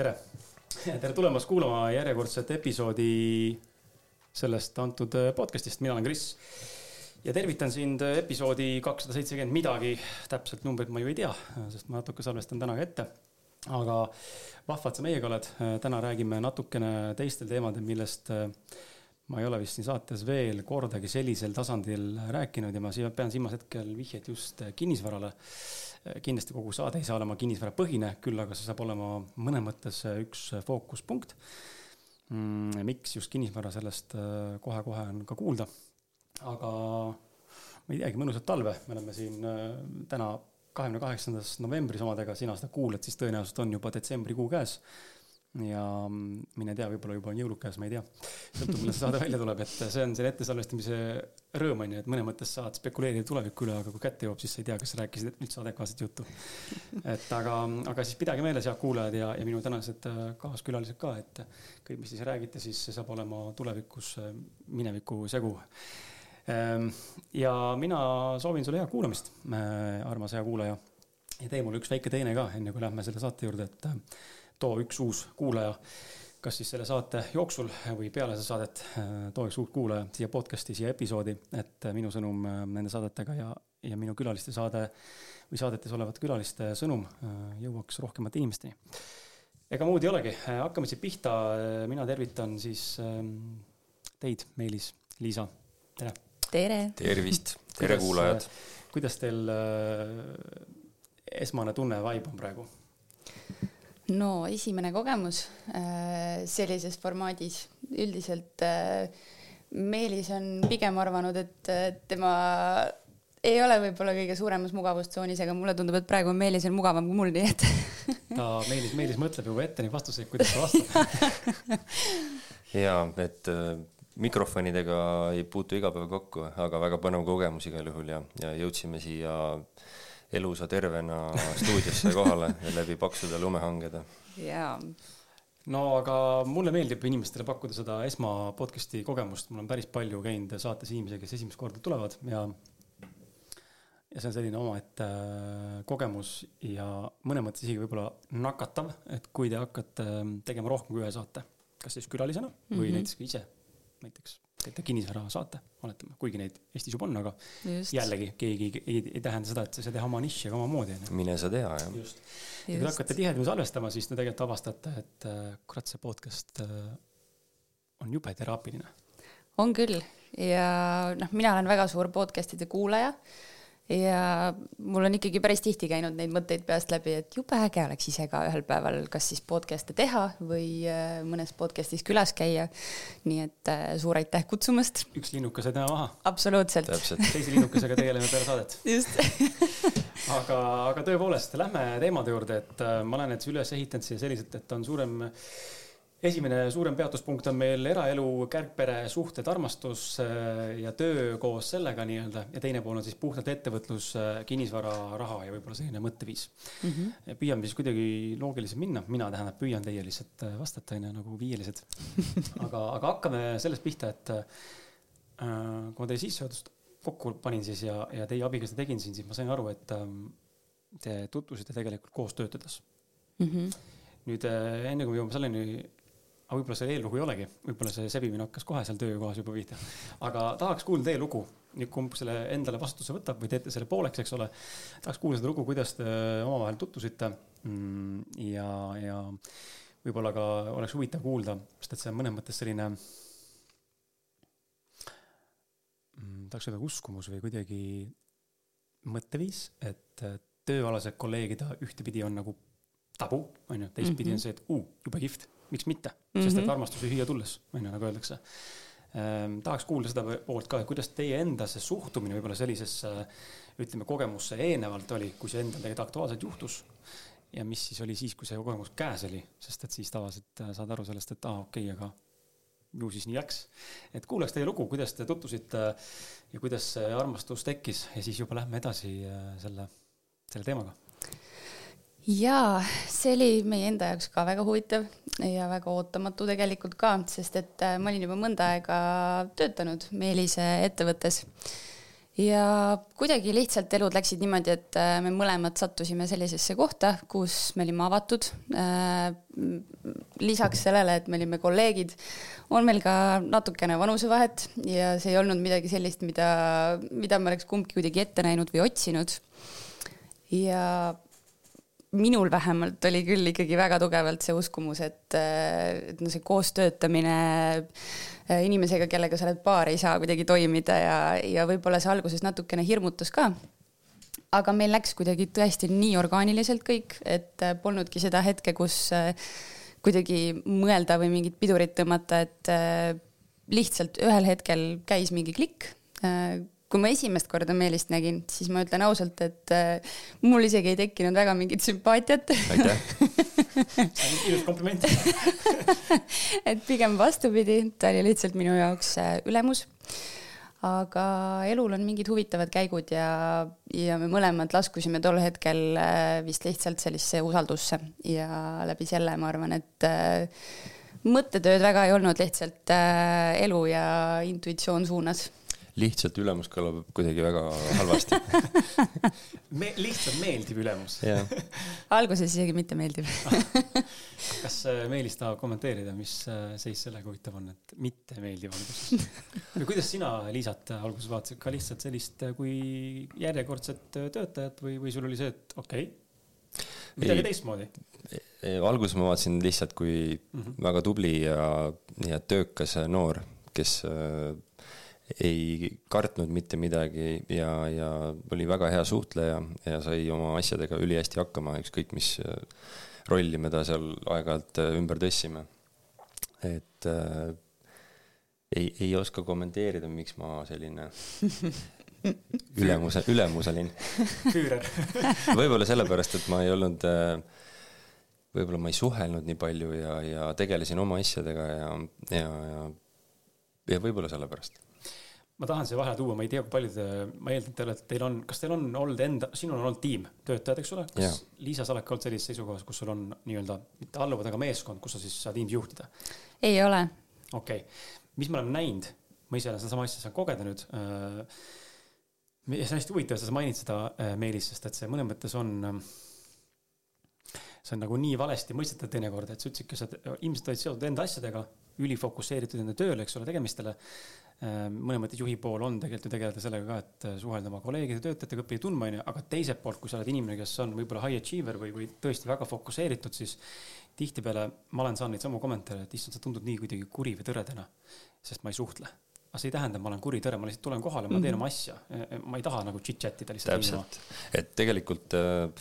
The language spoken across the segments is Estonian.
tere. tere tulemast kuulama järjekordset episoodi sellest antud äh, podcast'ist, mina olen Kris. ja tervitan sind äh, episoodi kakssada seitsekümmend midagi, täpselt numbrit ma ju ei tea, sest ma natuke salvestan täna ka ette. aga vahva, et sa meiega oled, äh, täna räägime natukene teistel teemadel, millest ma ei ole vist siin saates veel kordagi sellisel tasandil rääkinud ja ma siia pean silmas hetkel vihjet just kinnisvarale kindlasti kogu saade ei saa olema kinnisvarapõhine, küll aga see saab olema mõnes mõttes üks fookuspunkt. Mm, miks just kinnisvara, sellest äh, kohe-kohe on ka kuulda. aga ma ei teagi, mõnusat talve, me oleme siin äh, täna kahekümne kaheksandas novembris omadega, sina seda kuulad, siis tõenäoliselt on juba detsembrikuu käes ja mine tea, võib-olla juba on jõulud käes, ma ei tea. sõltub, millal see saade välja tuleb, et see on selle ettesalvestamise rõõm on ju, et mõnes mõttes saad spekuleerida tuleviku üle, aga kui kätte jõuab, siis sa ei tea, kas sa rääkisid üldse adekvaatset juttu. et aga, aga siis pidage meeles, head kuulajad ja, ja minu tänased äh, kaaskülalised ka, et kõik, mis siis räägite, siis see saab olema tulevikus äh, mineviku segu. Ehm, ja mina soovin sulle head kuulamist, äh, armas hea kuulaja. ja tee mulle üks väike teene ka, enne kui lähme selle saate juurde, et too üks uus kuulaja, kas siis selle saate jooksul või peale seda saadet, too üks uus kuulaja siia podcast'i, siia episoodi, et minu sõnum äh, nende saadetega ja, ja minu külaliste saade või saadetes olevate külaliste sõnum äh, jõuaks rohkemate inimesteni. ega muud ei olegi, hakkame siit pihta, mina tervitan siis ähm, teid, Meelis, Liisa, tere. tere. tervist, tere kuulajad. kuidas teil äh, esmane tunne, vibe on praegu? No esimene kogemus äh, sellises formaadis, üldiselt äh, Meelis on pigem arvanud, et tema ei ole võib-olla kõige suuremas mugavustsoonis, aga mulle tundub, et praegu on Meelisel mugavam kui mul, nii et ta, Meelis, Meelis mõtleb juba ette neid vastuseid, kuidas ta vastab. Ja et äh, mikrofonidega ei puutu iga päev kokku, aga väga põnev kogemus igal juhul ja, ja jõudsime siia äh, elusa tervena stuudiosse kohale läbi paksude lumehangede. jaa no aga mulle meeldib inimestele pakkuda seda esma podcast'i kogemust, mul on päris palju käinud saates inimesi, kes esimest korda tulevad ja ja see on selline omaette äh, kogemus ja mõnes mõttes isegi võib-olla nakatav, et kui te hakkate äh, tegema rohkem kui ühe saate, kas siis külalisena või mm -hmm. näiteks ka ise näiteks teete kinnisvara saate, oletame, kuigi neid Eestis juba on, aga just. jällegi keegi ei, ei, ei tähenda seda, et sa teha oma nišši ega omamoodi, onju. mine sa tea, jah. just. ja kui te hakkate tihedamini salvestama, siis te tegelikult avastate, et äh, kurat, see podcast äh, on jube teraapiline. on küll ja noh, mina olen väga suur podcast'ide kuulaja ja mul on ikkagi päris tihti käinud neid mõtteid peast läbi, et jube äge oleks ise ka ühel päeval kas siis podcast'e teha või äh, mõnes podcast'is külas käia. nii et äh, suur aitäh kutsumast. üks linnukas ja tema maha. absoluutselt. teise linnukesega tegeleme peale saadet. just aga, aga tõepoolest, lähme teemade juurde, et äh, ma olen need üles ehitanud siia selliselt, et on suurem esimene suurem peatuspunkt on meil eraelu, kärgpere, suhted, armastus äh, ja töö koos sellega nii-öelda ja teine pool on siis puhtalt ettevõtlus, äh, kinnisvara, raha ja võib-olla selline mõtteviis mm. -hmm. püüame siis kuidagi loogiliselt minna, mina tähendab püüan teie lihtsalt äh, vastata onju nagu viielised. aga, aga hakkame sellest pihta, et äh, kui ma teie sissejuhatust kokku panin siis ja, ja teie abiga seda tegin siin, siis ma sain aru, et äh, te tutvusite tegelikult koos töötades mm. -hmm. nüüd enne kui me jõuame selleni aga võib-olla see eellugu ei olegi, võib-olla see sebimine hakkas kohe seal töökohas juba pihta. aga tahaks kuulda teie lugu, nüüd kumb selle endale vastutuse võtab või teete selle pooleks, eks ole. tahaks kuulda seda lugu, kuidas te omavahel tutvusite mm, ja, ja võib-olla ka oleks huvitav kuulda, sest et see on mõnes mõttes selline mm,, tahaks öelda uskumus või kuidagi mõtteviis, et tööalased kolleegida ühtepidi on nagu tabu, on ju, teistpidi mm -hmm. on see, et uu, jube kihvt miks mitte mm, -hmm. sest et mhm. armastus ei hüüa tulles, on ju, nagu öeldakse ehm,. tahaks kuulda seda poolt ka, kuidas teie enda see suhtumine võib-olla sellisesse, ütleme, kogemusse eelnevalt oli, kui see endal tegelikult aktuaalselt juhtus. ja mis siis oli siis, kui see kogemus käes oli, sest et siis tavaliselt äh, saad aru sellest, et aa ah,, okei okay,, aga ju siis nii läks. et kuulaks teie lugu, kuidas te tutvusite ja kuidas see armastus tekkis ja siis juba lähme edasi äh, selle, selle teemaga jaa, see oli meie enda jaoks ka väga huvitav ja väga ootamatu tegelikult ka, sest et äh, ma olin juba mõnda aega töötanud Meelise ettevõttes. ja kuidagi lihtsalt elud läksid niimoodi, et äh, me mõlemad sattusime sellisesse kohta, kus me olime avatud. Äh, lisaks sellele, et me olime kolleegid, on meil ka natukene vanusevahet ja see ei olnud midagi sellist, mida, mida me oleks kumbki kuidagi ette näinud või otsinud. ja minul vähemalt oli küll ikkagi väga tugevalt see uskumus, et, et no see koostöötamine Äh, inimesega, kellega sa oled paar, ei saa kuidagi toimida ja, ja võib-olla see alguses natukene hirmutas ka. aga meil läks kuidagi tõesti nii orgaaniliselt kõik, et äh, polnudki seda hetke, kus äh, kuidagi mõelda või mingit pidurit tõmmata, et lihtsalt ühel hetkel käis mingi klikk kui ma esimest korda Meelist nägin, siis ma ütlen ausalt, et äh, mul isegi ei tekkinud väga mingit sümpaatiat. aitäh ilus kompliment et pigem vastupidi, ta oli lihtsalt minu jaoks äh, ülemus. aga elul on mingid huvitavad käigud ja, ja me mõlemad laskusime tol hetkel äh, vist lihtsalt sellisesse usaldusse ja läbi selle ma arvan, et äh, mõttetööd väga ei olnud, lihtsalt äh, elu ja intuitsioon suunas lihtsalt ülemus kõlab kuidagi väga halvasti. Me lihtsalt meeldiv ülemus. Alguses isegi mitte meeldiv kas äh, Meelis tahab kommenteerida, mis äh, seis sellega huvitav on, et mitte meeldiv alguses? Või kuidas sina Liisat alguses vaatasid, ka lihtsalt sellist äh, kui järjekordset töötajat või, või sul oli see, et okei okay,, midagi teistmoodi? alguses ma vaatasin lihtsalt kui mm -hmm. väga tubli ja, ja töökas noor, kes ei kartnud mitte midagi ja, ja oli väga hea suhtleja ja sai oma asjadega ülihästi hakkama, ükskõik mis äh, rolli me ta seal aeg-ajalt äh, ümber tõstsime. et äh, ei, ei oska kommenteerida, miks ma selline ülemus, ülemus olin. võib-olla sellepärast, et ma ei olnud äh, võib-olla ma ei suhelnud nii palju ja, ja tegelesin oma asjadega ja, ja, ja, ja võib-olla sellepärast ma tahan siia vahele tuua, ma ei tea, kui paljud, ma eeldan, et te olete, teil on, kas teil on olnud enda, sinul on olnud tiim töötajad, eks ole, kas yeah. Liisa, sa oled ka olnud sellises seisukohas, kus sul on nii-öelda mitte alluvad, aga meeskond, kus sa siis saad tiimi juhtida? ei ole. okei okay., mis me oleme näinud, ma ise olen sedasama asja saanud kogeda nüüd äh,. ja see on hästi huvitav, sa mainid seda äh, Meelis, sest et see mõnes mõttes on äh, see on nagu nii valesti mõistetav teinekord, et sa ütlesidki, sa ilmselt olid seotud enda asjadega, ülifokusseeritud enda tööle, eks ole, tegemistele. Ehm, mõnes mõttes juhi pool on tegelikult ju tegeleda sellega ka, et äh, suhelda oma kolleegide, töötajatega, õppida tundma, onju, aga teiselt poolt, kui sa oled inimene, kes on võib-olla high achiever või, või tõesti väga fokusseeritud, siis tihtipeale ma olen saanud neid samu kommentaare, et issand, sa tundud nii kuidagi kuri või tõre täna, sest ma ei suhtle aga see ei tähenda, et ma olen kuri tõre, ma lihtsalt tulen kohale, ma teen mm -hmm. oma asja. E, e, ma ei taha nagu chit-chat ida lihtsalt. täpselt, et tegelikult äh,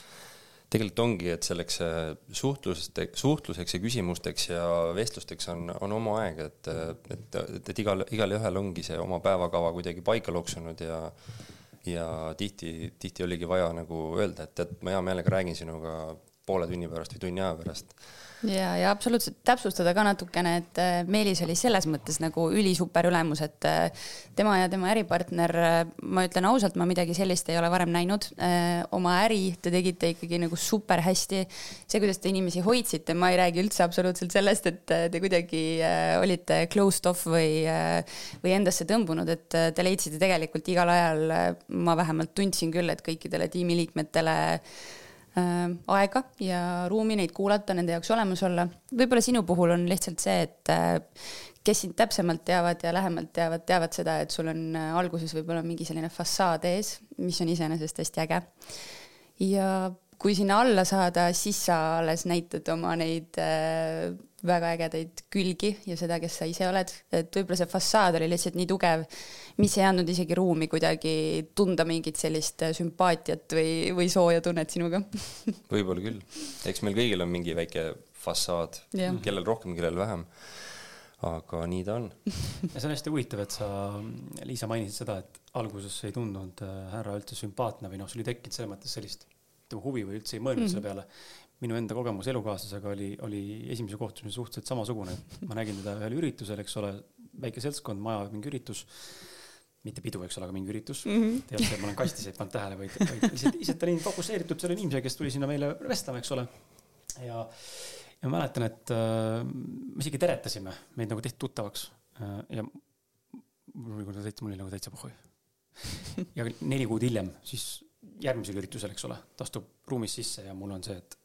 tegelikult ongi, et selleks äh, suhtlusest, suhtluseks ja küsimusteks ja vestlusteks on, on oma aeg, et, et, et, et igal, igalühel ongi see oma päevakava kuidagi paika loksunud ja ja tihti, tihti oligi vaja nagu öelda, et, et ma hea meelega räägin sinuga poole tunni pärast või tunni aja pärast ja, ja absoluutselt täpsustada ka natukene, et äh, Meelis oli selles mõttes nagu ülisuper ülemus, et äh, tema ja tema äripartner, äh, ma ütlen ausalt, ma midagi sellist ei ole varem näinud. oma äri te tegite ikkagi nagu super hästi. see, kuidas te inimesi hoidsite, ma ei räägi üldse absoluutselt sellest, et te kuidagi olite closed off või, või endasse tõmbunud, et te leidsite tegelikult igal ajal, ma vähemalt tundsin küll, et kõikidele tiimiliikmetele aega ja ruumi neid kuulata, nende jaoks olemas olla. võib-olla sinu puhul on lihtsalt see, et äh, kes sind täpsemalt teavad ja lähemalt teavad, teavad seda, et sul on äh, alguses võib-olla mingi selline fassaad ees, mis on iseenesest hästi äge. ja kui sinna alla saada, siis sa alles näitad oma neid äh, väga ägedaid külgi ja seda, kes sa ise oled, et võib-olla see fassaad oli lihtsalt nii tugev, mis ei andnud isegi ruumi kuidagi tunda mingit sellist äh, sümpaatiat või, või sooja tunnet sinuga võib-olla küll, eks meil kõigil on mingi väike fassaad, kellel rohkem, kellel vähem aga nii ta on. ja see on hästi huvitav, et sa, Liisa, mainisid seda, et alguses ei tundunud äh, härra üldse sümpaatne või noh, sul ei tekkinud selles mõttes sellist ütleme huvi või üldse ei mõelnud mm -hmm. selle peale. Minu enda kogemus elukaaslasega oli, oli esimese kohtumise suhteliselt samasugune, et ma nägin teda ühel üritusel, eks ole, väike seltskond, maja mingi üritus mitte pidu, eks ole, aga mingi üritus mm. -hmm. et ma olen kastis ei pannud tähele, vaid, vaid lihtsalt, lihtsalt olin fokusseeritud selle inimesega, kes tuli sinna meile vestlema, eks ole. ja, ja ma mäletan, et äh, me isegi teretasime, meid nagu tehti tuttavaks äh, ja mul oli täitsa, mul oli nagu täitsa pohhui ja neli kuud hiljem, siis järgmisel üritusel, eks ole, ta astub ruumis sisse ja mul on see, et.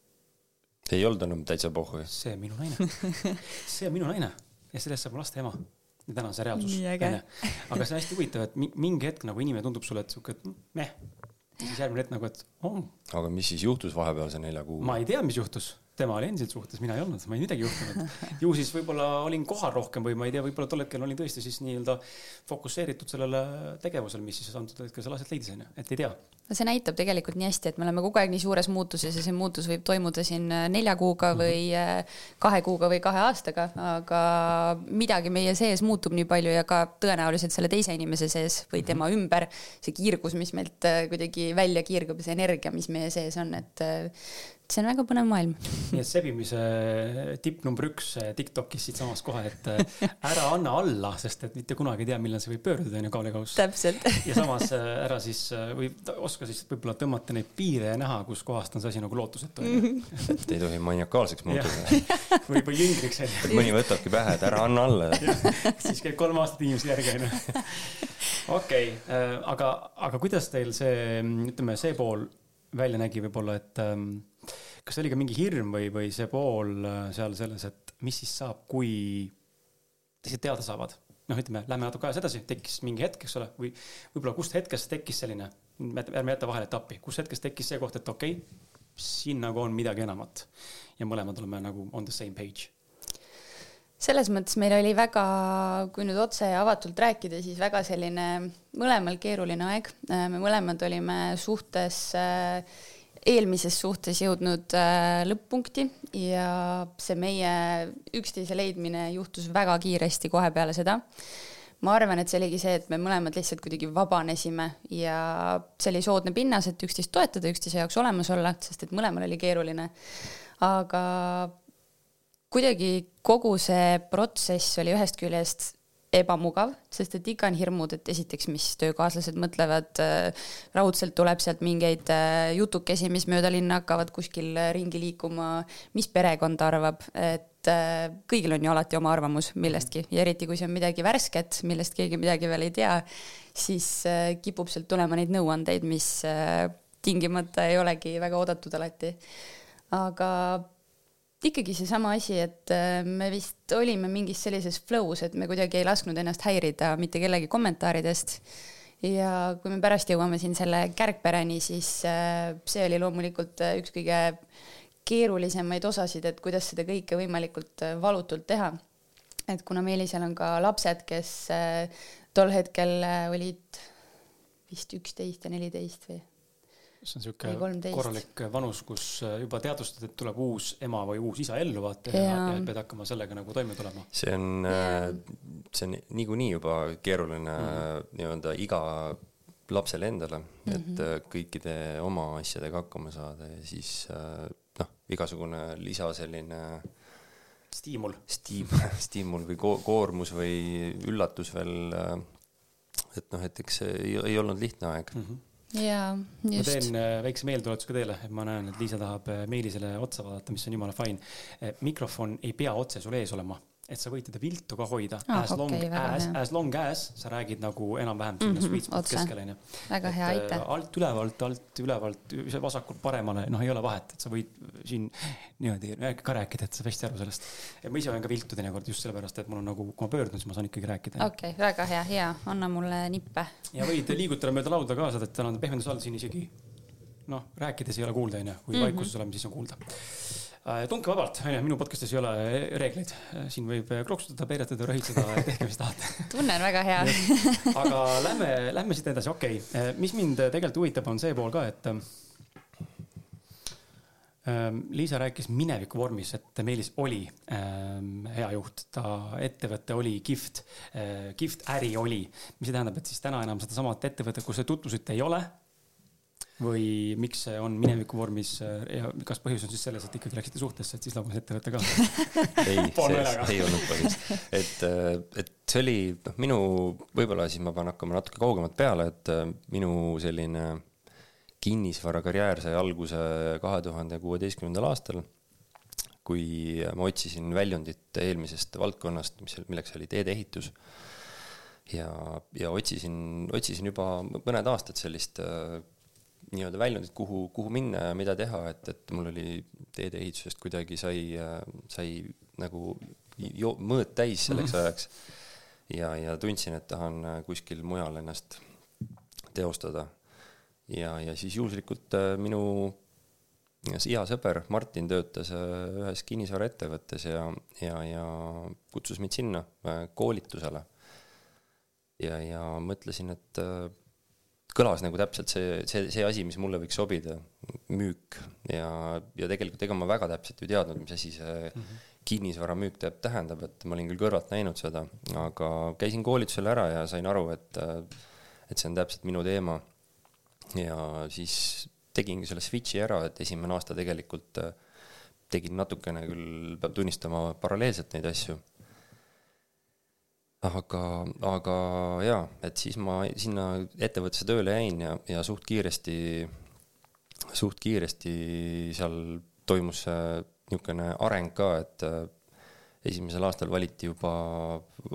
Ei olnud enam täitsa pohhu? see on minu naine see on minu naine ja sellest saab mu laste ema. ja täna on see reaalsus. aga see on hästi huvitav, et mingi hetk nagu inimene tundub sulle, et sihuke, et meh. ja siis järgmine hetk nagu, et oh. aga mis siis juhtus vahepealse nelja kuu? ma ei tea, mis juhtus tema oli endiselt suhtes, mina ei olnud, ma ei midagi juhtunud. ju siis võib-olla olin kohal rohkem või ma ei tea, võib-olla tol hetkel olin tõesti siis nii-öelda fokusseeritud sellele tegevusele, mis siis antud hetkel seal aset leidis, onju, et ei tea. no see näitab tegelikult nii hästi, et me oleme kogu aeg nii suures muutuses ja see muutus võib toimuda siin äh, nelja kuuga mhm. või äh, kahe kuuga või kahe aastaga, aga midagi meie sees muutub nii palju ja ka tõenäoliselt selle teise inimese sees või mhm. tema ümber, see kiirgus, mis meilt äh, kuidagi välja kiirgub, see energia, mis meie sees on, et see on väga põnev maailm. nii et sebimise tipp number üks Tiktokis siitsamas kohe, et äh, ära anna alla, sest et mitte kunagi ei tea, millal see võib pöörduda, onju, kaalekauss. täpselt. ja samas ära siis või oska siis võib-olla tõmmata neid piire ja näha, kuskohast on see asi nagu lootusetu onju. et ei tohi maniakaalseks muutuda. või, või jüngriks mõni võtabki pähe, et ära anna alla siis käib kolm aastat inimese järgi onju. okei, aga, aga kuidas teil see, ütleme, see pool välja nägi võib-olla, et ähm, kas oli ka mingi hirm või, või see pool äh, seal selles, et mis siis saab, kui teised teada saavad? noh, ütleme, lähme natuke ajas edasi, tekkis mingi hetk, eks ole, või võib-olla kust hetkest tekkis selline, ärme jäta vahele etappi, kus hetkest tekkis see koht, et okei okay,, siin nagu on midagi enamat ja mõlemad oleme nagu on the same page selles mõttes meil oli väga, kui nüüd otse ja avatult rääkida, siis väga selline mõlemal keeruline aeg. me mõlemad olime suhtes äh, eelmises suhtes jõudnud äh, lõpp-punkti ja see meie üksteise leidmine juhtus väga kiiresti kohe peale seda. ma arvan, et see oligi see, et me mõlemad lihtsalt kuidagi vabanesime ja see oli soodne pinnas, et üksteist toetada, üksteise jaoks olemas olla, sest et mõlemal oli keeruline. aga kuidagi kogu see protsess oli ühest küljest ebamugav, sest et ikka on hirmud, et esiteks, mis töökaaslased mõtlevad, äh, raudselt tuleb sealt mingeid äh, jutukesi, mis mööda linna hakkavad kuskil äh, ringi liikuma, mis perekond arvab, et kõigil on ju alati oma arvamus millestki ja eriti, kui see on midagi värsket, millest keegi midagi veel ei tea, siis kipub sealt tulema neid nõuandeid, mis tingimata ei olegi väga oodatud alati. aga ikkagi seesama asi, et äh, me vist olime mingis sellises flow's, et me kuidagi ei lasknud ennast häirida mitte kellegi kommentaaridest. ja kui me pärast jõuame siin selle kärgpereni, siis äh, see oli loomulikult äh, üks kõige keerulisemaid osasid, et kuidas seda kõike võimalikult valutult teha. et kuna Meelisel on ka lapsed, kes tol hetkel olid vist üksteist ja neliteist või see on niisugune korralik vanus, kus äh, juba teadvustad, et tuleb uus ema või uus isa ellu vaata ja, ja, ja pead hakkama sellega nagu toime tulema. see on, äh, see on niikuinii juba keeruline mm -hmm. nii-öelda iga lapsele endale mm, -hmm. et kõikide oma asjadega hakkama saada ja siis noh, igasugune lisa selline stiimul, stiim, stiimul või ko koormus või üllatus veel. et noh, et eks see ei, ei olnud lihtne aeg mm. -hmm jaa, just. ma teen äh, väikse meeldetuletuse ka teile, et ma näen, et Liisa tahab äh, Meelisele otsa vaadata, mis on jumala fine. Äh, mikrofon ei pea otse sul ees olema et sa võid teda viltu ka hoida ah,. As long okay, as, as long as sa räägid nagu enam-vähem sinna mm -hmm, sweet spot keskele onju. väga hea, aitäh. alt ülevalt, alt ülevalt, vasakult paremale, noh, ei ole vahet, et sa võid siin niimoodi ka rääkida, et saab hästi aru sellest. ma ise olen ka viltu teinekord just sellepärast, et mul on nagu, kui ma pöördun, siis ma saan ikkagi rääkida. okei okay,, väga hea, hea, anna mulle nippe. ja võid liigutada mööda lauda kaasa, et tal on pehmendus all siin isegi noh, rääkides ei ole kuulda onju, kui mm -hmm. vaikuses oleme, siis on kuulda Äh, tundke vabalt, onju, minu podcast'is ei ole reegleid, siin võib kroksutada, peeretada, röhitseda, tehke, mis tahate. tunne on väga hea aga lähme, lähme siit edasi, okei okay., äh, mis mind tegelikult huvitab, on see pool ka, et ähm, Liisa rääkis mineviku vormis, et Meelis oli ähm, hea juht, ta ettevõte oli kihvt äh,, kihvt äri oli, mis see tähendab, et siis täna enam sedasamat ettevõtet, kus te tutvusite, ei ole või miks see on mineviku vormis äh, ja kas põhjus on siis selles, et ikkagi läksite suhtesse, et siis lagunes ettevõte ka? Ei, see ei olnud põhjus, et, äh, et see oli noh, minu, võib-olla siis ma pean hakkama natuke kaugemalt peale, et äh, minu selline kinnisvarakarjäär sai alguse kahe tuhande kuueteistkümnendal aastal, kui ma otsisin väljundit eelmisest valdkonnast, mis, milleks oli teedeehitus. Ja, ja otsisin, otsisin juba mõned aastad sellist nii-öelda väljundit, kuhu, kuhu minna ja mida teha, et, et mul oli teedeehitusest kuidagi sai, sai nagu jo-, mõõt täis selleks -hmm. ajaks. ja, ja tundsin, et tahan kuskil mujal ennast teostada. ja, ja siis juhuslikult äh, minu hea sõber Martin töötas äh, ühes kinnisvaraettevõttes ja, ja, ja kutsus mind sinna äh, koolitusele. ja, ja mõtlesin, et kõlas nagu täpselt see, see, see asi, mis mulle võiks sobida, müük ja, ja tegelikult ega ma väga täpselt ei teadnud, mis asi see mm -hmm. kinnisvaramüük teab, tähendab, et ma olin küll kõrvalt näinud seda, aga käisin koolitusel ära ja sain aru, et, et see on täpselt minu teema. ja siis tegingi selle switch'i ära, et esimene aasta tegelikult tegin natukene küll, peab tunnistama, paralleelselt neid asju aga, aga jaa, et siis ma sinna ettevõttesse tööle jäin ja, ja suht kiiresti, suht kiiresti seal toimus niisugune areng ka, et äh, esimesel aastal valiti juba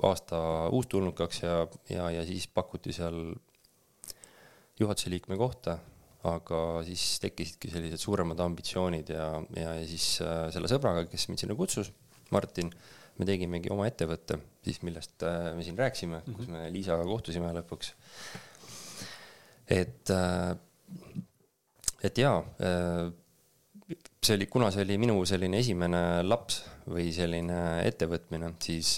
aasta uustulnukaks ja, ja, ja siis pakuti seal juhatuse liikme kohta, aga siis tekkisidki sellised suuremad ambitsioonid ja, ja, ja siis äh, selle sõbraga, kes mind sinna kutsus, Martin me tegimegi oma ettevõtte, siis millest äh, me siin rääkisime mm, -hmm. kus me Liisaga kohtusime lõpuks. et, äh, et jaa, äh, see oli, kuna see oli minu selline esimene laps või selline ettevõtmine, siis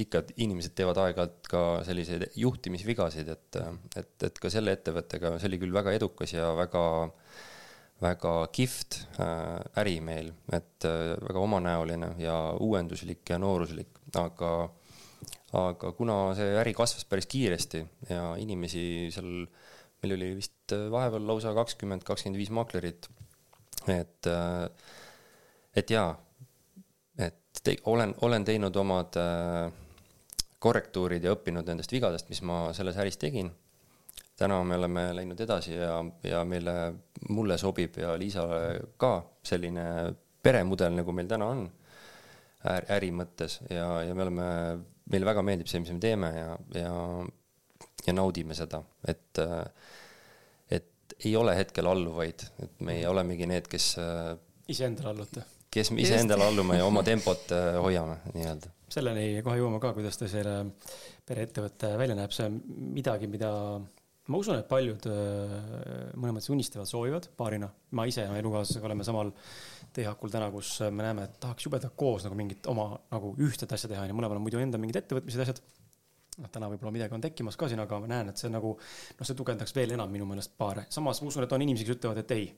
ikka inimesed teevad aeg-ajalt ka selliseid juhtimisvigasid, et, et, et ka selle ettevõttega, see oli küll väga edukas ja väga äh, väga kihvt äh, äri meil, et äh, väga omanäoline ja uuenduslik ja nooruslik, aga, aga kuna see äri kasvas päris kiiresti ja inimesi seal, meil oli vist äh, vahepeal lausa kakskümmend, kakskümmend viis maaklerit, et, et jaa, et te, olen, olen teinud omad korrektuurid ja õppinud nendest vigadest, mis ma selles äris tegin täna me oleme läinud edasi ja, ja meile, mulle sobib ja Liisale ka selline peremudel, nagu meil täna on är, äri mõttes ja, ja me oleme, meile väga meeldib see, mis me teeme ja, ja, ja naudime seda, et, et ei ole hetkel alluvaid, et meie olemegi need, kes iseendale allute? kes me iseendale allume ja oma tempot hoiame nii-öelda. selleni kohe jõuame ka, kuidas teil selle pereettevõte välja näeb, see on midagi, mida ma usun, et paljud äh, mõnes mõttes unistavad, soovivad paarina. ma ise ja elukaaslasega oleme samal teehakul täna, kus me näeme, et tahaks jubedalt koos nagu mingit oma nagu ühtset asja teha, onju. mõlemal on muidu enda mingid ettevõtmised, asjad. noh, täna võib-olla midagi on tekkimas ka siin, aga ma näen, et see nagu, noh, see tugevdaks veel enam minu meelest paare. samas ma usun, et on inimesi, kes ütlevad, et ei,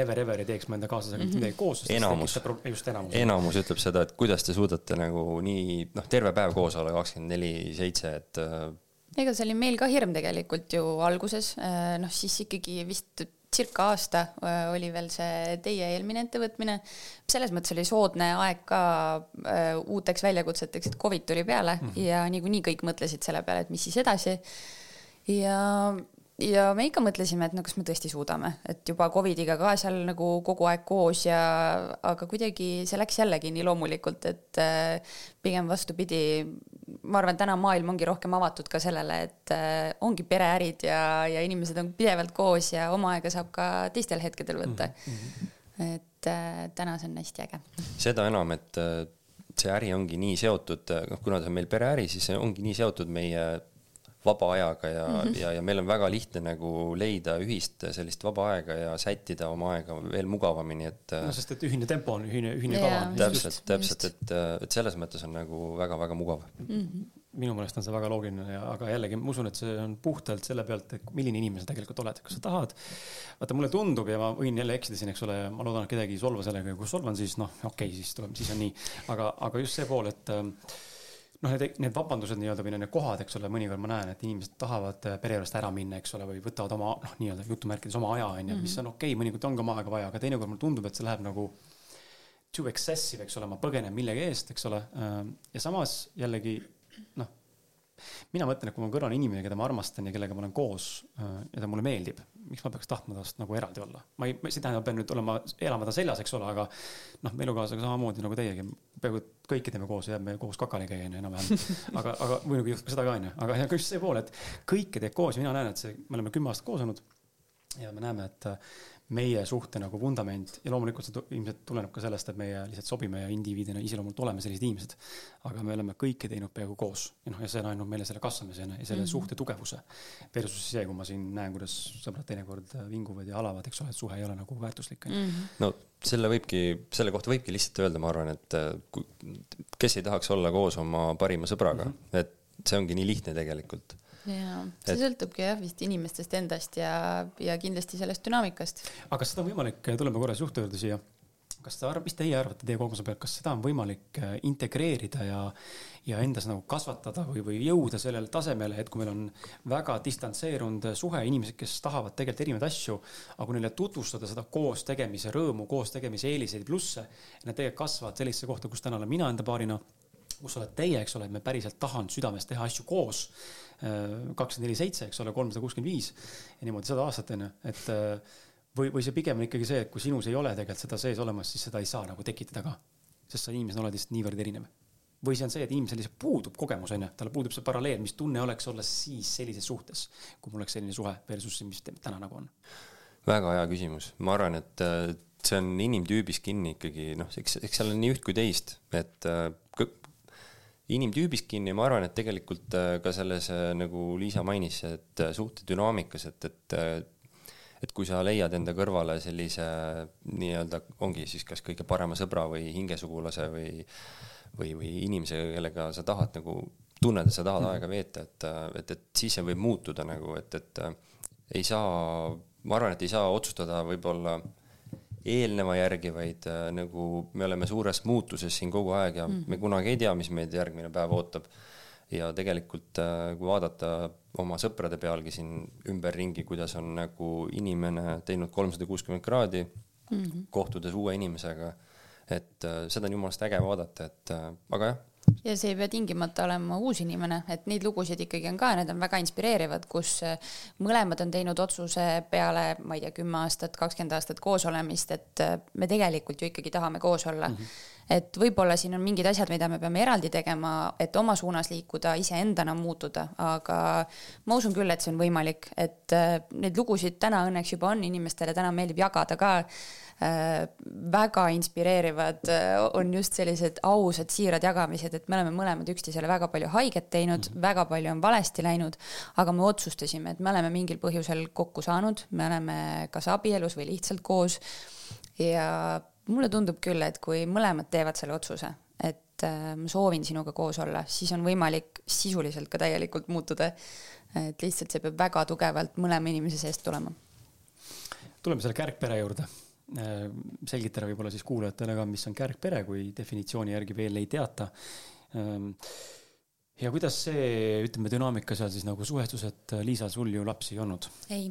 never ever ei teeks ma enda kaaslasega mm -hmm. midagi koos. enamus, just enamus. enamus ütleb seda, et kuidas te suudate nagu nii, noh, terve päev koos olla, kakskümmend neli, seitse, et äh, ega see oli meil ka hirm tegelikult ju alguses, äh, noh siis ikkagi vist circa aasta äh, oli veel see teie eelmine ettevõtmine. selles mõttes oli soodne aeg ka äh, uuteks väljakutseteks, et Covid tuli peale mm -hmm. ja niikuinii kõik mõtlesid selle peale, et mis siis edasi. ja, ja me ikka mõtlesime, et no kas me tõesti suudame, et juba Covidiga ka seal nagu kogu aeg koos ja, aga kuidagi see läks jällegi nii loomulikult, et pigem vastupidi ma arvan, täna maailm ongi rohkem avatud ka sellele, et äh, ongi pereärid ja, ja inimesed on pidevalt koos ja oma aega saab ka teistel hetkedel võtta mm. -hmm. et äh, täna see on hästi äge. seda enam, et äh, see äri ongi nii seotud, noh, kuna see on meil pereäri, siis see ongi nii seotud meie vaba ajaga ja mm, -hmm. ja, ja meil on väga lihtne nagu leida ühist sellist vaba aega ja sättida oma aega veel mugavamini, et. no sest, et ühine tempo on, ühine, ühine yeah, kava. täpselt, täpselt, et, et selles mõttes on nagu väga-väga mugav mm. -hmm minu meelest on see väga loogiline ja, aga jällegi ma usun, et see on puhtalt selle pealt, et milline inimene sa tegelikult oled, kas sa tahad. vaata, mulle tundub ja ma võin jälle eksida siin, eks ole, ma loodan, et kedagi ei solva sellega ja kui solvan, siis noh, okei okay,, siis tuleb, siis on nii. aga, aga just see pool, et äh, noh, need, need vabandused nii-öelda või need kohad, eks ole, mõnikord ma näen, et inimesed tahavad äh, pere juurest ära minna, eks ole, või võtavad oma noh, nii-öelda jutumärkides oma aja, on ju, mis mhm. on okei okay,, mõnikord on ka oma aega vaja, aga teinekord mulle tundub, et see läheb nagu too excessive, eks ole, ma põgenen millegi eest, eks ole. Äh, ja samas jällegi noh, mina mõtlen, et kui mul kõrval on inimene, keda ma armastan ja kellega ma olen koos äh, ja ta mulle meeldib, miks ma peaks tahtma tast nagu eraldi olla? ma ei, see tähendab, pean nüüd olema, elama ta seljas, eks ole, aga noh, elukaaslasega samamoodi nagu teiegi, peaaegu kõike teeme koos ja jääme koos kakali käia enam-vähem. aga, aga muidugi juhtub seda ka onju, aga just see pool, et kõike teed koos ja mina näen, et see, me oleme kümme aastat koos olnud ja me näeme, et meie suhte nagu vundament ja loomulikult see ilmselt tuleneb ka sellest, et meie lihtsalt sobime ja indiviidina iseloomult oleme sellised inimesed. aga me oleme kõike teinud peaaegu koos ja noh, ja see on andnud meile selle kasvamise ja selle mm -hmm. suhte tugevuse. Versus see, kui ma siin näen, kuidas sõbrad teinekord vinguvad ja halavad, eks ole, et suhe ei ole nagu väärtuslik mm. -hmm. no selle võibki, selle kohta võibki lihtsalt öelda, ma arvan, et kui, kes ei tahaks olla koos oma parima sõbraga mm, -hmm. et see ongi nii lihtne tegelikult jaa, see et... sõltubki jah vist inimestest endast ja, ja kindlasti sellest dünaamikast. aga kas seda on võimalik, tuleme korra suhte juurde siia, kas te arv-, mis teie arvate teie kogemuse pealt, kas seda on võimalik äh, integreerida ja, ja endas nagu kasvatada või, või jõuda sellele tasemele, et kui meil on väga distantseerunud suhe, inimesed, kes tahavad tegelikult erinevaid asju, aga kui neile tutvustada seda koos tegemise rõõmu, koos tegemise eeliseid, plusse, nad tegelikult kasvavad sellisesse kohta, kus täna olen mina enda paarina kus oled teie, eks ole, et me päriselt tahanud südames teha asju koos. Äh, kakskümmend neli seitse, eks ole, kolmsada kuuskümmend viis ja niimoodi sada aastat on ju, et äh, või, või see pigem on ikkagi see, et kui sinus ei ole tegelikult seda sees olemas, siis seda ei saa nagu tekitada ka. sest sa inimesena oled lihtsalt niivõrd erinev. või see on see, et inimesel lihtsalt puudub kogemus, on ju, tal puudub see paralleel, mis tunne oleks olla siis sellises suhtes, kui mul oleks selline suhe versus see, mis täna nagu on. väga hea küsimus, ma arvan, et äh, see on inimtüübis kinni ikkagi, noh, eks, eks seal on nii üht kui teist, et inimtüübist kinni, ma arvan, et tegelikult äh, ka selles, äh, nagu Liisa mainis, et äh, suhte dünaamikas, et, et et kui sa leiad enda kõrvale sellise nii-öelda, ongi siis kas kõige parema sõbra või hingesugulase või või, või inimese, kellega sa tahad nagu, tunned, et sa tahad mm aega veeta, et, et, et siis see võib muutuda nagu, et, et ei saa, ma arvan, et ei saa otsustada võib-olla eelneva järgi, vaid äh, nagu me oleme suures muutuses siin kogu aeg ja mm. me kunagi ei tea, mis meid järgmine päev ootab. ja tegelikult äh,, kui vaadata oma sõprade pealgi siin ümberringi, kuidas on nagu inimene teinud kolmsada kuuskümmend kraadi mm, -hmm. kohtudes uue inimesega, et äh, seda on jumalast äge vaadata, et äh, aga jah ja see ei pea tingimata olema uus inimene, et neid lugusid ikkagi on ka, need on väga inspireerivad, kus äh, mõlemad on teinud otsuse peale, ma ei tea, kümme aastat, kakskümmend aastat koos olemist, et äh, me tegelikult ju ikkagi tahame koos olla mm. -hmm et võib-olla siin on mingid asjad, mida me peame eraldi tegema, et oma suunas liikuda, iseendana muutuda, aga ma usun küll, et see on võimalik, et äh, neid lugusid täna õnneks juba on, inimestele täna meeldib jagada ka väga inspireerivad on just sellised ausad, siirad jagamised, et me oleme mõlemad üksteisele väga palju haiget teinud mm, -hmm. väga palju on valesti läinud, aga me otsustasime, et me oleme mingil põhjusel kokku saanud, me oleme kas abielus või lihtsalt koos. ja mulle tundub küll, et kui mõlemad teevad selle otsuse, et äh, ma soovin sinuga koos olla, siis on võimalik sisuliselt ka täielikult muutuda. et lihtsalt see peab väga tugevalt mõlema inimese seest tulema. tuleme selle kärgpere juurde selgitada võib-olla siis kuulajatele ka, mis on kärgpere, kui definitsiooni järgi veel ei teata. Ähm, ja kuidas see, ütleme, dünaamika seal siis nagu suhestus, et äh, Liisa, sul ju lapsi ei olnud? ei.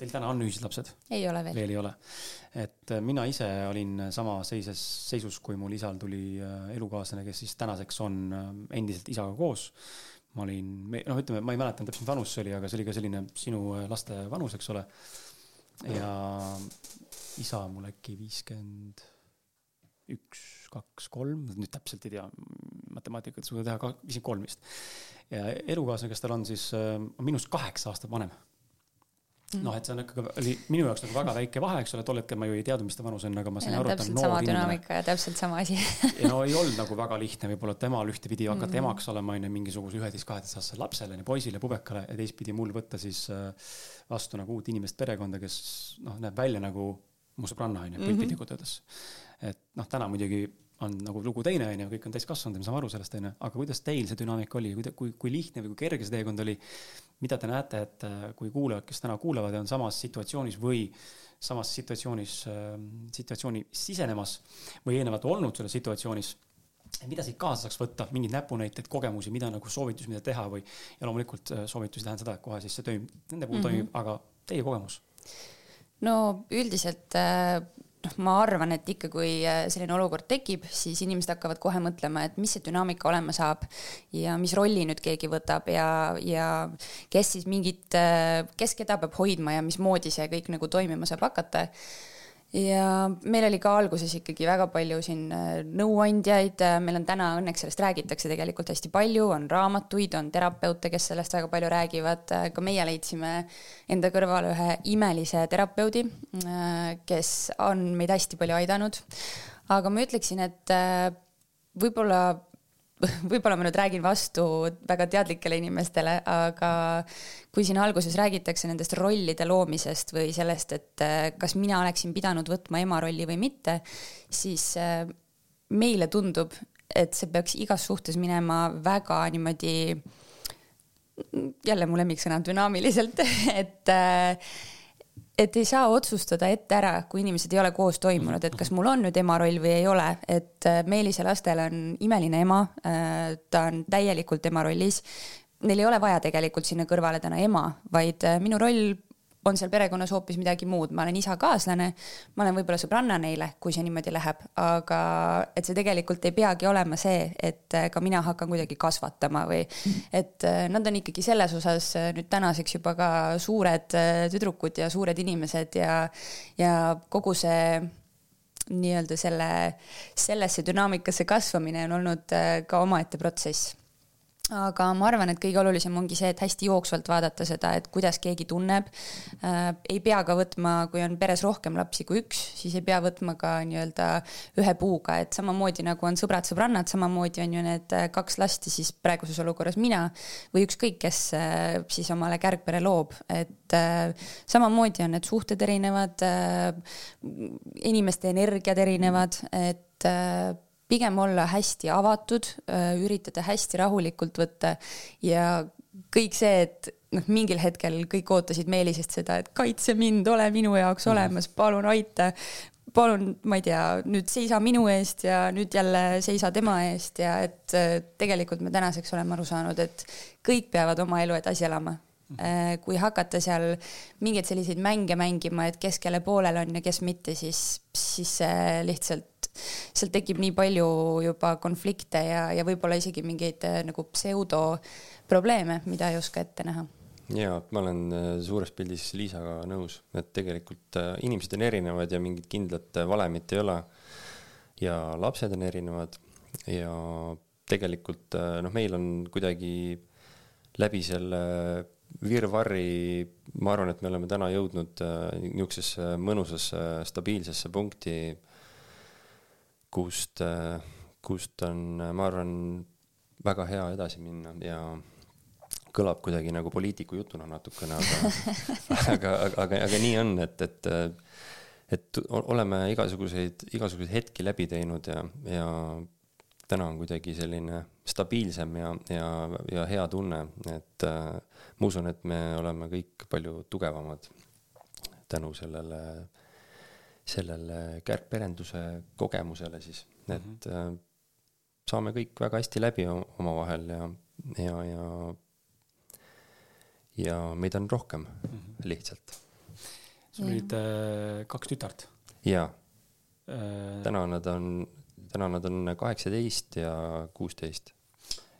Teil täna on ühised lapsed? ei ole veel. veel ei ole. et äh, mina ise olin sama seises, seisus, kui mul isal tuli elukaaslane, kes siis tänaseks on endiselt isaga koos ma olin, noh, ütleme, ma ei mäleta täpselt, mis vanus see oli, aga see oli ka selline sinu laste vanus, eks ole. Ja isa mul äkki viiskümmend üks, kaks, kolm, nüüd täpselt ei tea, matemaatikat ei suuda teha, viiskümmend kolm vist. ja elukaaslane, kes tal on siis, äh, on minust kaheksa aastat vanem. Noh, et see on ikkagi, oli minu jaoks nagu väga väike vahe, eks ole, tol hetkel ma ju ei teadnud, mis ta vanus on, aga ma sain aru, et ta on noor inimene. täpselt sama asi ja no ei olnud nagu väga lihtne võib-olla temal ühtepidi hakata mm -hmm. emaks olema, on ju, mingisuguse üheteist-kaheteistaastasele lapsele, poisile, pubekale ja teistpidi mul võtta siis äh, vastu nagu uut inimest perekonda, kes noh, näeb välja nagu mu sõbranna onju, mhm. öeldes. et noh, täna muidugi on nagu lugu teine onju, kõik on täiskasvanud ja me saame aru sellest onju, aga kuidas teil see dünaamika oli, kui, kui, lihtne või kui kerge see teekond oli? mida te näete, et äh, kui kuulajad, kes täna kuulavad ja on samas situatsioonis või samas situatsioonis äh,, situatsiooni sisenemas või eelnevalt olnud selles situatsioonis mida siit kaasa saaks võtta, mingeid näpunäiteid, kogemusi, mida nagu soovitusi, mida teha või ja loomulikult äh, soovitusi tähendab seda, et kohe siis see toimib, nende puhul mm -hmm. toimib, aga teie kogemus no üldiselt noh, ma arvan, et ikka, kui äh, selline olukord tekib, siis inimesed hakkavad kohe mõtlema, et mis see dünaamika olema saab ja mis rolli nüüd keegi võtab ja, ja kes siis mingit, äh, kes keda peab hoidma ja mismoodi see kõik nagu toimima saab hakata ja meil oli ka alguses ikkagi väga palju siin äh, nõuandjaid, äh, meil on täna õnneks sellest räägitakse tegelikult hästi palju, on raamatuid, on terapeute, kes sellest väga palju räägivad, äh, ka meie leidsime enda kõrvale ühe imelise terapeudi, kes on meid hästi palju aidanud. aga ma ütleksin, et võib-olla võib-olla ma nüüd räägin vastu väga teadlikele inimestele, aga kui siin alguses räägitakse nendest rollide loomisest või sellest, et äh, kas mina oleksin pidanud võtma ema rolli või mitte, siis äh, meile tundub, et see peaks igas suhtes minema väga niimoodi, jälle mu lemmiksõna, dünaamiliselt, et äh, et ei saa otsustada ette ära, kui inimesed ei ole koos toimunud, et kas mul on nüüd ema roll või ei ole, et äh, Meelise lastel on imeline ema, äh, ta on täielikult ema rollis. Neil ei ole vaja tegelikult sinna kõrvale täna ema, vaid äh, minu roll on seal perekonnas hoopis midagi muud, ma olen isa kaaslane, ma olen võib-olla sõbranna neile, kui see niimoodi läheb, aga et see tegelikult ei peagi olema see, et ka mina hakkan kuidagi kasvatama või et äh, nad on ikkagi selles osas äh, nüüd tänaseks juba ka suured äh, tüdrukud ja suured inimesed ja, ja kogu see nii-öelda selle, sellesse dünaamikasse kasvamine on olnud ka omaette protsess aga ma arvan, et kõige olulisem ongi see, et hästi jooksvalt vaadata seda, et kuidas keegi tunneb äh,. ei pea ka võtma, kui on peres rohkem lapsi kui üks, siis ei pea võtma ka nii-öelda ühe puuga, et samamoodi nagu on sõbrad-sõbrannad, samamoodi on ju need äh, kaks last ja siis praeguses olukorras mina või ükskõik, kes äh, siis omale kärgpere loob, et samamoodi on need suhted erinevad inimeste energiad erinevad, et pigem olla hästi avatud, äh, üritada hästi rahulikult võtta ja kõik see, et noh, mingil hetkel kõik ootasid Meelisest seda, et kaitse mind, ole minu jaoks mhm. olemas, palun aita. palun, ma ei tea, nüüd seisa minu eest ja nüüd jälle seisa tema eest ja et äh, tegelikult me tänaseks oleme aru saanud, et kõik peavad oma elu edasi elama mhm. äh, kui hakata seal mingeid selliseid mänge mängima, et kes kelle poolel on ja kes mitte, siis, siis see lihtsalt sealt tekib nii palju juba konflikte ja, ja võib-olla isegi mingeid äh, nagu pseudoprobleeme, mida ei oska ette näha ja ma olen äh, suures pildis Liisaga nõus, et tegelikult äh, inimesed on erinevad ja mingit kindlat valemit ei ole. ja lapsed on erinevad ja tegelikult noh, meil on kuidagi läbi selle virvarri, ma arvan, et me oleme täna jõudnud niisugusesse mõnusasse stabiilsesse punkti kust, kust on, ma arvan, väga hea edasi minna ja kõlab kuidagi nagu poliitiku jutuna natukene, aga aga, aga, aga, nii on, et, et, et oleme igasuguseid, igasuguseid hetki läbi teinud ja, ja täna on kuidagi selline stabiilsem ja, ja, ja hea tunne, et äh, ma usun, et me oleme kõik palju tugevamad tänu sellele sellele kärgperenduse kogemusele siis, et mm -hmm. saame kõik väga hästi läbi omavahel ja, ja, ja ja meid on rohkem mm -hmm. lihtsalt. sul olid äh, kaks tütart? jaa äh,. täna nad on, täna nad on kaheksateist ja kuusteist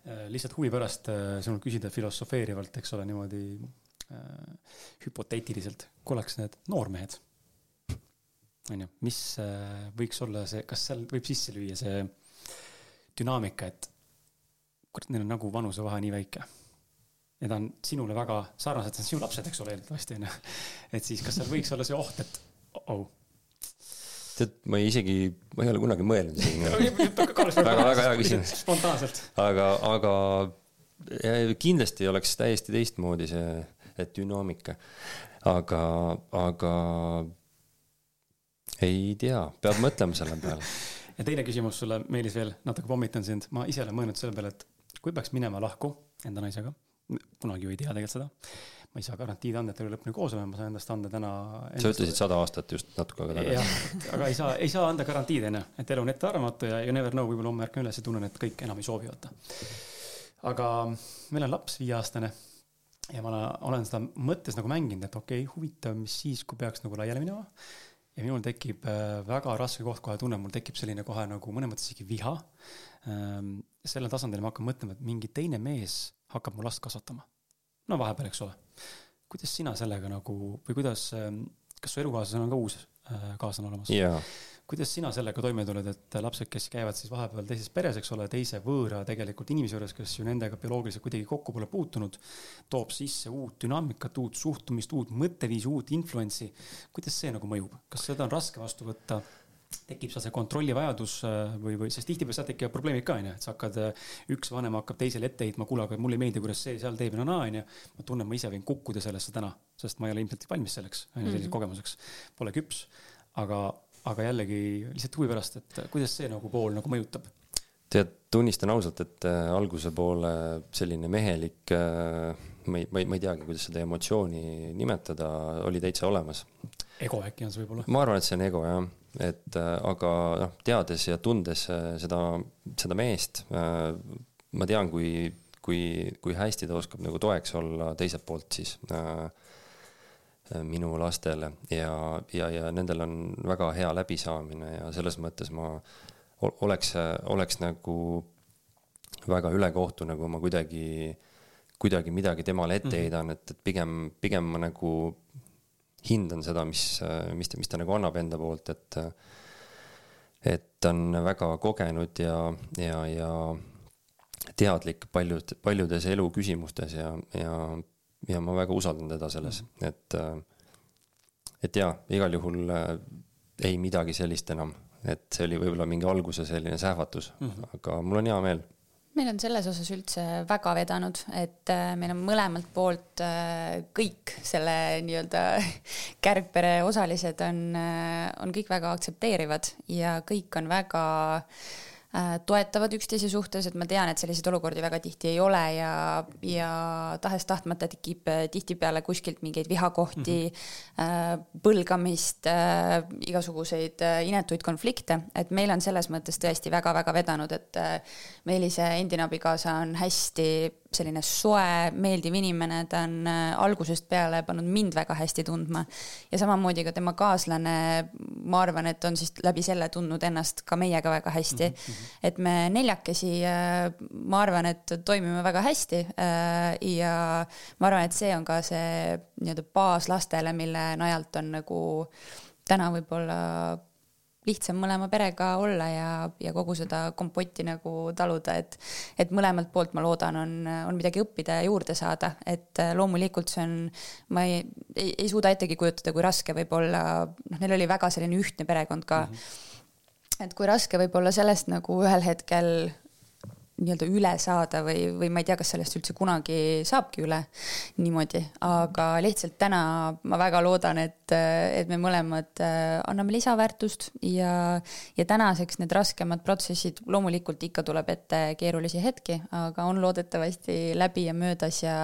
äh,. lihtsalt huvi pärast äh, sinult küsida filosofeerivalt, eks ole, niimoodi äh, hüpoteetiliselt, kui oleks need noormehed on ju, mis äh, võiks olla see, kas seal võib sisse lüüa see dünaamika, et kurat, neil on nagu vanusevahe nii väike. ja ta on sinule väga sarnased, sinu lapsed, eks ole, eeldatavasti on ju. et siis, kas seal võiks olla see oht, et oh. tead, ma isegi, ma ei ole kunagi mõelnud väga, väga hea küsimus. spontaanselt. aga, aga kindlasti oleks täiesti teistmoodi see, et dünaamika. aga, aga ei tea, peab mõtlema selle peale ja teine küsimus sulle, Meelis, veel natuke pommitan sind, ma ise olen mõelnud selle peale, et kui peaks minema lahku enda naisega, kunagi ju ei tea tegelikult seda, ma ei saa garantiid anda, et teil lõpuni koos oleme, ma saan endast anda täna. sa ütlesid sada aastat just natuke aega tagasi. aga ei saa, ei saa anda garantiid onju, et elu on ettearvamatu ja you never know, võib-olla homme ärkan üles ja tunnen, et kõik enam ei soovi vaata. aga meil on laps viieaastane ja ma olen seda mõttes nagu mänginud, et okei okay,, huvitav, mis siis, kui peaks nagu laiali minema ja minul tekib äh, väga raske koht, kohe tunnen, mul tekib selline kohe nagu mõnes mõttes isegi viha. Ähm, sellel tasandil ma hakkan mõtlema, et mingi teine mees hakkab mu last kasvatama. no vahepeal, eks ole. kuidas sina sellega nagu või kuidas, ähm, kas su elukaaslasel on ka uus äh, kaaslane olemas? jaa kuidas sina sellega toime tuled, et lapsed, kes käivad siis vahepeal teises peres, eks ole, teise võõra tegelikult inimese juures, kes ju nendega bioloogiliselt kuidagi kokku pole puutunud, toob sisse uut dünaamikat, uut suhtumist, uut mõtteviisi, uut influence'i. kuidas see nagu mõjub, kas seda on raske vastu võtta? tekib seal see kontrollivajadus äh, või, või, sest tihtipeale sealt tekivad probleemid ka onju, et sa hakkad, äh, üks vanem hakkab teisele ette heitma, kuule, aga mulle ei meeldi, kuidas see seal teeb ja naa onju. ma tunnen, ma ise võin kukkuda sellesse täna, sest ma ei ole ilmselt valmis selleks, onju, selliseks mhm. kogemuseks. Pole küps, aga aga jällegi lihtsalt huvi pärast, et kuidas see nagu pool nagu mõjutab? tead, tunnistan ausalt, et äh, alguse poole selline mehelik äh,, ma ei, ma ei, ma ei teagi, kuidas seda emotsiooni nimetada, oli täitsa olemas. ego äkki on see võib-olla? ma arvan, et see on ego jah, et äh, aga noh, teades ja tundes äh, seda, seda meest äh,, ma tean, kui, kui, kui hästi ta oskab nagu toeks olla teiselt poolt siis äh, Äh, minu lastele ja, ja, ja nendel on väga hea läbisaamine ja selles mõttes ma oleks, oleks nagu väga ülekohtu, nagu ma kuidagi, kuidagi midagi temale ette mhm. heidan, et, et pigem, pigem ma nagu hindan seda, mis, mis ta, mis ta nagu annab enda poolt, et et ta on väga kogenud ja, ja, ja teadlik paljud, paljudes eluküsimustes ja, ja ja ma väga usaldan teda selles mm, -hmm. et, äh, et jaa, igal juhul äh, ei midagi sellist enam, et see oli võib-olla mingi alguse selline sähvatus mm, -hmm. aga mul on hea meel meil on selles osas üldse väga vedanud, et äh, meil on mõlemalt poolt kõik selle nii-öelda kärgpere osalised on, on kõik väga aktsepteerivad ja kõik on väga äh, Äh, toetavad üksteise suhtes, et ma tean, et selliseid olukordi väga tihti ei ole ja, ja tahes-tahtmata tekib äh, tihtipeale kuskilt mingeid vihakohti mm, -hmm. põlgamist, igasuguseid inetuid konflikte, et meil on selles mõttes tõesti väga-väga vedanud, et Meelise endine abikaasa on hästi selline soe, meeldiv inimene, ta on äh, algusest peale pannud mind väga hästi tundma. ja samamoodi ka tema kaaslane, ma arvan, et on siis läbi selle tundnud ennast ka meiega väga hästi mm. -hmm. et me neljakesi, äh, ma arvan, et toimime väga hästi. Äh, ja ma arvan, et see on ka see nii-öelda baas lastele, mille najalt on nagu täna võib-olla lihtsam mõlema perega olla ja, ja kogu seda kompotti nagu taluda, et, et mõlemalt poolt ma loodan, on, on midagi õppida ja juurde saada, et äh, loomulikult see on, ma ei, ei, ei suuda ettegi kujutada, kui raske võib olla, noh, neil oli väga selline ühtne perekond ka mm. -hmm. et kui raske võib olla sellest nagu ühel hetkel nii-öelda üle saada või, või ma ei tea, kas sellest üldse kunagi saabki üle niimoodi, aga lihtsalt täna ma väga loodan, et, et me mõlemad äh, anname lisaväärtust ja, ja tänaseks need raskemad protsessid, loomulikult ikka tuleb ette keerulisi hetki, aga on loodetavasti läbi ja möödas ja,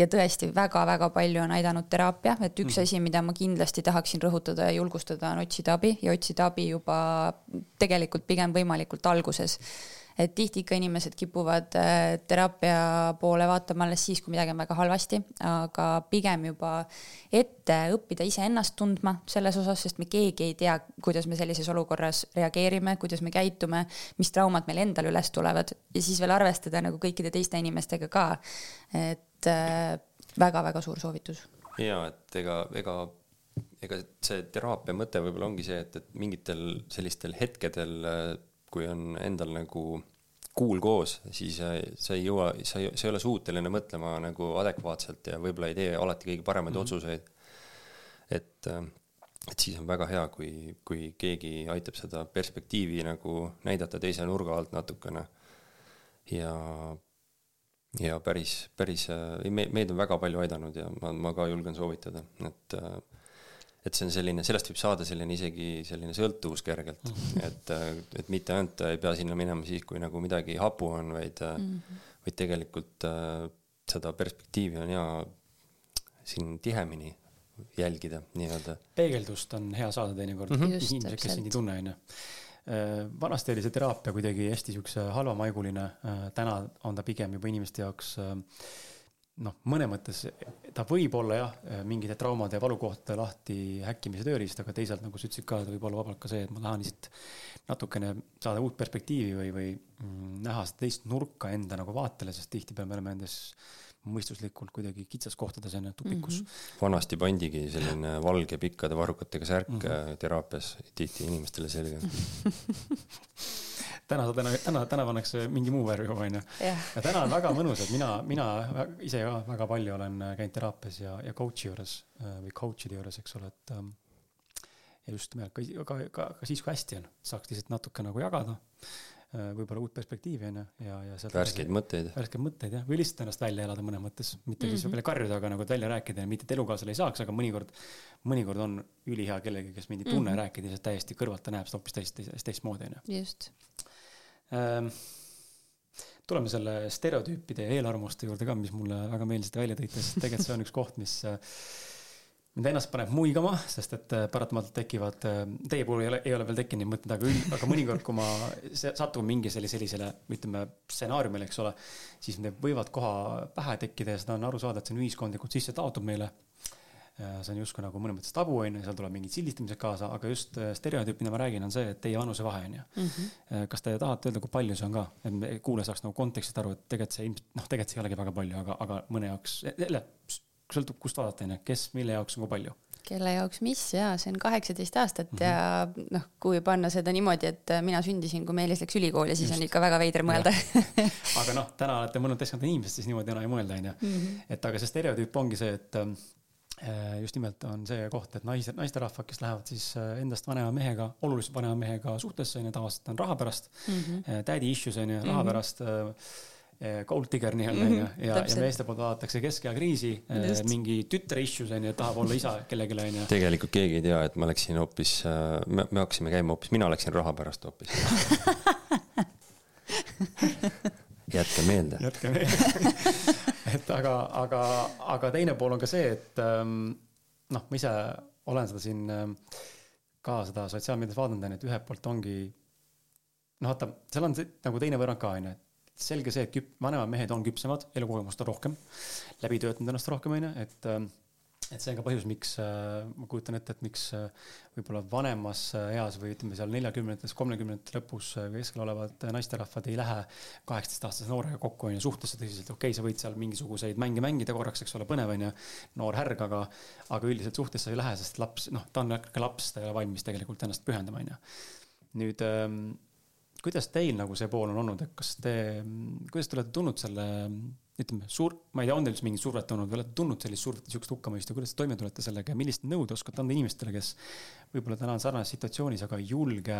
ja tõesti väga-väga palju on aidanud teraapia, et üks mm. asi, mida ma kindlasti tahaksin rõhutada ja julgustada, on otsida abi ja otsida abi juba tegelikult pigem võimalikult alguses et tihti ikka inimesed kipuvad äh, teraapia poole vaatama alles siis, kui midagi on väga halvasti, aga pigem juba ette õppida iseennast tundma selles osas, sest me keegi ei tea, kuidas me sellises olukorras reageerime, kuidas me käitume, mis traumad meil endal üles tulevad ja siis veel arvestada nagu kõikide teiste inimestega ka. et väga-väga äh, suur soovitus. ja et ega, ega ega see teraapia mõte võib-olla ongi see, et, et mingitel sellistel hetkedel kui on endal nagu kuul koos, siis äh, sa ei jõua, sa ei, sa ei ole suuteline mõtlema nagu adekvaatselt ja võib-olla ei tee alati kõige paremaid mm -hmm. otsuseid. et, äh, et siis on väga hea, kui, kui keegi aitab seda perspektiivi nagu näidata teise nurga alt natukene. ja, ja päris, päris, äh, meid on väga palju aidanud ja ma, ma ka julgen soovitada, et et see on selline, sellest võib saada selline isegi selline sõltuvus kergelt mm, -hmm. et, äh, et mitte ainult ei pea sinna minema siis, kui nagu midagi hapu on, vaid mm, -hmm. vaid tegelikult äh, seda perspektiivi on hea siin tihemini jälgida nii-öelda. peegeldust on hea saada teinekord mm -hmm. inimesed, kes sind ei tunne, onju. vanasti oli see teraapia kuidagi hästi siukse halvamaiguline, täna on ta pigem juba inimeste jaoks noh, mõne mõttes ta võib olla jah, mingite traumade ja valukohtade lahti häkkimise tööriist, aga teisalt nagu sa ütlesid ka, ta võib olla vabalt ka see, et ma tahan lihtsalt natukene saada uut perspektiivi või, või mm, näha seda teist nurka enda nagu vaatele, sest tihtipeale me oleme endas mõistuslikult kuidagi kitsaskohtades ju, tupikus mm. -hmm. vanasti pandigi selline valge pikkade varrukatega särk mm -hmm. teraapias tihti inimestele selga täna, täna, täna, täna pannakse mingi muu värv juba onju. ja täna on väga mõnus, et mina, mina ise ka väga palju olen käinud teraapias ja, ja coach'i juures äh, või coach'ide juures, eks ole, et. Ähm, ja just nimelt ka, ka, ka, ka siis, kui hästi on, saaks lihtsalt natuke nagu jagada äh, võib-olla uut perspektiivi onju ja, ja sealt. värskeid mõtteid. värskeid mõtteid jah, või lihtsalt ennast välja elada mõnes mõttes, mitte mm -hmm. siis võib-olla karjuda, aga nagu välja rääkida ja mitte, et elukaaslasele ei saaks, aga mõnikord, mõnikord on ülihea kellegi, kes mind ei tunne mm -hmm. rääkida, lihtsalt täiesti kõrvalt ta näeb seda hoopis teist, teistmoodi onju. just Ehm, tuleme selle stereotüüpide ja eelarvamuste juurde ka, mis mulle väga meeldisid välja tõite, sest tegelikult see on üks koht, mis äh, mind ennast paneb muigama, sest et äh, paratamatult tekivad, äh, teie puhul ei ole, ei ole veel tekkinud mõtted, aga üld-, aga mõnikord, kui ma satun mingi sellisele, sellisele, ütleme, stsenaariumile, eks ole, siis need võivad koha pähe tekkida ja seda on aru saada, et see on ühiskondlikult sisse taotud meile Äh, see on justkui nagu mõnes mõttes tabu on ju, seal tuleb mingid sildistamised kaasa, aga just stereotüüp, mida ma räägin, on see, et teie vanusevahe on ju. -hmm. kas te tahate öelda, kui palju see on ka, et kuulaja saaks nagu kontekstist aru, et tegelikult see ilmselt, noh, tegelikult see ei olegi väga palju, aga, aga mõne jaoks, jälle sõltub, kust vaadata on ju, kes, mille jaoks on kui palju kelle jaoks mis ja see on kaheksateist aastat mm -hmm. ja noh, kui panna seda niimoodi, et mina sündisin, kui Meelis läks ülikooli, siis Just. on ikka väga veider mõelda aga noh, täna olete mõelnud täiskasvanud inimesed, siis niimoodi enam ei mõelda, onju. Mhm. et aga see stereotüüp ongi see, et Äh, just nimelt on see koht, et naised, naisterahvad, kes lähevad siis äh, endast vanema mehega, oluliselt vanema mehega suhtesse, onju, tavaliselt on raha pärast mm. -hmm. Daddy issues onju, raha mm -hmm. pärast gold digger nii-öelda onju mm -hmm, ja, ja meeste poolt vaadatakse keskea kriisi, mingi tütre issues onju, tahab olla isa kellelegi onju. tegelikult keegi ei tea, et ma läksin hoopis, me, me hakkasime käima hoopis, mina läksin raha pärast hoopis. Jätke meelde. jätke meelde. Et aga, aga, aga teine pool on ka see, et ähm, noh, ma ise olen seda siin ähm, ka seda sotsiaalmeedias vaadanud, on ju, et ühelt poolt ongi noh, vaata, seal on see, nagu teine võrrand ka, on ju, et selge see, et küp-, vanemad mehed on küpsemad, elukogemust on rohkem, läbi töötanud ennast rohkem, on ju, et ähm, et see on ka põhjus, miks äh, ma kujutan ette, et miks äh, võib-olla vanemas äh, eas või ütleme seal neljakümnendates, kolmekümnendate lõpus keskel olevad naisterahvad ei lähe kaheksateistaastase noorega kokku onju suhtesse tõsiselt, okei okay,, sa võid seal mingisuguseid mänge mängida korraks, eks ole, põnev onju, noor härg, aga, aga üldiselt suhtesse ei lähe, sest laps, noh, ta on ikka laps, ta ei ole valmis tegelikult ennast pühendama onju. nüüd ähm, kuidas teil nagu see pool on olnud, et kas te, kuidas te olete tundnud selle ütleme, suur, ma ei tea, on teil üldse mingit survet olnud või olete tundnud sellist survet, niisugust hukkamõistu, kuidas te toime tulete sellega ja millist nõu te oskate anda inimestele, kes võib-olla täna on sarnases situatsioonis, aga ei julge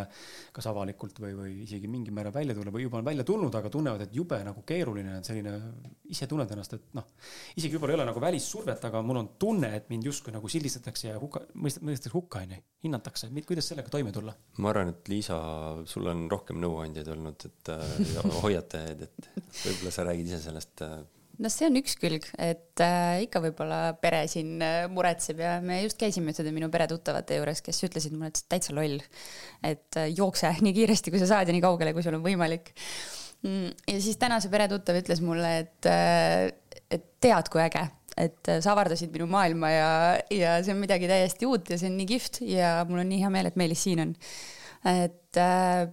kas avalikult või, või isegi mingil määral välja tulla või juba on välja tulnud, aga tunnevad, et jube nagu keeruline on selline, ise tunned ennast, et noh, isegi võib-olla ei ole nagu välissurvet, aga mul on tunne, et mind justkui nagu sildistatakse ja hukka, mõistetakse hukka, onju, hinnatakse, kuidas sellega toime tulla? ma arvan, et Liisa, sul on rohkem nõuandjaid olnud, et äh, hoiatajaid, et võib-olla sa räägid ise sellest äh, no see on üks külg, et äh, ikka võib-olla pere siin äh, muretseb ja me just käisime ühtede minu peretuttavate juures, kes ütlesid mulle, et täitsa loll. et äh, jookse nii kiiresti, kui sa saad ja nii kaugele, kui sul on võimalik mm,. ja siis täna see peretuttav ütles mulle, et äh,, et tead, kui äge, et äh, sa avardasid minu maailma ja, ja see on midagi täiesti uut ja see on nii kihvt ja mul on nii hea meel, et Meelis siin on. et äh,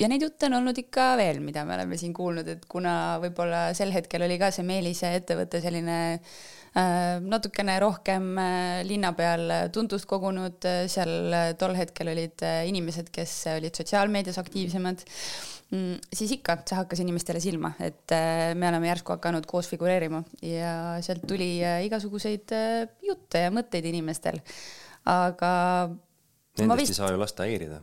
ja neid jutte on olnud ikka veel, mida me oleme siin kuulnud, et kuna võib-olla sel hetkel oli ka see Meelise ettevõte selline äh, natukene rohkem äh, linna peal tuntust kogunud, seal tol hetkel olid äh, inimesed, kes olid sotsiaalmeedias aktiivsemad mm,, siis ikka, see hakkas inimestele silma, et äh, me oleme järsku hakanud koos figureerima. Ja sealt tuli äh, igasuguseid äh, jutte ja mõtteid inimestel, aga Nendest vist... ei saa ju lasta häirida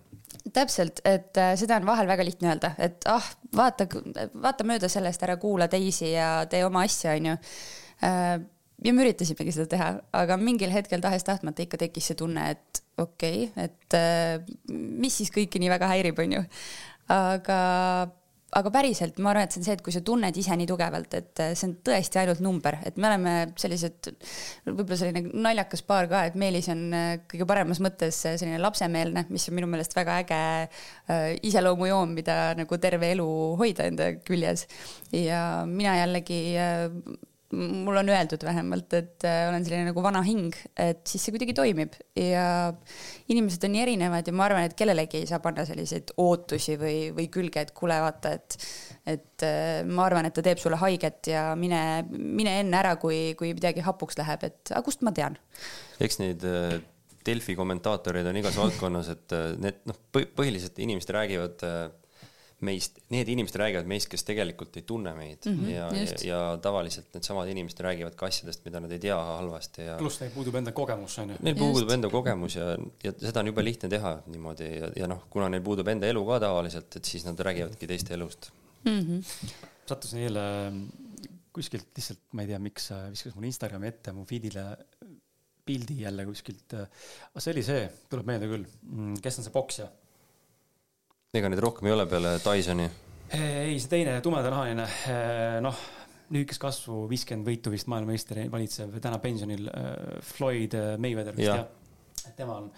täpselt, et äh, seda on vahel väga lihtne öelda, et ah, vaata, vaata mööda sellest, ära kuula teisi ja tee oma asja, onju äh,. ja me üritasimegi seda teha, aga mingil hetkel tahes-tahtmata ikka tekkis see tunne, et okei okay,, et äh, mis siis kõiki nii väga häirib, onju. aga aga päriselt ma arvan, et see on see, et kui sa tunned ise nii tugevalt, et äh, see on tõesti ainult number, et me oleme sellised, võib-olla selline naljakas paar ka, et Meelis on äh, kõige paremas mõttes äh, selline lapsemeelne, mis on minu meelest väga äge iseloomujoon, mida nagu terve elu hoida enda küljes. ja mina jällegi äh, mul on öeldud vähemalt, et äh, olen selline nagu vana hing, et siis see kuidagi toimib ja inimesed on nii erinevad ja ma arvan, et kellelegi ei saa panna selliseid ootusi või, või külge, et kuule, vaata, et et äh, ma arvan, et ta teeb sulle haiget ja mine, mine enne ära, kui, kui midagi hapuks läheb, et aga kust ma tean? eks neid äh, Delfi kommentaatoreid on igas valdkonnas, et need noh, põhiliselt inimesed räägivad meist, need inimesed räägivad meist, kes tegelikult ei tunne meid mm -hmm, ja, ja, ja tavaliselt needsamad inimesed räägivad ka asjadest, mida nad ei tea halvasti ja. pluss neil puudub enda kogemus, on ju. Neil puudub enda kogemus ja, ja seda on jube lihtne teha niimoodi ja, ja noh, kuna neil puudub enda elu ka tavaliselt, et siis nad räägivadki teiste elust mm. -hmm. sattusin eile kuskilt lihtsalt, ma ei tea, miks viskas mulle Instagrami ette mu feed'ile pildi jälle kuskilt. aga see oli see, tuleb meelde küll, mm, kes on see poksja ega neid rohkem ei ole peale Dysoni? ei, see teine tumedanahaline, noh, lühikest kasvu, viiskümmend võitu vist maailmameister valitsev, täna pensionil Floyd Mayweather vist jah ja.? tema on,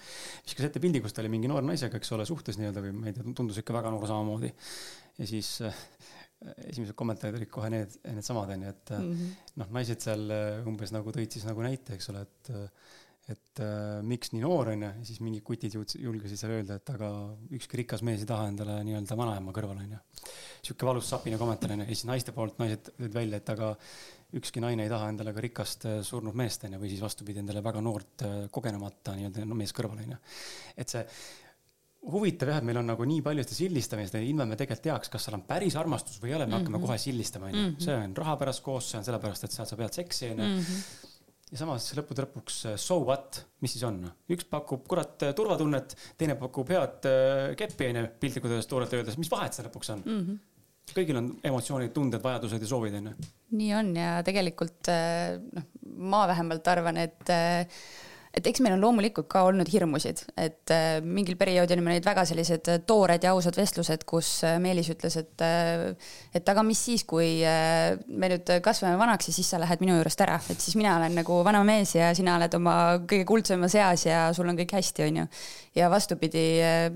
viskas ette pildi, kus ta oli mingi noore naisega, eks ole, suhtes nii-öelda või ma ei tea, tundus ikka väga noor samamoodi. ja siis äh, esimesed kommentaarid olid kohe need, needsamad onju, et mm -hmm. noh, naised seal umbes nagu tõid siis nagu näite, eks ole, et et äh, miks nii noor onju, ja siis mingid kutid julgesid seal öelda, et aga ükski rikas mees ei taha endale nii-öelda vanaema kõrvale onju. sihuke valus sapine kommentaar onju, ja siis naiste poolt naised tõid välja, et aga ükski naine ei taha endale ka rikast äh, surnud meest onju, või siis vastupidi, endale väga noort äh, kogenemata nii-öelda no, meest kõrvale onju. et see huvitav jah, et meil on nagu nii palju seda sildistamist, ilma me tegelikult teaks, kas seal on päris armastus või ei ole, me mm -hmm. hakkame kohe sildistama, onju. Mhm. see on raha pärast koos, see on sellepärast, et sealt sa pead seksi, onju mhm ja samas lõppude lõpuks äh, so what, mis siis on? üks pakub kurat äh, turvatunnet, teine pakub head äh, keppi onju, piltlikult öeldes, toorelt öeldes, mis vahet seal lõpuks on mm? -hmm kõigil on emotsioonid, tunded, vajadused ja soovid onju. nii on ja tegelikult noh, ma vähemalt arvan, et et eks meil on loomulikult ka olnud hirmusid, et äh, mingil perioodil olime neid väga sellised äh, toored ja ausad vestlused, kus äh, Meelis ütles, et et aga mis siis, kui me nüüd kasvame vanaks ja siis sa lähed minu juurest ära, et siis mina olen nagu vana mees ja sina oled oma kõige kuldsemas eas ja sul on kõik hästi, onju. Ja vastupidi,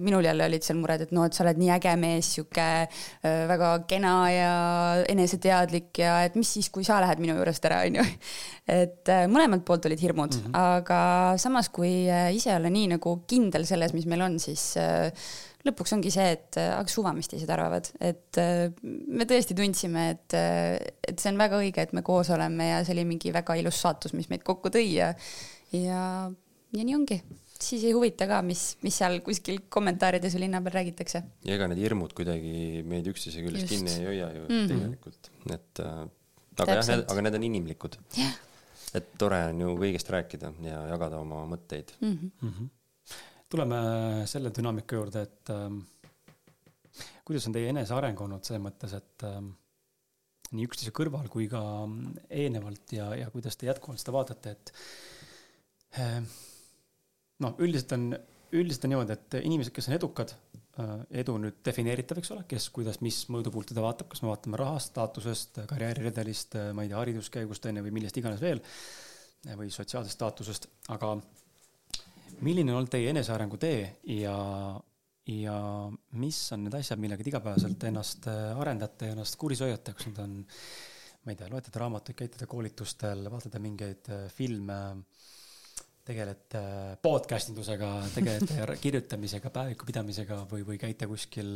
minul jälle olid seal mured, et noh, et sa oled nii äge mees, sihuke väga kena ja eneseteadlik ja et mis siis, kui sa lähed minu juurest ära, onju. et mõlemalt poolt olid hirmud mm, -hmm. aga samas, kui ise olla nii nagu kindel selles, mis meil on, siis lõpuks ongi see, et aga suva, mis teised arvavad, et me tõesti tundsime, et, et see on väga õige, et me koos oleme ja see oli mingi väga ilus saatus, mis meid kokku tõi ja, ja, ja nii ongi siis ei huvita ka, mis, mis seal kuskil kommentaarides või linna peal räägitakse. ja ega need hirmud kuidagi meid üksteise küljest kinni ei hoia ju mm -hmm. tegelikult, et äh, aga Täpselt. jah, aga need on inimlikud. jah et tore on ju kõigest rääkida ja jagada oma mõtteid mm. -hmm. tuleme selle dünaamika juurde, et ähm, kuidas on teie eneseareng olnud selles mõttes, et ähm, nii üksteise kõrval kui ka eelnevalt ja, ja kuidas te jätkuvalt seda vaatate, et äh, noh, üldiselt on, üldiselt on niimoodi, et inimesed, kes on edukad, äh, edu nüüd defineeritav, eks ole, kes, kuidas, mis mõõdupuult teda vaatab, kas me vaatame rahast, staatusest, karjääriredelist, äh, ma ei tea, hariduskäigust on ju, või millest iganes veel, äh, või sotsiaalsest staatusest, aga milline on olnud teie enesearengu tee ja, ja mis on need asjad, millega te igapäevaselt ennast arendate ja ennast kuris hoiate, kas need on, ma ei tea, loete te raamatuid, käite koolitustel, vaatate mingeid filme tegelete podcast indusega, tegelete kirjutamisega, päeviku pidamisega või, või käite kuskil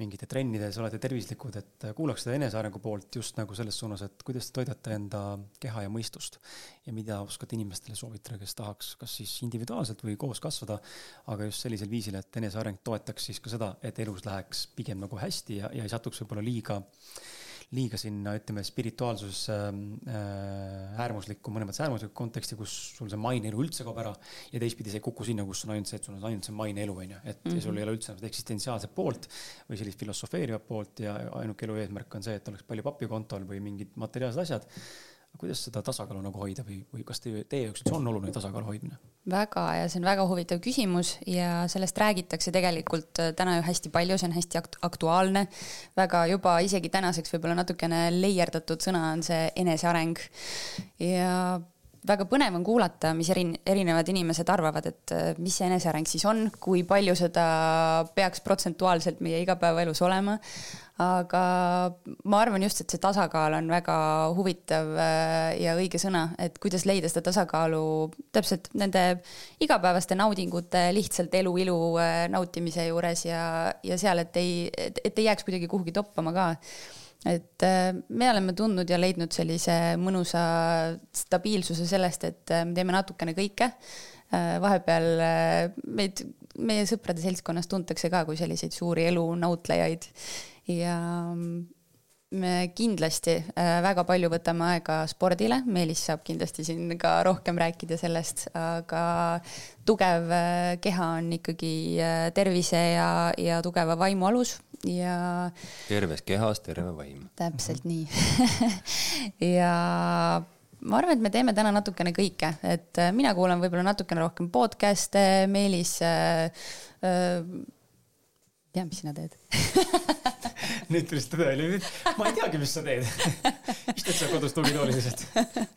mingite trennides, olete tervislikud, et kuulaks seda enesearengu poolt just nagu selles suunas, et kuidas te toidate enda keha ja mõistust ja mida oskate inimestele soovitada, kes tahaks kas siis individuaalselt või koos kasvada, aga just sellisel viisil, et eneseareng toetaks siis ka seda, et elus läheks pigem nagu hästi ja, ja ei satuks võib-olla liiga äh, liiga sinna, ütleme, spirituaalsusesse äh, äärmuslikku, mõnes mõttes äärmuslikku konteksti, kus sul see maine elu üldse kaob ära ja teistpidi see ei kuku sinna, kus on ainult see, et sul on ainult see maine elu, onju, et mm -hmm. sul ei ole üldse seda eksistentsiaalset poolt või sellist filosofeerivat poolt ja ainuke elu eesmärk on see, et oleks palju pappi kontol või mingid materiaalsed asjad kuidas seda tasakaalu nagu hoida või, või kas teie, teie jaoks üldse on oluline tasakaalu hoidmine? väga ja see on väga huvitav küsimus ja sellest räägitakse tegelikult äh, täna ju hästi palju, see on hästi akt aktuaalne. väga juba isegi tänaseks võib-olla natukene leierdatud sõna on see eneseareng. ja väga põnev on kuulata, mis eri, erinevad inimesed arvavad, et äh, mis see eneseareng siis on, kui palju seda peaks protsentuaalselt meie igapäevaelus olema. Aga ma arvan just, et see tasakaal on väga huvitav äh, ja õige sõna, et kuidas leida seda tasakaalu täpselt nende igapäevaste naudingute, lihtsalt elu ilu äh, nautimise juures ja, ja seal, et ei, et ei jääks kuidagi kuhugi toppama ka et äh, me oleme tundnud ja leidnud sellise mõnusa stabiilsuse sellest, et me teeme natukene kõike. Vahepeal meid, meie sõprade seltskonnas tuntakse ka kui selliseid suuri elunautlejaid ja mm, me kindlasti väga palju võtame aega spordile, Meelis saab kindlasti siin ka rohkem rääkida sellest, aga tugev keha on ikkagi tervise ja, ja tugeva vaimu alus ja. terves kehas terve vaim. täpselt nii ja ma arvan, et me teeme täna natukene kõike, et äh, mina kuulan võib-olla natukene rohkem podcast'e, Meelis äh,. Äh, tea, mis sina teed? Nüüd tuli see tõde välja, ma ei teagi, mis sa teed. Istud seal kodus tugitoolis lihtsalt.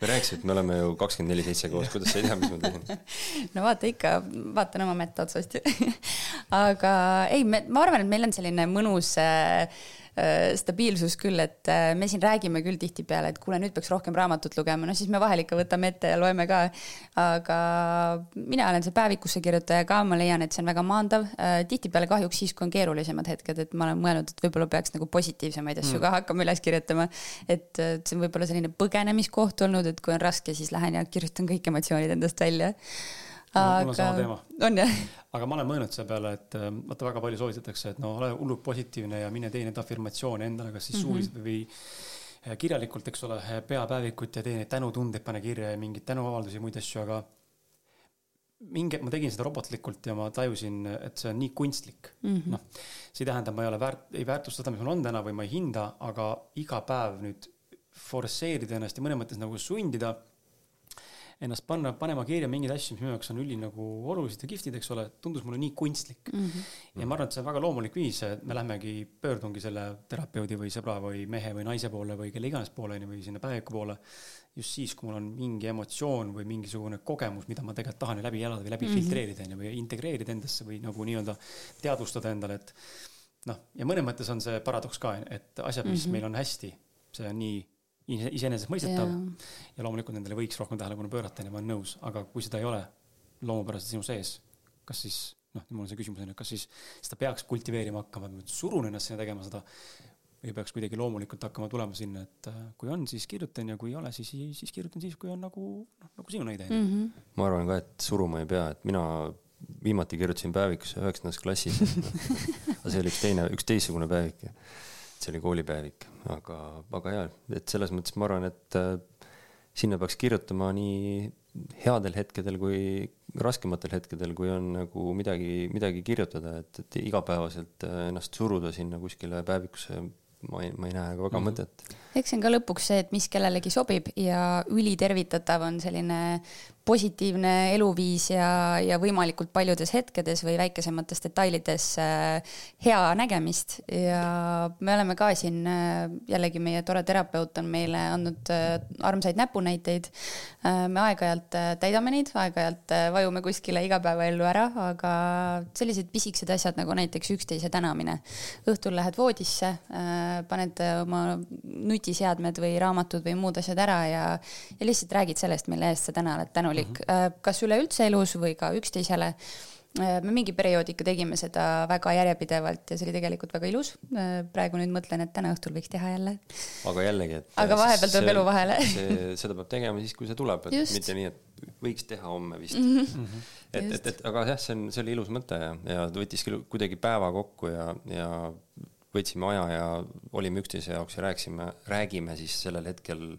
me rääkisime, et me oleme ju kakskümmend neli seitse koos, kuidas sa ei tea, mis ma teen? no vaata ikka, vaatan oma mätta otsast. Aga ei, me, ma arvan, et meil on selline mõnus Äh, stabiilsus küll, et äh, me siin räägime küll tihtipeale, et kuule, nüüd peaks rohkem raamatut lugema, no siis me vahel ikka võtame ette ja loeme ka. aga mina olen see päevikusse kirjutaja ka, ma leian, et see on väga maandav. Äh, tihtipeale kahjuks siis, kui on keerulisemad hetked, et ma olen mõelnud, et võib-olla peaks nagu positiivsemaid asju mm. ka hakkama üles kirjutama. et see on võib-olla selline põgenemiskoht olnud, et kui on raske, siis lähen ja kirjutan kõik emotsioonid endast välja aga mul on sama teema. on jah? aga ma olen mõelnud selle peale, et äh, vaata, väga palju soovitatakse, et no ole hullult positiivne ja mine tee neid afirmatsioone endale, kas siis mm -hmm. suuliselt või kirjalikult, eks ole, peapäevikut ja tee neid tänutundeid, pane kirja ja mingeid tänuavaldusi, muid asju, aga mingi ma tegin seda robotlikult ja ma tajusin, et see on nii kunstlik mm -hmm.. noh, see ei tähenda, ma ei ole väärt, ei väärtusta seda, mis mul on täna või ma ei hinda, aga iga päev nüüd forsseerida ennast ja mõnes mõttes nagu sundida ennast panna, panema kirja mingeid asju, mis minu jaoks on üli nagu olulised ja kihvtid, eks ole, tundus mulle nii kunstlik mm. -hmm. ja ma arvan, et see on väga loomulik viis, me lähmegi, pöördungi selle terapeudi või sõbra või mehe või naise poole või kelle iganes poole, onju, või sinna päeviku poole. just siis, kui mul on mingi emotsioon või mingisugune kogemus, mida ma tegelikult tahan läbi elada või läbi mm -hmm. filtreerida, onju, või integreerida endasse või nagu nii-öelda teadvustada endale, et noh, ja mõnes mõttes on see paradoks ka, et asjad, mis mm -hmm. meil on hästi, see on nii iseenesestmõistetav yeah. ja loomulikult nendele võiks rohkem tähelepanu pöörata ja ma olen nõus, aga kui seda ei ole loomupäraselt sinu sees, kas siis noh, mul on see küsimus on ju, kas siis seda peaks kultiveerima hakkama, surun ennast sinna tegema seda või peaks kuidagi loomulikult hakkama tulema sinna, et äh, kui on, siis kirjutan ja kui ei ole, siis, siis kirjutan siis, kui on nagu noh, nagu sinu näide mm. -hmm. ma arvan ka, et suruma ei pea, et mina viimati kirjutasin päevikusse üheksandas klassis aga see oli üks teine, üks teistsugune päevik see oli koolipäevik, aga, aga jaa, et selles mõttes ma arvan, et äh, sinna peaks kirjutama nii headel hetkedel kui raskematel hetkedel, kui on nagu midagi, midagi kirjutada, et, et igapäevaselt äh, ennast suruda sinna kuskile päevikusse ma ei, ma ei näe väga mm -hmm. mõtet. Eks see on ka lõpuks see, et mis kellelegi sobib ja ülitervitatav on selline positiivne eluviis ja, ja võimalikult paljudes hetkedes või väikesemates detailides äh, hea nägemist ja me oleme ka siin äh,, jällegi meie tore terapeut on meile andnud äh, armsaid näpunäiteid me aeg-ajalt täidame neid, aeg-ajalt vajume kuskile igapäevaellu ära, aga sellised pisikesed asjad nagu näiteks üksteise tänamine. õhtul lähed voodisse paned oma nutiseadmed või raamatud või muud asjad ära ja, ja lihtsalt räägid sellest, mille eest sa täna oled tänulik mm, -hmm. kas üleüldse elus või ka üksteisele äh, me mingi perioodi ikka tegime seda väga järjepidevalt ja see oli tegelikult väga ilus. praegu nüüd mõtlen, et täna õhtul võiks teha jälle. aga jällegi, et. aga vahepeal tuleb elu vahele see, seda peab tegema siis, kui see tuleb, et Just. mitte nii, et võiks teha homme vist mm. -hmm. et, et, et aga jah, see on, see oli ilus mõte ja, ja ta võttis küll kuidagi päeva kokku ja, ja võtsime aja ja olime üksteise jaoks ja rääkisime, räägime siis sellel hetkel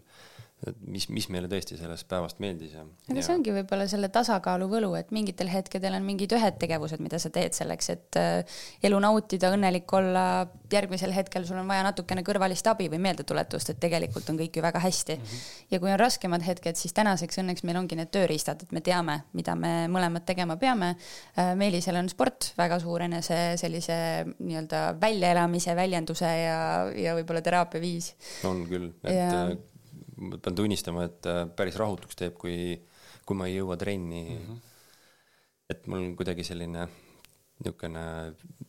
et mis, mis meile tõesti sellest päevast meeldis ja. aga see ongi võib-olla selle tasakaalu võlu, et mingitel hetkedel on mingid ühed tegevused, mida sa teed selleks, et äh, elu nautida, õnnelik olla. järgmisel hetkel sul on vaja natukene kõrvalist abi või meeldetuletust, et tegelikult on kõik ju väga hästi mm. -hmm. ja kui on raskemad hetked, siis tänaseks õnneks meil ongi need tööriistad, et me teame, mida me mõlemad tegema peame. Äh, Meelisel on sport väga suur enese sellise nii-öelda väljaelamise, väljenduse ja, ja võib-olla teraapia viis. on küll, et ja ma pean tunnistama, et äh, päris rahutuks teeb, kui, kui ma ei jõua trenni mm. -hmm. et mul on kuidagi selline niisugune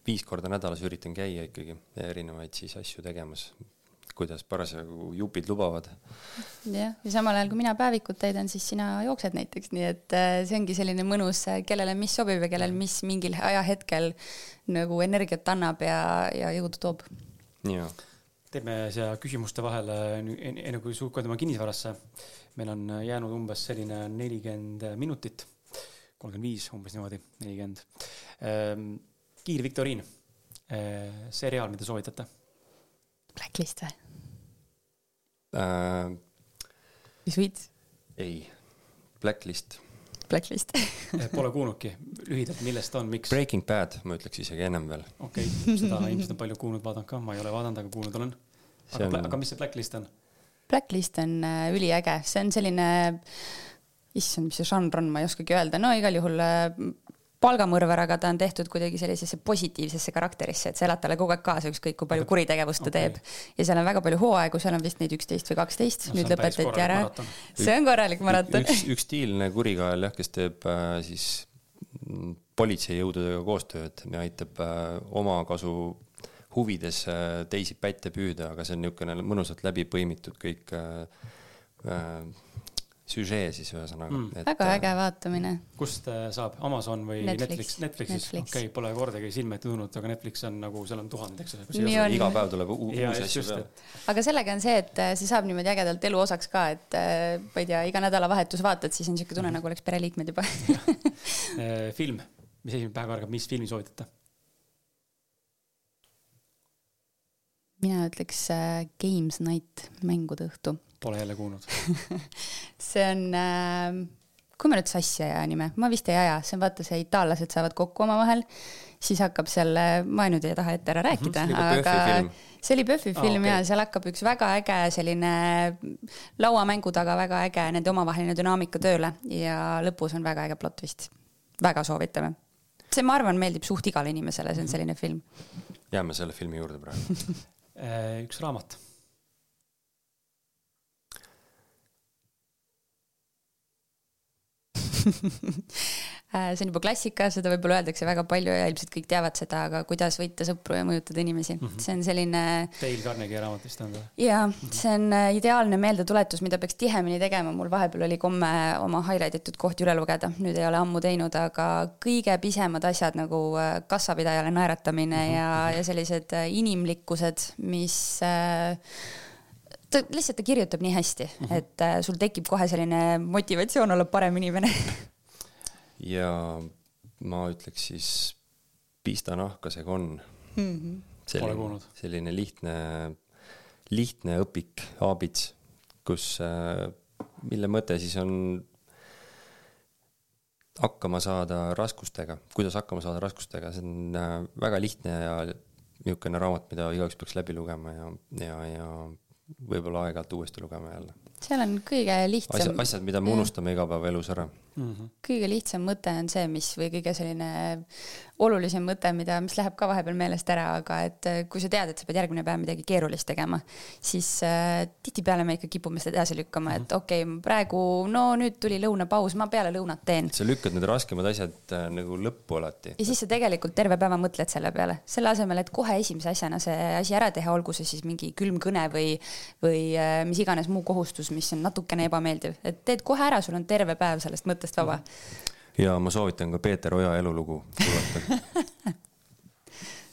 viis korda nädalas üritan käia ikkagi erinevaid siis asju tegemas, kuidas parasjagu jupid lubavad. jah, ja samal ajal, kui mina päevikut täidan, siis sina jooksed näiteks, nii et äh, see ongi selline mõnus, kellele mis sobib ja kellel mis mingil ajahetkel nagu energiat annab ja, ja jõudu toob. jaa teeme siia küsimuste vahele, enne kui suhkrume kinnisvarasse. meil on jäänud umbes selline nelikümmend minutit, kolmkümmend viis umbes niimoodi, nelikümmend. Ehm, kiirviktoriin, ehm, seriaal, mida soovitate? Blacklist või äh,? mis võits? ei, Blacklist Blacklist eh, Pole kuulnudki, lühidalt, millest on, miks? Breaking Bad, ma ütleks isegi ennem veel. okei okay,, seda ilmselt on palju kuulnud, vaadanud ka, ma ei ole vaadanud, aga kuulnud olen. aga on..., aga mis see Blacklist on? Blacklist on äh, üliäge, see on selline, issand, mis see žanr on, ma ei oskagi öelda, no igal juhul äh, palgamõrvar, aga ta on tehtud kuidagi sellisesse positiivsesse karakterisse, et sa elad talle kogu aeg kaasa, ükskõik kui palju kuritegevust ta okay. teeb. ja seal on väga palju hooaegu, seal on vist neid üksteist või kaksteist no,, nüüd lõpetati ära. see on korralik maraton. üks, üks stiilne kurikael jah, kes teeb äh, siis politseijõududega koostööd ja aitab äh, omakasu huvides äh, teisi pätte püüda, aga see on niisugune mõnusalt läbi põimitud kõik äh, äh süžee siis ühesõnaga. Mm.. väga äh, äge vaatamine. kust äh, saab, Amazon või Netflix, Netflixis? okei okay,, pole kordagi silme ette tulnud, aga Netflix on nagu, seal on tuhanded, eks ole. iga päev tuleb uusi asju peale. aga sellega on see, et äh, see saab niimoodi ägedalt elu osaks ka, et ma ei tea, iga nädalavahetus vaatad, siis on niisugune tunne, nagu oleks pereliikmed juba. Film, mis esimene päev kargab, mis filmi soovitate? mina ütleks Games Night, mängude õhtu Pole jälle kuulnud see on äh, kui ma nüüd sassi ei aja nime, ma vist ei aja, see on vaata see itaallased saavad kokku omavahel, siis hakkab seal, ma nüüd ei taha ette ära rääkida mm, -hmm, aga see oli PÖFFi film ah, okay. ja seal hakkab üks väga äge selline lauamängu taga väga äge nende omavaheline dünaamika tööle ja lõpus on väga äge plott vist. väga soovitame. see, ma arvan, meeldib suht igale inimesele, see on selline film. jääme selle filmi juurde praegu äh, üks raamat Äh, see on juba klassika, seda võib-olla öeldakse väga palju ja ilmselt kõik teavad seda, aga kuidas võita sõpru ja mõjutada inimesi mm, -hmm. see on selline. Dale Carnegie raamat vist on või? jaa, see on äh, ideaalne meeldetuletus, mida peaks tihemini tegema, mul vahepeal oli komme oma highlight itud kohti üle lugeda, nüüd ei ole ammu teinud, aga kõige pisemad asjad nagu äh, kassapidajale naeratamine mm -hmm. ja, ja sellised inimlikkused, mis äh, ta lihtsalt, ta kirjutab nii hästi mm, -hmm. et äh, sul tekib kohe selline motivatsioon olla parem inimene ja ma ütleks siis pista nahkasega on mm. -hmm. selline, selline lihtne, lihtne õpik, aabits, kus äh,, mille mõte siis on hakkama saada raskustega, kuidas hakkama saada raskustega, see on äh, väga lihtne ja niisugune raamat, mida igaüks peaks läbi lugema ja, ja, ja võib-olla aeg-ajalt uuesti lugema jälle. seal on kõige lihtsam asjad, asjad, mida me unustame igapäevaelus ära mm. -hmm. kõige lihtsam mõte on see, mis või kõige selline olulisem mõte, mida, mis läheb ka vahepeal meelest ära, aga et äh, kui sa tead, et sa pead järgmine päev midagi keerulist tegema, siis äh, tihtipeale me ikka kipume seda edasi lükkama, et mhm. okei okay,, praegu no nüüd tuli lõunapaus, ma peale lõunat teen. sa lükkad need raskemad asjad äh, nagu lõppu alati. ja siis sa tegelikult terve päeva mõtled selle peale, selle asemel, et kohe esimese asjana see asi ära teha, olgu see siis mingi külm kõne või, või äh, mis iganes muu kohustus, mis on natukene ebameeldiv, et teed kohe ära, sul on terve päev sellest mõttest vaba. Ja ma soovitan ka Peeter Oja elulugu kuulata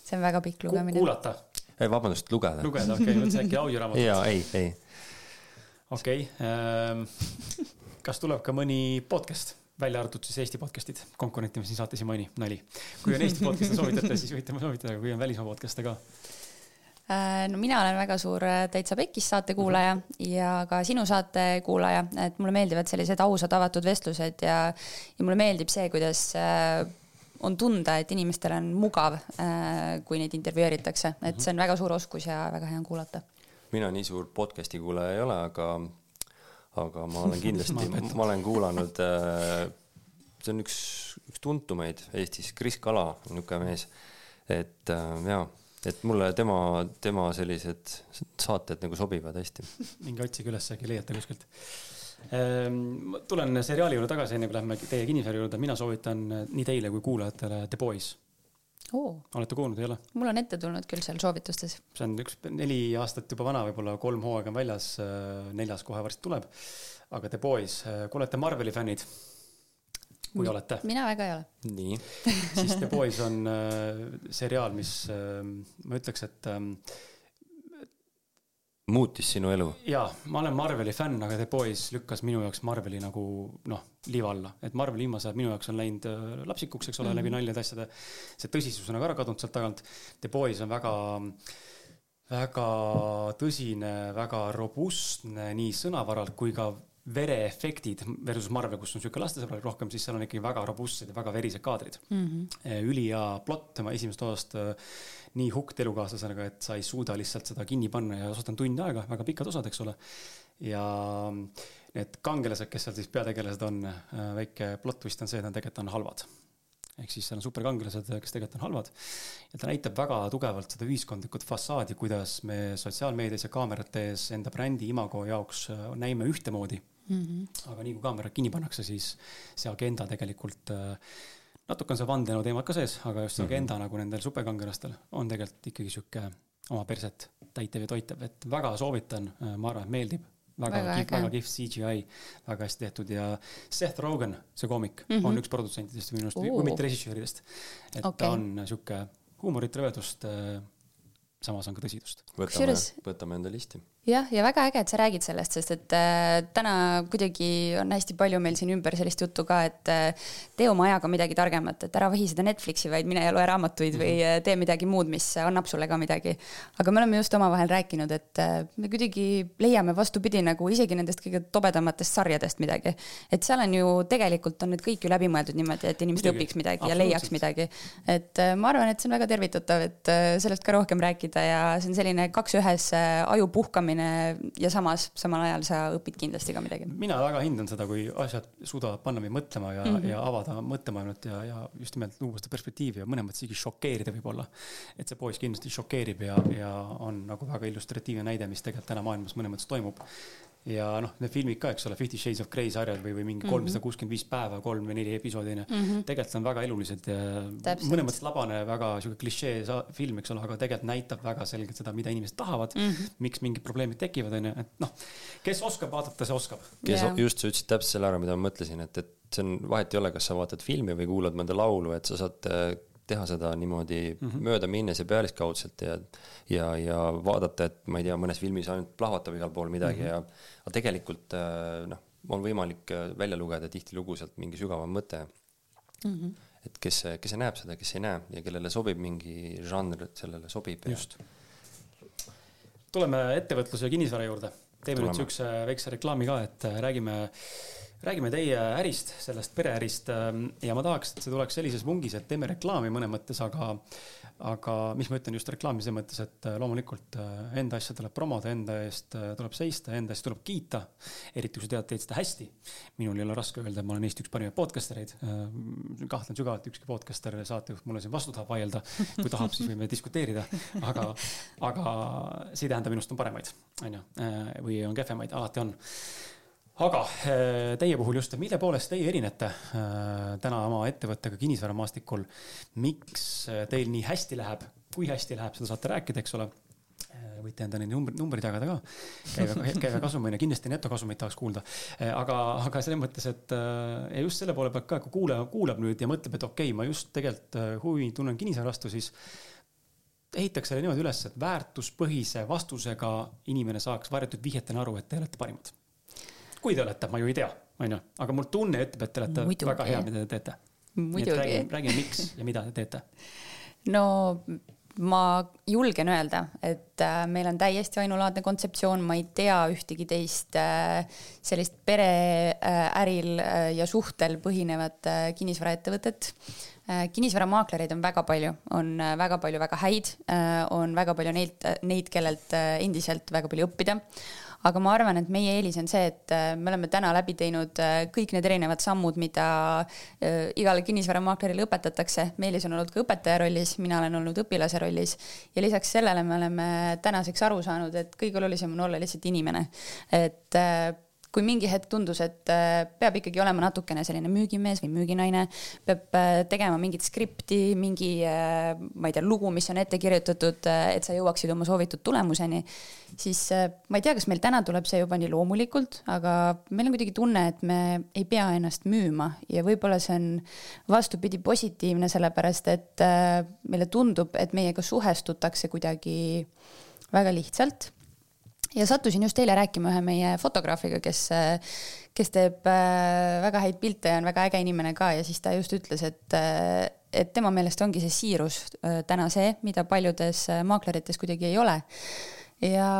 see on väga pikk lugemine. kuulata? ei, vabandust, lugeda. lugeda, okei okay,, mõtlesin äkki audioraamatut. jaa, ei, ei. okei okay, ähm,, kas tuleb ka mõni podcast? välja arvatud siis Eesti podcast'id, konkurente me siin saates ei maini, nali. kui on Eesti podcast'e soovitate, siis võite soovitada, kui on välismaa podcast'e ka no mina olen väga suur äh, Täitsa Pekkis saate kuulaja ja ka sinu saate kuulaja, et mulle meeldivad sellised ausad, avatud vestlused ja, ja mulle meeldib see, kuidas äh, on tunda, et inimestel on mugav, kui neid intervjueeritakse, et see on väga suur oskus ja väga hea on kuulata. mina nii suur podcast'i kuulaja ei ole, aga, aga ma olen kindlasti ma olen kuulanud, see on üks, üks tuntumaid Eestis, Kris Kala, niisugune mees, et jaa et mulle tema, tema sellised saated nagu sobivad hästi. minge otsige üles, äkki leiate kuskilt. Ehm, ma tulen seriaali juurde tagasi, enne kui lähme teie kinnisvara juurde, mina soovitan nii teile kui kuulajatele The Boys oh.. olete kuulnud, ei ole? mul on ette tulnud küll seal soovitustes. see on üks neli aastat juba vana, võib-olla kolm hooaega on väljas, neljas kohe varsti tuleb. aga The Boys, kui olete Marveli fännid, kui olete. mina väga ei ole. nii siis The Boys on äh, seriaal, mis äh, ma ütleks, et äh, muutis sinu elu? jaa, ma olen Marveli fänn, aga The Boys lükkas minu jaoks Marveli nagu noh, liiva alla. et Marvel viimasel ajal minu jaoks on läinud äh, lapsikuks, eks ole mm, -hmm. läbi naljade asjade. see tõsisus on nagu ära kadunud sealt tagant. The Boys on väga, väga tõsine, väga robustne nii sõnavaralt kui ka vereefektid versus Marvel, kus on sihuke lastesõbralik rohkem, siis seal on ikkagi väga robustsed ja väga verised kaadrid mm. -hmm. ülihea plott tema esimesest osast äh, nii hukt elukaaslasega, et sa ei suuda lihtsalt seda kinni panna ja osad on tund aega, väga pikad osad, eks ole. ja need kangelased, kes seal siis peategelased on, äh, väike plott twist on see, et nad tegelikult on halvad. ehk siis seal on superkangelased, kes tegelikult on halvad. ja ta näitab väga tugevalt seda ühiskondlikku fassaadi, kuidas me sotsiaalmeedias ja kaamerate ees enda brändi imago jaoks näime ühtemoodi mm. -hmm. aga nii kui kaamerad kinni pannakse, siis see agenda tegelikult äh, natuke on see vandenõu teemad ka sees, aga just see mm -hmm. agenda nagu nendel superkangelastel on tegelikult ikkagi sihuke oma perset täitev ja toitev, et väga soovitan, äh, ma arvan, et meeldib. väga, väga kihvt, väga kihvt CGI, väga hästi tehtud ja Seth Rogen, see koomik mm, -hmm. on üks produtsentidest minu arust, kui mitte režissööridest. et okay. ta on sihuke huumorit, rõvedust, äh, samas on ka tõsidust. võtame, võtame enda listi jah, ja väga äge, et sa räägid sellest, sest et äh, täna kuidagi on hästi palju meil siin ümber sellist juttu ka, et äh, tee oma ajaga midagi targemat, et ära vahi seda Netflixi, vaid mine ja loe raamatuid mm -hmm. või mhm. äh, tee midagi muud, mis annab sulle ka midagi. aga me oleme just omavahel rääkinud, et äh, me kuidagi leiame vastupidi nagu isegi nendest kõige tobedamatest sarjadest midagi. et seal on ju tegelikult on need kõik ju läbimõeldud niimoodi, et inimesed Midagi. õpiks midagi ja leiaks midagi. et äh, ma arvan, et see on väga tervitatav, et äh, sellest ka rohkem rääkida ja see on selline kaks ühes äh, aju puhkamine õppimine ja samas, samal ajal sa õpid kindlasti ka midagi. mina väga hindan seda, kui asjad suudavad panna mind mõtlema ja mm, -hmm. ja avada mõttemaailmat ja, ja just nimelt luua seda perspektiivi ja mõnes mõttes isegi šokeerida võib-olla. et see poiss kindlasti šokeerib ja, ja on nagu väga illustratiivne näide, mis tegelikult täna maailmas mõnes mõttes toimub ja noh, need filmid ka, eks ole, Fifty Shades of Grey sarjad või, või mingi mhm. kolmsada kuuskümmend viis päeva, kolm või neli episoodi onju mm -hmm.. tegelikult on väga elulised ja mõnes mõttes labane, väga sihuke klišee film, eks ole, aga tegelikult näitab väga selgelt seda, mida inimesed tahavad mm, -hmm. miks mingid probleemid tekivad, onju, et noh, kes oskab vaadata, see oskab. kes yeah. just, sa ütlesid täpselt selle ära, mida ma mõtlesin, et, et see on, vahet ei ole, kas sa vaatad filmi või kuulad mõnda laulu, et sa saad teha seda niimoodi mm -hmm. mööda minnes ja pealiskaudselt ja, ja, ja vaadata, et ma ei tea, mõnes filmis ainult plahvatab igal pool midagi mm -hmm. ja, aga tegelikult äh, noh, on võimalik äh, välja lugeda tihtilugu sealt mingi sügavam mõte mm. -hmm. et kes, kes näeb seda, kes ei näe ja kellele sobib mingi žanr, sellele sobib. just. tuleme ettevõtluse ja kinnisvara juurde. teeme Tuleme. nüüd siukse väikse reklaami ka, et äh, räägime räägime teie ärist, sellest pereärist ähm, ja ma tahaks, et see tuleks sellises vungis, et teeme reklaami mõnes mõttes, aga, aga mis ma ütlen just reklaami selles mõttes, et äh, loomulikult äh, enda asja tuleb promoda, enda eest äh, tuleb seista, enda eest tuleb kiita. eriti kui sa tead, teed seda hästi. minul ei ole raske öelda, et ma olen Eesti üks parimaid podcaster eid. kahtlen sügavalt, ükski podcaster saatejuht mulle siin vastu tahab vaielda. kui tahab, siis võime diskuteerida, aga, aga see ei tähenda minust on paremaid, on ju, või on kehvemaid, alati on aga äh, teie puhul just, mille poolest teie erinete äh, täna oma ettevõttega kinnisvaramaastikul? miks äh, teil nii hästi läheb, kui hästi läheb, seda saate rääkida, eks ole. võite enda neid numbrid, numbrid jagada ka. käive, käive kasum on ju, kindlasti netokasumit tahaks kuulda. aga, aga selles mõttes, et ja just selle poole pealt ka, kui kuulaja kuulab nüüd ja mõtleb, et okei okay,, ma just tegelikult huvi tunnen kinnisvara vastu, siis ehitaks selle niimoodi üles, et väärtuspõhise vastusega inimene saaks varjatud vihjetena aru, et te olete parimad kui te olete, ma ju ei tea, onju, aga mul tunne ütleb, et te olete Muidugi. väga hea, mida te teete. muidugi. räägime, miks ja mida te teete. no ma julgen öelda, et äh, meil on täiesti ainulaadne kontseptsioon, ma ei tea ühtegi teist äh, sellist pereäril äh, ja suhtel põhinevat kinnisvaraettevõtet kinnisvaramaaklereid on väga palju, on väga palju väga häid, on väga palju neid, neid, kellelt endiselt väga palju õppida aga ma arvan, et meie eelis on see, et äh, me oleme täna läbi teinud äh, kõik need erinevad sammud, mida äh, igale kinnisvaramaaklerile õpetatakse. Meelis on olnud ka õpetaja rollis, mina olen olnud õpilase rollis ja lisaks sellele me oleme tänaseks aru saanud, et kõige olulisem on olla lihtsalt inimene. et kui mingi hetk tundus, et äh, peab ikkagi olema natukene selline müügimees või müüginaine, peab äh, tegema mingit skripti, mingi, äh, ma ei tea, lugu, mis on ette kirjutatud, et sa jõuaksid oma soovitud tulemuseni, siis ma ei tea, kas meil täna tuleb see juba nii loomulikult, aga meil on kuidagi tunne, et me ei pea ennast müüma ja võib-olla see on vastupidi positiivne, sellepärast et meile tundub, et meiega suhestutakse kuidagi väga lihtsalt ja sattusin just eile rääkima ühe meie fotograafiga, kes, kes teeb äh, väga häid pilte ja on väga äge inimene ka ja siis ta just ütles, et, äh, et tema meelest ongi see siirus äh, täna see, mida paljudes maaklerites kuidagi ei ole. ja,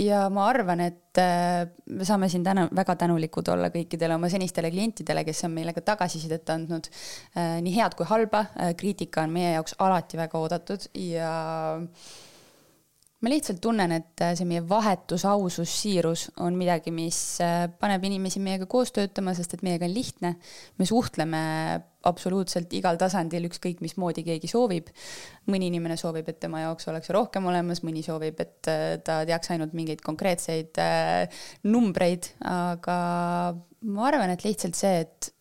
ja ma arvan, et me saame siin täna väga tänulikud olla kõikidele oma senistele klientidele, kes on meile ka tagasisidet andnud, nii head kui halba, kriitika on meie jaoks alati väga oodatud ja ma lihtsalt tunnen, et äh, see meie vahetus, ausus, siirus on midagi, mis äh, paneb inimesi meiega koos töötama, sest et meiega on lihtne. me suhtleme absoluutselt igal tasandil, ükskõik mismoodi keegi soovib. mõni inimene soovib, et tema jaoks oleks rohkem olemas, mõni soovib, et äh, ta teaks ainult mingeid konkreetseid numbreid, aga ma arvan, et lihtsalt see, et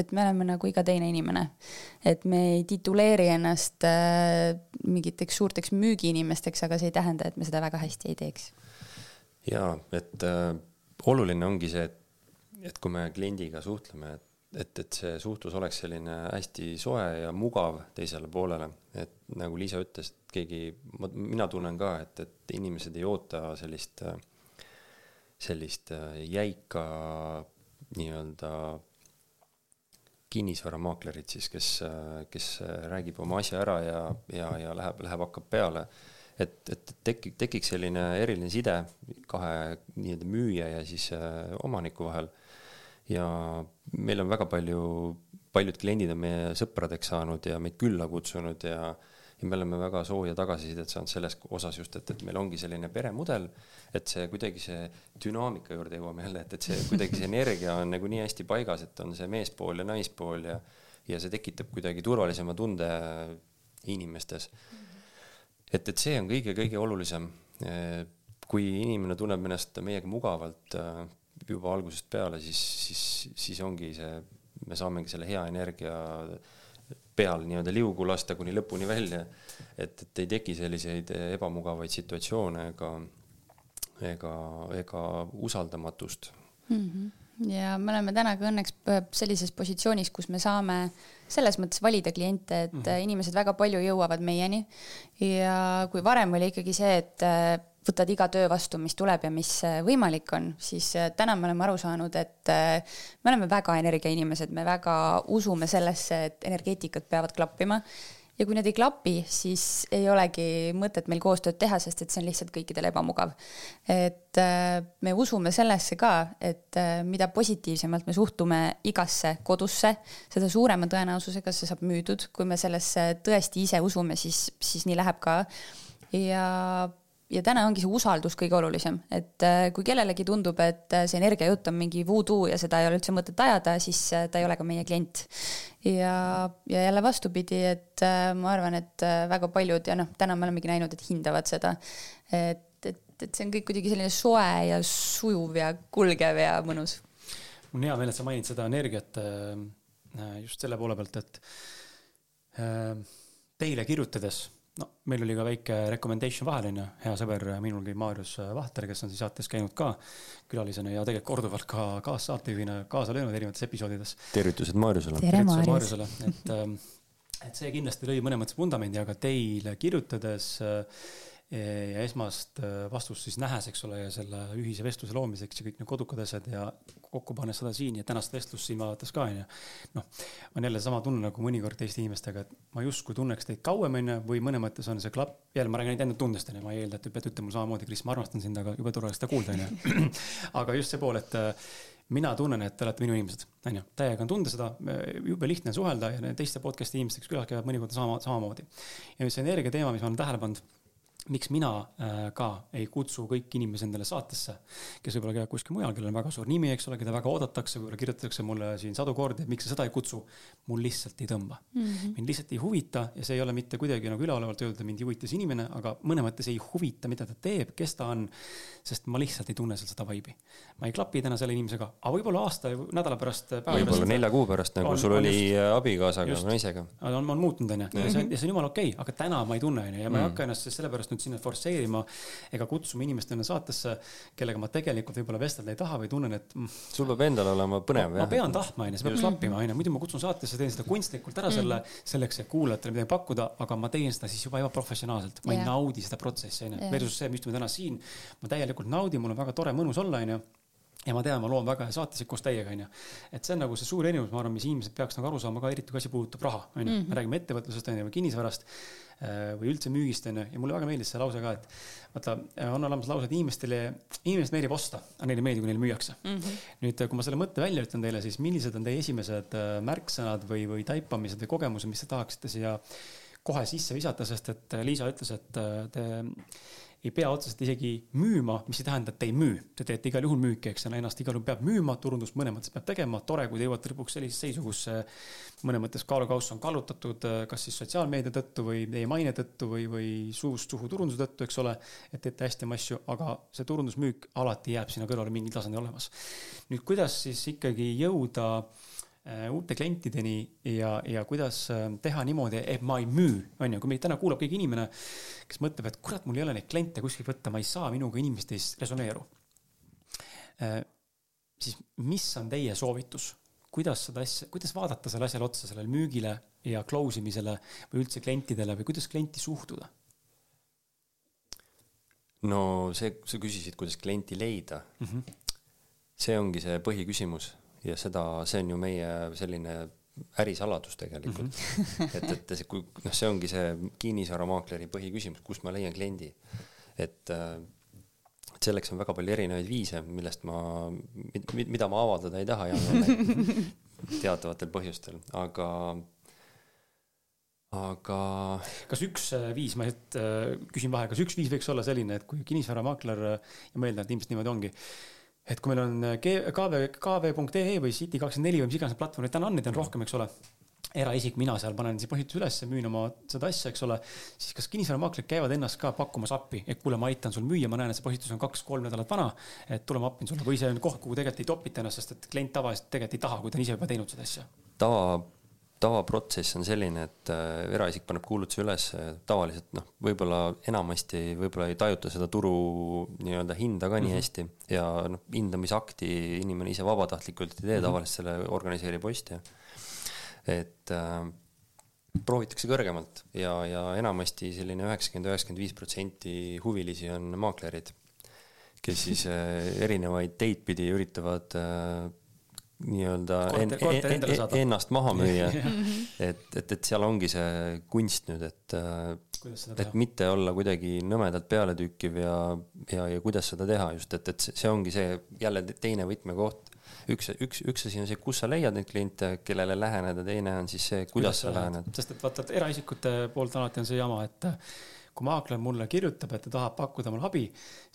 et me oleme nagu iga teine inimene. et me ei tituleeri ennast äh, mingiteks suurteks müügiinimesteks, aga see ei tähenda, et me seda väga hästi ei teeks. ja et äh, oluline ongi see, et, et kui me kliendiga suhtleme, et et, et see suhtlus oleks selline hästi soe ja mugav teisele poolele, et nagu Liisa ütles, et keegi, ma, mina tunnen ka, et, et inimesed ei oota sellist, sellist äh, jäika nii-öelda kinnisvaramaaklerit siis, kes, kes räägib oma asja ära ja, ja, ja läheb, läheb, hakkab peale. et, et tekib, tekiks selline eriline side kahe nii-öelda müüja ja siis äh, omaniku vahel. ja meil on väga palju, paljud kliendid on meie sõpradeks saanud ja meid külla kutsunud ja ja me oleme väga sooja tagasisidet saanud selles osas just, et, et meil ongi selline peremudel, et see kuidagi see dünaamika juurde jõuame jälle, et, et see kuidagi see energia on nagu nii hästi paigas, et on see meespool ja naispool ja ja see tekitab kuidagi turvalisema tunde inimestes. et, et see on kõige-kõige olulisem. kui inimene tunneb ennast meiega mugavalt juba algusest peale, siis, siis, siis ongi see, me saamegi selle hea energia peal nii-öelda liugu lasta kuni lõpuni välja. et, et ei teki selliseid ebamugavaid situatsioone ega, ega, ega usaldamatust mm. -hmm ja me oleme täna ka õnneks sellises positsioonis, kus me saame selles mõttes valida kliente, et mm -hmm. inimesed väga palju jõuavad meieni. ja kui varem oli ikkagi see, et võtad iga töö vastu, mis tuleb ja mis äh, võimalik on, siis äh, täna me oleme aru saanud, et äh, me oleme väga energiainimesed, me väga usume sellesse, et energeetikad peavad klappima. ja kui need ei klapi, siis ei olegi mõtet meil koostööd teha, sest et see on lihtsalt kõikidele ebamugav. et me usume sellesse ka, et mida positiivsemalt me suhtume igasse kodusse, seda suurema tõenäosusega see saab müüdud, kui me sellesse tõesti ise usume, siis, siis nii läheb ka ja ja täna ongi see usaldus kõige olulisem, et äh, kui kellelegi tundub, et äh, see energiajutt on mingi voodoo ja seda ei ole üldse mõtet ajada, siis äh, ta ei ole ka meie klient. ja, ja jälle vastupidi, et ma arvan, et väga paljud ja noh, täna me olemegi näinud, et hindavad seda. et, et, et see on kõik kuidagi selline soe ja sujuv ja kulgev ja mõnus. mul on hea meel, et sa mainid seda energiat just selle poole pealt, et teile kirjutades no meil oli ka väike recommendation vahel onju, hea sõber minulgi Maarjus Vahter, kes on siis saates käinud ka külalisena ja tegelikult korduvalt ka kaassaatejuhina kaasa löönud erinevates episoodides. tervitused Maarjusele. tere Maarjus. et, ähm, et see kindlasti lõi mõnes mõttes vundamendi, aga teile kirjutades äh, ja esmast äh, vastust siis nähes, eks ole, ja selle ühise vestluse loomiseks ja kõik need kodukad asjad ja kokku pannes seda siin ja tänast vestlust siin vaadates ka onju. noh, on jälle sama tunne nagu mõnikord teiste inimestega, et ma justkui tunneks teid kauem onju või mõnes mõttes on see klapp, jälle ma räägin ainult enda tundest onju, ma ei eelda, et te peate ütlema samamoodi, Kris, ma armastan sind, aga jube tore seda kuulda onju. aga just see pool, et äh, mina tunnen, et te olete minu inimesed, onju, täiega on tunda seda, jube lihtne on suhelda ja teiste podcast'i inimestega külas käivad mõnikord sama, samamoodi. ja nüüd see energia teema, mis ma olen tähele pannud miks mina äh, ka ei kutsu kõiki inimesi endale saatesse, kes võib-olla käivad kuskil mujal, kellel on väga suur nimi, eks ole, keda väga oodatakse, võib-olla kirjutatakse mulle siin sadu kordi, et miks sa seda ei kutsu. mul lihtsalt ei tõmba mm. -hmm. mind lihtsalt ei huvita ja see ei ole mitte kuidagi nagu üleolevalt öelda, mind ei huvita see inimene, aga mõne mõttes ei huvita, mida ta teeb, kes ta on. sest ma lihtsalt ei tunne seal seda vibe'i. Ma ei klapi täna selle inimesega, aga võib-olla aasta nädala pärast. võib-olla nelja kuu pärast, nagu on, sul oli just, abikaasaga, naisega. on, on muutunud, onju, ja see on, ja see on jumala okei okay,, aga täna ma ei tunne, onju, ja ma ei mm. hakka ennast sellepärast nüüd sinna forsseerima ega kutsuma inimest enne saatesse, kellega ma tegelikult võib-olla vestelda ei taha või tunnen, et mm,. sul peab endal olema põnev, jah? ma pean tahtma, onju, see peab klappima, onju, muidu ma kutsun saatesse, teen seda kunstlikult ära selle, mm. selleks, et kuulajatele midagi pakkuda, aga ma teen seda siis juba ebaprofessionaalselt, ma yeah. ei naudi seda protsessi, onju. versus see, me istume täna siin, ma täielikult naudin, mul on väga tore, mõnus olla, onju ja ma tean, ma loon väga hea saatesid koos teiega, onju. et see on nagu see suur erinevus, ma arvan, mis inimesed peaks nagu aru saama ka, eriti kui asi puudutab raha, onju. me räägime ettevõtlusest, onju, või kinnisvarast Äh, või üldse müügist onju ja mulle väga meeldis see lause ka, et vaata, on olemas lause, et inimestele, inimesed meeldib osta, aga neile ei meeldi, kui neile müüakse mm. -hmm. nüüd, kui ma selle mõtte välja ütlen teile, siis millised on teie esimesed äh, märksõnad või, või taipamised või kogemused, mis te tahaksite siia kohe sisse visata, sest et Liisa ütles, et äh, te ei pea otseselt isegi müüma, mis ei tähenda, et te ei müü. Te teete igal juhul müüki, eks ole, ennast igal juhul peab müüma, turundust mõnes mõttes peab tegema. tore, kui te jõuate lõpuks sellisesse seisu, kus mõnes mõttes kaalukauss on kallutatud, kas siis sotsiaalmeedia tõttu või teie maine tõttu või, või suust suhu turunduse tõttu, eks ole. et teete hästi oma asju, aga see turundusmüük alati jääb sinna kõrvale mingil tasandil olemas. nüüd, kuidas siis ikkagi jõuda Äh, uute klientideni ja, ja kuidas äh, teha niimoodi, et ma ei müü, on ju, kui meid täna kuulab keegi inimene, kes mõtleb, et kurat, mul ei ole neid kliente kuskilt võtta, ma ei saa, minuga inimesed ei resoneeru. Äh, siis mis on teie soovitus, kuidas seda asja, kuidas vaadata selle asjale otsa, sellele müügile ja close imisele või üldse klientidele või kuidas klienti suhtuda? no see, sa küsisid, kuidas klienti leida mm. -hmm. see ongi see põhiküsimus ja seda, see on ju meie selline ärisaladus tegelikult mm. -hmm. et, et see, kui noh, see ongi see kinnisvaramaakleri põhiküsimus, kust ma leian kliendi. et äh, selleks on väga palju erinevaid viise, millest ma, mida ma avaldada ei taha teatavatel põhjustel, aga aga. kas üks äh, viis, ma nüüd äh, küsin vahele, kas üks viis võiks olla selline, et kui kinnisvaramaakler ja ma eeldan, et ilmselt niimoodi ongi et kui meil on äh, kv, kv.ee või City24 või mis iganes platvormid täna on, neid on rohkem, eks ole eraisik, mina seal panen siis põhjutuse ülesse, müün oma seda asja, eks ole, siis kas kinnisvaramaaklerid käivad ennast ka pakkumas appi, et kuule, ma aitan sul müüa, ma näen, et see põhjutus on kaks-kolm nädalat vana. et tule, ma appin sulle või see on koht, kuhu tegelikult ei topita ennast, sest et klient tavaliselt tegelikult ei taha, kui ta on ise juba teinud seda asja. tava tavaprotsess on selline, et äh, eraisik paneb kuulutuse üles, tavaliselt noh, võib-olla enamasti võib-olla ei tajuta seda turu nii-öelda hinda ka nii mm -hmm. hästi ja noh, hindamisakti inimene ise vabatahtlikult ei tee -hmm., tavaliselt selle organiseerib ostja. et äh, proovitakse kõrgemalt ja, ja enamasti selline üheksakümmend, üheksakümmend viis protsenti huvilisi on maaklerid, kes siis äh, erinevaid teid pidi üritavad äh, nii-öelda en, en, en, ennast maha müüa. et, et, et seal ongi see kunst nüüd, et, et mitte olla kuidagi nõmedalt pealetükkiv ja, ja, ja kuidas seda teha just, et, et see ongi see jälle teine võtmekoht. üks, üks, üks asi on see, kus sa leiad neid kliente, kellele läheneda, teine on siis see, kuidas, kuidas sa lähened. sest et vaata, et eraisikute poolt alati on see jama, et kui maakler mulle kirjutab, et ta tahab pakkuda mulle abi,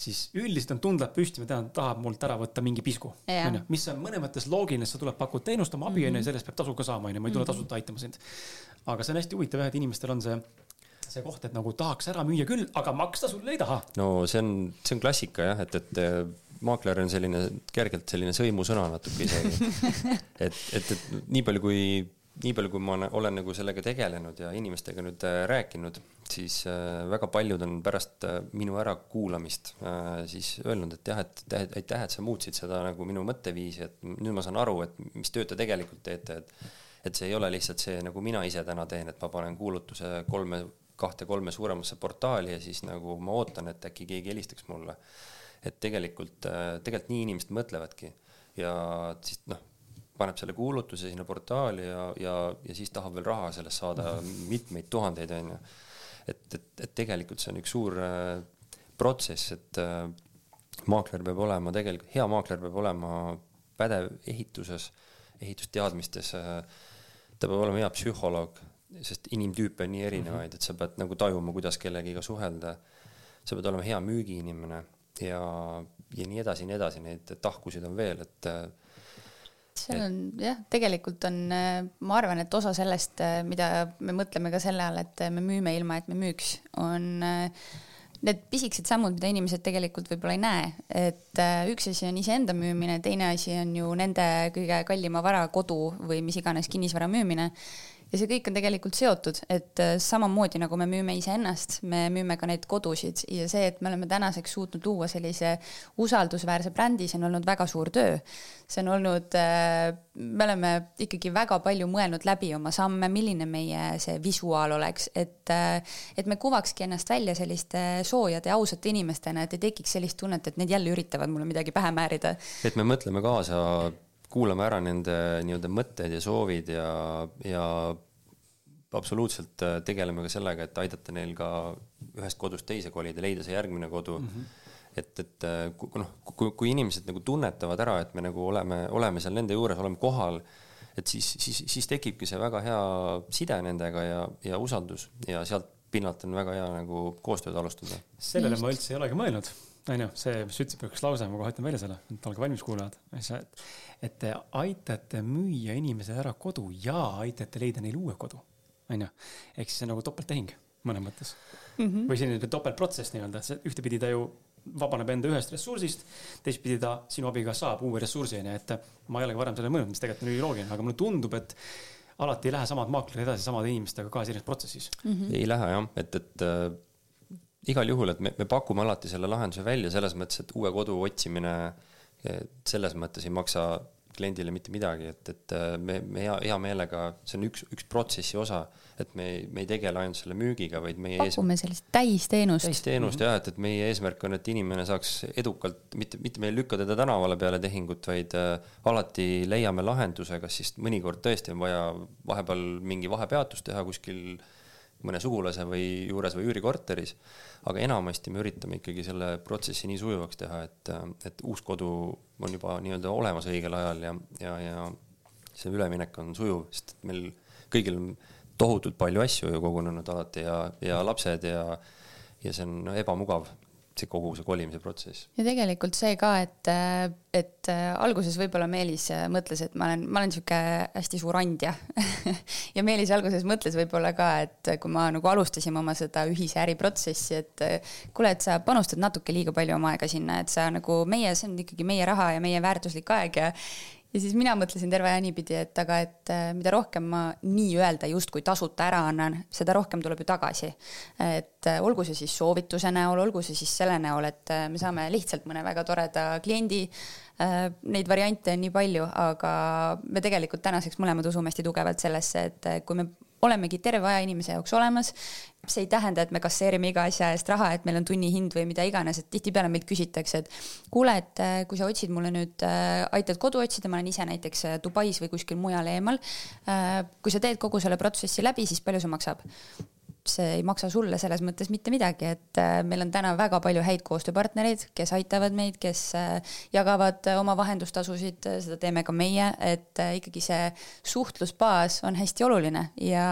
siis üldiselt on tundlad püsti, ma tean, ta tahab mult ära võtta mingi pisku. onju, mis on mõnes mõttes loogiline, sa tuled, pakud teenust, oma abi onju mm -hmm., sellest peab tasu ka saama onju, ma ei tule mhm. tasuta aitama sind. aga see on hästi huvitav jah, et inimestel on see see koht, et nagu tahaks ära müüa küll, aga maksta sulle ei taha. no see on, see on klassika jah, et, et maakler on selline kergelt selline sõimusõna natuke isegi. et, et, et nii palju, kui nii palju, kui ma olen nagu sellega tegelenud ja inimestega nüüd äh, rääkinud, siis äh, väga paljud on pärast äh, minu ärakuulamist siis öelnud, et jah, et aitäh, et sa muutsid seda nagu minu mõtteviisi, et nüüd ma saan aru, et mis tööd te tegelikult teete, et et see ei ole lihtsalt see, nagu mina ise täna teen, et ma panen kuulutuse kolme, kahte-kolme suuremasse portaali ja siis nagu ma ootan, et äkki keegi helistaks mulle. et tegelikult, tegelikult nii inimesed mõtlevadki ja siis noh paneb selle kuulutuse sinna portaali ja, ja, ja siis tahab veel raha sellest saada mitmeid tuhandeid, onju. et, et, et tegelikult see on üks suur äh, protsess, et äh, maakler peab olema tegelikult, hea maakler peab olema pädev ehituses, ehitusteadmistes äh,. ta peab olema hea psühholoog, sest inimtüüpe on nii erinevaid, et sa pead nagu tajuma, kuidas kellegiga suhelda sa pead olema hea müügiinimene ja, ja nii edasi ja nii edasi, neid tahkusid on veel, et seal on jah, tegelikult on, ma arvan, et osa sellest, mida me mõtleme ka selle all, et me müüme ilma, et me müüks, on need pisikesed sammud, mida inimesed tegelikult võib-olla ei näe, et üks asi on iseenda müümine, teine asi on ju nende kõige kallima vara, kodu või mis iganes kinnisvara müümine ja see kõik on tegelikult seotud, et äh, samamoodi nagu me müüme iseennast, me müüme ka neid kodusid ja see, et me oleme tänaseks suutnud luua sellise usaldusväärse brändi, see on olnud väga suur töö. see on olnud, äh, me oleme ikkagi väga palju mõelnud läbi oma samme, milline meie see visuaal oleks, et, äh, et me kuvakski ennast välja selliste soojade ja ausate inimestena, et ei tekiks sellist tunnet, et need jälle üritavad mulle midagi pähe määrida. et me mõtleme kaasa kuulame ära nende nii-öelda mõtted ja soovid ja, ja absoluutselt äh, tegeleme ka sellega, et aidata neil ka ühest kodust teise kolida, leida see järgmine kodu mm. -hmm et, et äh, kui noh, kui, kui inimesed nagu tunnetavad ära, et me nagu oleme, oleme seal nende juures, oleme kohal, et siis, siis, siis tekibki see väga hea side nendega ja, ja usaldus ja sealt pinnalt on väga hea nagu koostööd alustada. sellele ma üldse ei olegi mõelnud onju, see, mis sa ütlesid, üks lause, ma kohe ütlen välja selle, et olge valmis, kuulajad. et te aitate müüa inimesele ära kodu ja aitate leida neile uue kodu, onju. ehk siis see on nagu topelttehing mõnes mõttes mm. -hmm. või selline topeltprotsess nii-öelda, et see ühtepidi ta ju vabaneb enda ühest ressursist, teistpidi ta sinu abiga saab uue ressursi, onju, et ma ei olegi varem sellele mõelnud, mis tegelikult on üliloogiline, aga mulle tundub, et alati ei lähe samad maaklerid edasi samade inimestega ka selles protsessis mm. -hmm. ei lähe jah, et, et äh, igal juhul, et me, me pakume alati selle lahenduse välja selles mõttes, et uue kodu otsimine selles mõttes ei maksa kliendile mitte midagi, et, et äh, me, me hea, hea meelega, see on üks, üks protsessi osa, et me, me ei tegele ainult selle müügiga, vaid meie pakume eesmärk, sellist täisteenust. täisteenust mm -hmm. jah, et, et meie eesmärk on, et inimene saaks edukalt, mitte, mitte me ei lükka teda tänavale peale tehingut, vaid äh, alati leiame lahenduse, kas siis mõnikord tõesti on vaja vahepeal mingi vahepeatus teha kuskil mõne sugulase või juures või üürikorteris aga enamasti me üritame ikkagi selle protsessi nii sujuvaks teha, et, et uus kodu on juba nii-öelda olemas õigel ajal ja, ja, ja see üleminek on sujuv, sest meil kõigil on tohutult palju asju ju kogunenud alati ja, ja lapsed ja, ja see on ebamugav see kogu see kolimise protsess. ja tegelikult see ka, et, et alguses võib-olla Meelis mõtles, et ma olen, ma olen sihuke hästi suur andja ja Meelis alguses mõtles võib-olla ka, et kui ma nagu alustasime oma seda ühise äriprotsessi, et kuule, et sa panustad natuke liiga palju oma aega sinna, et sa nagu meie, see on ikkagi meie raha ja meie väärtuslik aeg ja ja siis mina mõtlesin terve aja niipidi, et aga, et äh, mida rohkem ma nii-öelda justkui tasuta ära annan, seda rohkem tuleb ju tagasi. et äh, olgu see siis soovituse näol, olgu see siis selle näol, et äh, me saame lihtsalt mõne väga toreda kliendi. Neid variante on nii palju, aga me tegelikult tänaseks mõlemad usume hästi tugevalt sellesse, et kui me olemegi terve aja inimese jaoks olemas. see ei tähenda, et me kasseerime iga asja eest raha, et meil on tunnihind või mida iganes, et tihtipeale meilt küsitakse, et kuule, et äh, kui sa otsid mulle nüüd, äh, aitad kodu otsida, ma olen ise näiteks äh, Dubais või kuskil mujal eemal. kui sa teed kogu selle protsessi läbi, siis palju see maksab? See ei maksa sulle selles mõttes mitte midagi, et äh, meil on täna väga palju häid koostööpartnereid, kes aitavad meid, kes äh, jagavad äh, oma vahendustasusid, seda teeme ka meie, et ikkagi see suhtlusbaas on hästi oluline ja,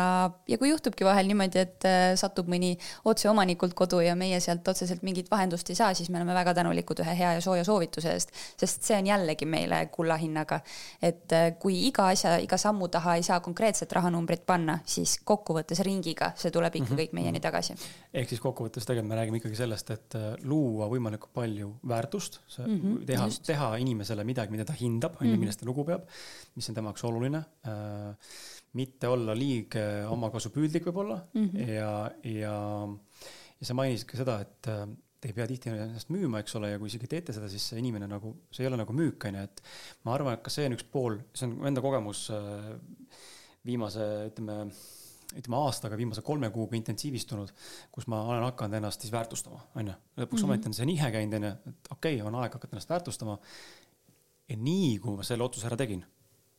ja kui juhtubki vahel niimoodi, et satub mõni otseomanikult kodu ja meie sealt otseselt mingit vahendust ei saa, siis me oleme väga tänulikud ühe hea ja sooja soovituse eest, sest see on jällegi meile kulla hinnaga. et kui iga asja, iga sammu taha ei saa konkreetset rahanumbrit panna, siis kokkuvõttes ringiga see tuleb ikka mm -hmm. kõik meieni tagasi. ehk siis kokkuvõttes tegelikult me räägime ikkagi sellest, et äh, luua võimalikult palju väärtust, mm -hmm, teha, teha inimesele midagi, mida ta hindab, on ju, mhm. millest ta lugu peab, mis on tema jaoks oluline äh,. mitte olla liiga omakasupüüdlik võib-olla mm -hmm. ja, ja, ja sa mainisid ka seda, et äh, te ei pea tihti ennast müüma, eks ole, ja kui isegi teete seda, siis see inimene nagu, see ei ole nagu müük, on ju, et ma arvan, et ka see on üks pool, see on enda kogemus äh, viimase, ütleme ütleme aastaga, viimase kolme kuuga intensiivistunud, kus ma olen hakanud ennast siis väärtustama, on ju. lõpuks mm -hmm. ometi on see nihe käinud, on ju, et okei okay,, on aeg hakata ennast väärtustama. ja nii, kui ma selle otsuse ära tegin,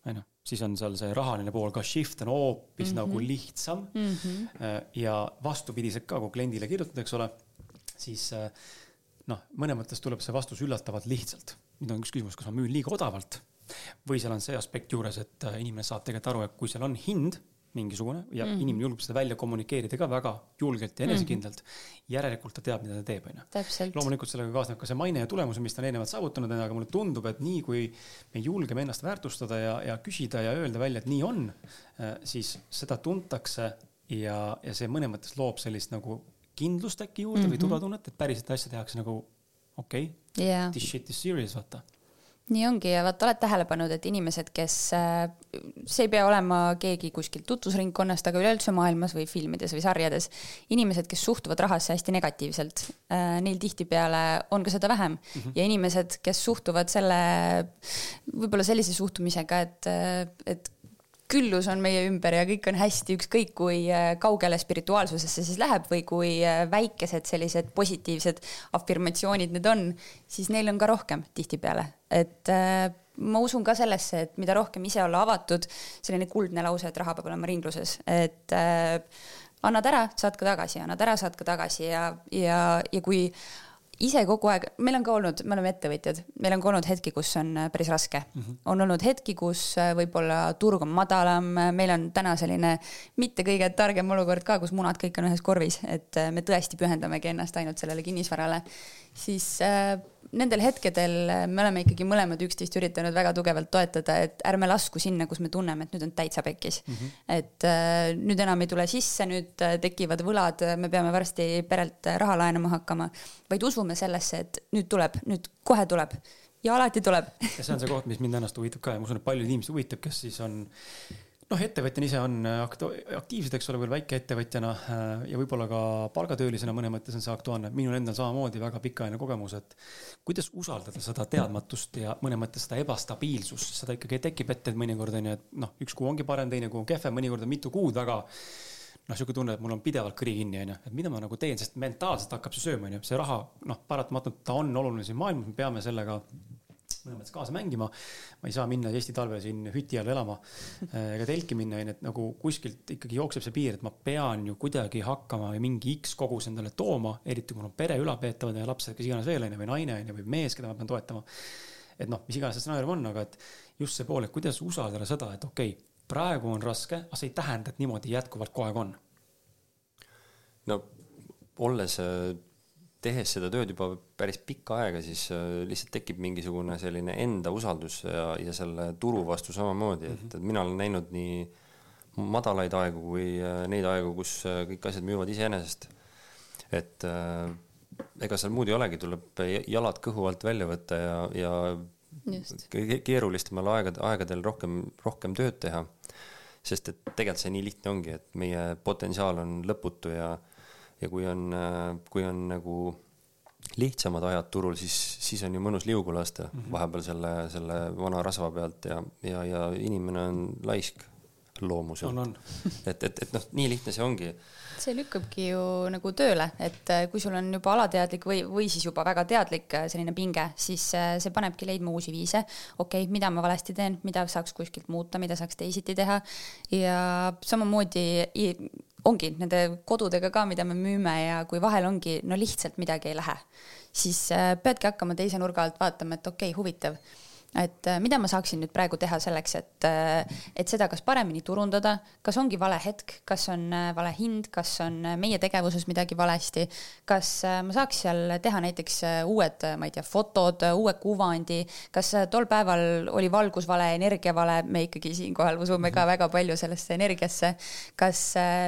on ju, siis on seal see rahaline pool ka shift on hoopis mm -hmm. nagu lihtsam mm. -hmm. ja vastupidiselt ka, kui kliendile kirjutad, eks ole, siis äh, noh, mõnes mõttes tuleb see vastus üllatavalt lihtsalt. nüüd on üks küsimus, kas ma müün liiga odavalt või seal on see aspekt juures, et äh, inimene saab tegelikult aru, et kui seal on hind mingisugune ja mm -hmm. inimene julgeb seda välja kommunikeerida ka väga julgelt ja enesekindlalt mm. -hmm. järelikult ta teab, mida ta teeb, onju. loomulikult sellega kaasneb ka see maine ja tulemused, mis ta on eelnevalt saavutanud, aga mulle tundub, et nii kui me julgeme ennast väärtustada ja, ja küsida ja öelda välja, et nii on, äh, siis seda tuntakse ja, ja see mõnes mõttes loob sellist nagu kindlust äkki juurde mm -hmm. või mhm. turvatunnet, et päriselt asja tehakse nagu okei okay, yeah., this shit is serious, vaata nii ongi ja vaata, oled tähele pannud, et inimesed, kes, äh, see ei pea olema keegi kuskilt tutvusringkonnast, aga üleüldse maailmas või filmides või sarjades, inimesed, kes suhtuvad rahasse hästi negatiivselt, äh, neil tihtipeale on ka seda vähem mm. -hmm. ja inimesed, kes suhtuvad selle, võib-olla sellise suhtumisega, et, äh, et küllus on meie ümber ja kõik on hästi, ükskõik kui äh, kaugele spirituaalsusesse siis läheb või kui äh, väikesed sellised positiivsed afirmatsioonid need on, siis neil on ka rohkem tihtipeale, et äh, ma usun ka sellesse, et mida rohkem ise olla avatud, selline kuldne lause, et raha peab olema ringluses, et annad ära, saad ka tagasi, annad ära, saad ka tagasi ja, ja, ja kui ise kogu aeg, meil on ka olnud, me oleme ettevõtjad, meil on ka olnud hetki, kus on äh, päris raske mm. -hmm. on olnud hetki, kus äh, võib-olla turg on madalam, meil on täna selline mitte kõige targem olukord ka, kus munad kõik on ühes korvis, et äh, me tõesti pühendamegi ennast ainult sellele kinnisvarale siis äh, nendel hetkedel äh, me oleme ikkagi mõlemad üksteist üritanud väga tugevalt toetada, et ärme lasku sinna, kus me tunneme, et nüüd on täitsa pekkis mm. -hmm. et äh, nüüd enam ei tule sisse, nüüd äh, tekivad võlad, me peame varsti perelt äh, raha laenama hakkama, vaid usume sellesse, et nüüd tuleb, nüüd kohe tuleb ja alati tuleb ja see on see koht, mis mind ennast huvitab ka ja ma usun, et paljud inimesed huvitab, kes siis on noh, ettevõtjana ise on äh, aktiivsed, eks ole, veel väikeettevõtjana äh, ja võib-olla ka palgatöölisena mõnes mõttes on see aktuaalne. minul endal samamoodi väga pikaajaline kogemus, et kuidas usaldada seda teadmatust ja mõnes mõttes seda ebastabiilsust, seda ikkagi tekib ette, et mõnikord on ju, et noh, üks kuu ongi parem, teine kuu on kehvem, mõnikord on mitu kuud väga noh, sihuke tunne, et mul on pidevalt kõri kinni, onju, et mida ma nagu teen, sest mentaalselt hakkab see sööma, onju, see raha, noh, paratamatult ta on oluline siin maailmas, me peame sellega mõttes kaasa mängima. ma ei saa minna Eesti talve siin hüti all elama äh, ega telki minna, onju, et nagu kuskilt ikkagi jookseb see piir, et ma pean ju kuidagi hakkama mingi X kogus endale tooma, eriti kui mul on pere ülalpeetavad ja lapsed, kes iganes veel onju, või naine onju, või mees, keda ma pean toetama. et noh, mis iganes see stsenaarium on, aga et just see pool, et kuidas usaldada seda, et okei okay,, praegu on raske, aga see ei tähenda, et niimoodi jätkuvalt kogu aeg on. no olles äh, tehes seda tööd juba päris pikka aega, siis äh, lihtsalt tekib mingisugune selline enda usaldus ja, ja selle turu vastu samamoodi, et, et mina olen näinud nii madalaid aegu kui äh, neid aegu, kus äh, kõik asjad müüvad iseenesest. et ega seal muud ei olegi, tuleb jalad kõhu alt välja võtta ja, ja Just. keerulistematel aegad, aegadel rohkem, rohkem tööd teha. sest et tegelikult see nii lihtne ongi, et meie potentsiaal on lõputu ja ja kui on, kui on nagu lihtsamad ajad turul, siis, siis on ju mõnus liugu lasta mm -hmm. vahepeal selle, selle vana rasva pealt ja, ja, ja inimene on laisk loomuselt. et, et, et noh, nii lihtne see ongi. see lükkabki ju nagu tööle, et äh, kui sul on juba alateadlik või, või siis juba väga teadlik äh, selline pinge, siis äh, see panebki leidma uusi viise. okei okay,, mida ma valesti teen, mida saaks kuskilt muuta, mida saaks teisiti teha ja samamoodi ongi nende kodudega ka, mida me müüme ja kui vahel ongi, no lihtsalt midagi ei lähe, siis äh, peadki hakkama teise nurga alt vaatama, et okei okay,, huvitav et äh, mida ma saaksin nüüd praegu teha selleks, et, äh, et seda kas paremini turundada, kas ongi vale hetk, kas on äh, vale hind, kas on meie tegevuses midagi valesti, kas ma saaks seal teha näiteks uued, ma ei tea, fotod, uue kuvandi, kas tol päeval oli valgus vale, energia vale, me ikkagi siinkohal usume ka väga palju sellesse energiasse. kas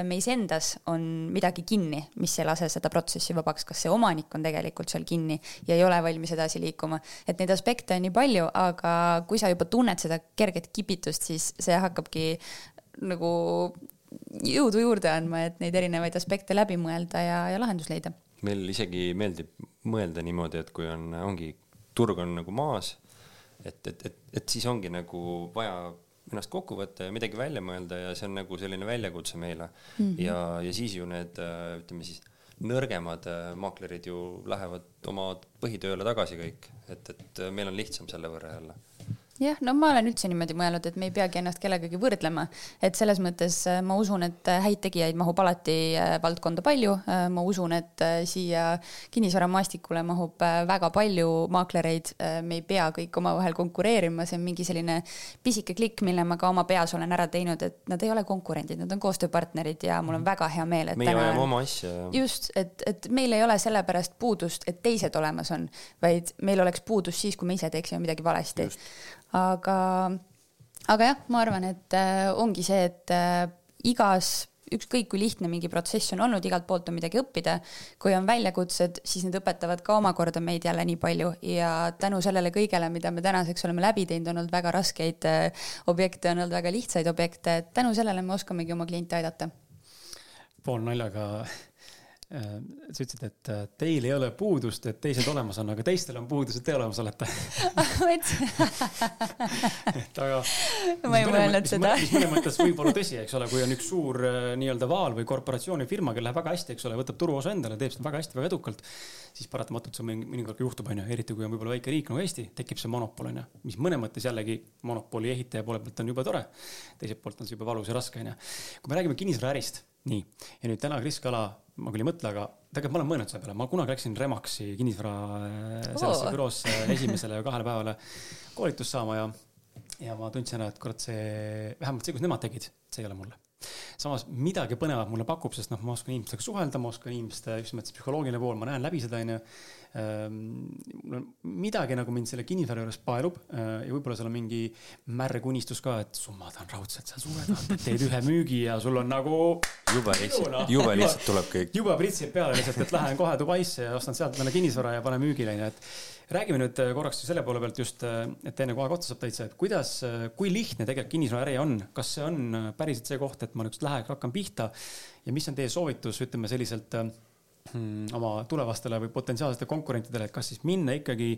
meis endas on midagi kinni, mis ei lase seda protsessi vabaks, kas see omanik on tegelikult seal kinni ja ei ole valmis edasi liikuma, et neid aspekte on nii palju, aga aga kui sa juba tunned seda kerget kipitust, siis see hakkabki nagu jõudu juurde andma, et neid erinevaid aspekte läbi mõelda ja, ja lahendus leida. meil isegi meeldib mõelda niimoodi, et kui on, ongi, turg on nagu maas, et, et, et, et siis ongi nagu vaja ennast kokku võtta ja midagi välja mõelda ja see on nagu selline väljakutse meile mm. -hmm. ja, ja siis ju need, ütleme siis nõrgemad äh, maaklerid ju lähevad oma põhitööle tagasi kõik, et, et äh, meil on lihtsam selle võrra jälle. Jah, no ma olen üldse niimoodi mõelnud, et me ei peagi ennast kellegagi võrdlema, et selles mõttes äh, ma usun, et äh, häid tegijaid mahub alati äh, valdkonda palju. ma usun, et siia kinnisvaramaastikule mahub väga palju maaklereid. me ei pea kõik omavahel konkureerima, see on mingi selline pisike klikk, mille ma ka oma peas olen ära teinud, et nad ei ole konkurendid, nad on koostööpartnerid ja mul on väga hea meel, et. meie ajame oma asja. just, et, et meil ei ole sellepärast puudust, et teised olemas on, vaid meil oleks puudus siis, kui me ise teeksime midagi valesti aga, aga jah, ma arvan, et äh, ongi see, et äh, igas ükskõik kui lihtne mingi protsess on olnud, igalt poolt on midagi õppida. kui on väljakutsed, siis need õpetavad ka omakorda meid jälle nii palju ja tänu sellele kõigele, mida me tänaseks oleme läbi teinud, on olnud väga raskeid äh, objekte, on olnud väga lihtsaid objekte, tänu sellele me oskamegi oma kliente aidata. poolnaljaga Äh, sa ütlesid, et äh, teil ei ole puudust, et teised olemas on, aga teistel on puudus, et te olemas olete et aga. ma ei mõelnud seda. mis mõnes mõttes võib olla tõsi, eks ole, kui on üks suur äh, nii-öelda vaal või korporatsiooni firma, kel läheb väga hästi, eks ole, võtab turuosa endale, teeb seda väga hästi, väga edukalt. siis paratamatult see mõnikord juhtub, on ju, eriti kui on võib-olla väike riik nagu Eesti, tekib see monopol, on ju. mis mõnes mõttes jällegi monopoli ehitaja poole pealt on jube tore. teiselt poolt on see jube valus ja raske, on ju. kui me räägime kinnisvaraärist nii, ja nüüd täna Kris Kala, ma küll ei mõtle, aga tegelikult ma olen mõelnud selle peale, ma kunagi läksin Remaxi kinnisvara äh, sellesse oh. büroosse esimesele ja kahele päevale koolitust saama ja, ja ma tundsin ära, et kurat, see, vähemalt see, kus nemad tegid, see ei ole mulle samas midagi põnevat mulle pakub, sest noh, ma oskan inimestega suhelda, ma oskan inimeste just nimelt psühholoogiline pool, ma näen läbi seda, onju. Ehm, midagi nagu mind selle kinnisvara juures paelub äh, ja võib-olla seal on mingi märg unistus ka, et summa tahan raudselt seal suve taha, teed ühe müügi ja sul on nagu. jube lihtsalt, jube lihtsalt tuleb kõik. jube pritsib peale lihtsalt, et lähen kohe Dubaisse ja ostan sealt endale kinnisvara ja panen müügile, onju, et räägime nüüd äh, korraks selle poole pealt just, äh, et enne kohe otsa saab täitsa, et kuidas, kui lihtne tegelikult kinnisvaraäri on, kas see on päriselt see koht, et ma nüüd läheks, hakkan pihta ja mis on teie soovitus, ütleme selliselt oma tulevastele või potentsiaalsetele konkurentidele, et kas siis minna ikkagi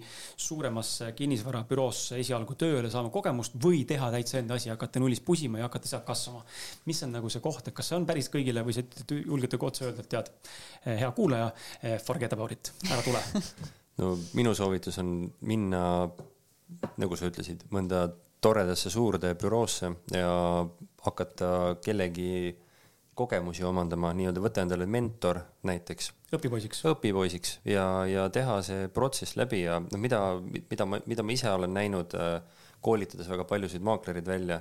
suuremasse kinnisvarabüroosse esialgu tööle, saama kogemust või teha täitsa enda asi, hakata nullist pusima ja hakata sealt kasvama. mis on nagu see koht, et kas see on päris kõigile või sa julgete ka otse öelda, et tead, eh, hea kuulaja, eh, forget about it, ära tule no minu soovitus on minna, nagu sa ütlesid, mõnda toredasse suurde büroosse ja hakata kellegi kogemusi omandama, nii-öelda võtta endale mentor näiteks. õpipoisiks. õpipoisiks ja, ja teha see protsess läbi ja noh, mida, mida ma, mida ma ise olen näinud äh, koolitades väga paljusid maaklerid välja.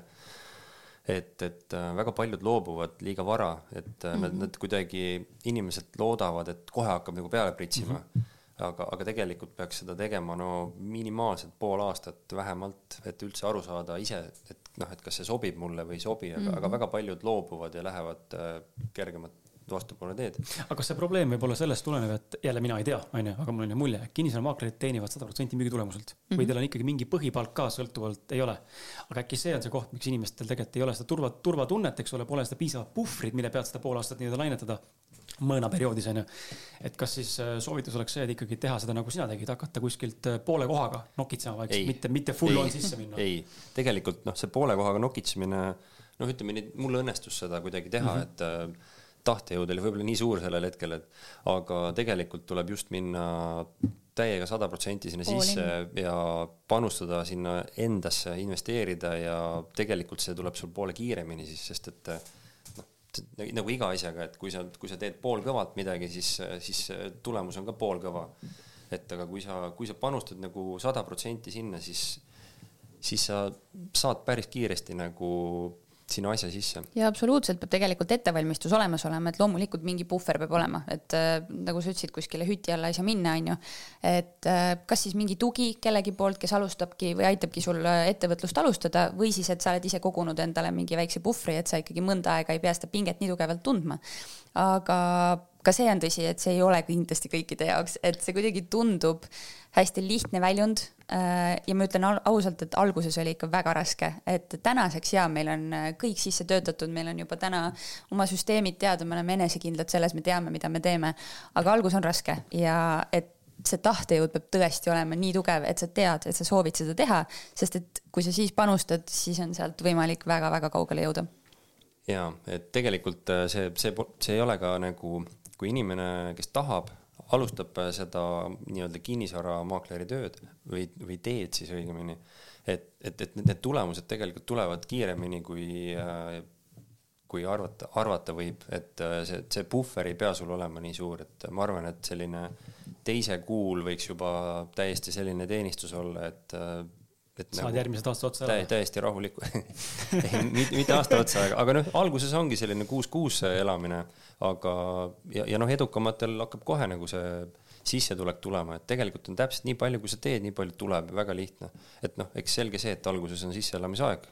et, et äh, väga paljud loobuvad liiga vara, et mm -hmm. nad, mhm. nad kuidagi, inimesed loodavad, et kohe hakkab nagu peale pritsima mm. -hmm aga, aga tegelikult peaks seda tegema no minimaalselt pool aastat vähemalt, et üldse aru saada ise, et noh, et kas see sobib mulle või ei sobi, aga mm, -hmm. aga väga paljud loobuvad ja lähevad äh, kergemat vastupoole teed. aga kas see probleem võib olla sellest tulenev, et jälle mina ei tea, onju, aga mul on ju mulje, kinnisvaramaaklerid teenivad sada protsenti müügitulemuselt mm -hmm. või teil on ikkagi mingi põhipalk ka sõltuvalt, ei ole. aga äkki see on see koht, miks inimestel tegelikult ei ole seda turva, turvatunnet, eks ole, pole seda piisavat puhvrit, mille pealt seda pool aastat nii-öelda lainetada mõõna perioodis onju. et kas siis äh, soovitus oleks see, et ikkagi teha seda nagu sina tegid, hakata kuskilt äh, poole kohaga nokitsema vaikselt, mitte, mitte full ei, on sisse minna? ei, tegelikult noh, see poole kohaga nokitsemine, noh, ütleme nii, mul õnnestus seda kuidagi teha mm, -hmm. et äh, tahtejõud oli võib-olla nii suur sellel hetkel, et aga tegelikult tuleb just minna täiega sada protsenti sinna sisse ja panustada sinna endasse, investeerida ja tegelikult see tuleb sul poole kiiremini siis, sest et nagu iga asjaga, et kui sa, kui sa teed poolkõvalt midagi, siis, siis tulemus on ka poolkõva. et aga kui sa, kui sa panustad nagu sada protsenti sinna, siis, siis sa saad päris kiiresti nagu sinna asja sisse. ja absoluutselt peab tegelikult ettevalmistus olemas olema, et loomulikult mingi puhver peab olema, et äh, nagu sa ütlesid, kuskile hüti alla ei saa minna, on ju. et äh, kas siis mingi tugi kellegi poolt, kes alustabki või aitabki sul äh, ettevõtlust alustada või siis, et sa oled ise kogunud endale mingi väikse puhvri, et sa ikkagi mõnda aega ei pea seda pinget nii tugevalt tundma. aga ka see on tõsi, et see ei ole kindlasti kõikide jaoks, et see kuidagi tundub hästi lihtne väljund. Äh, ja ma ütlen ausalt, et alguses oli ikka väga raske, et tänaseks ja meil on äh, kõik sisse töötatud, meil on juba täna oma süsteemid teada, me oleme enesekindlad selles, me teame, mida me teeme. aga algus on raske ja et see tahtejõud peab tõesti olema nii tugev, et sa tead, et sa soovid seda teha, sest et kui sa siis panustad, siis on sealt võimalik väga-väga kaugele jõuda. ja et tegelikult äh, see, see, see ei ole ka nagu kui inimene, kes tahab, alustab seda nii-öelda kinnisvaramaakleri tööd või, või teed siis õigemini, et, et, et need tulemused tegelikult tulevad kiiremini, kui äh, kui arvata, arvata võib, et äh, see, see puhver ei pea sul olema nii suur, et ma arvan, et selline teise kuul võiks juba täiesti selline teenistus olla, et äh, et saad nagu, järgmised aasta otsa elada? täiesti rahulikku ei, mitte aasta otsa, aga, aga noh, alguses ongi selline kuus-kuus elamine, aga ja, ja noh, edukamatel hakkab kohe nagu see sissetulek tulema, et tegelikult on täpselt nii palju, kui sa teed, nii palju tuleb, väga lihtne. et noh, eks selge see, et alguses on sisseelamisaeg,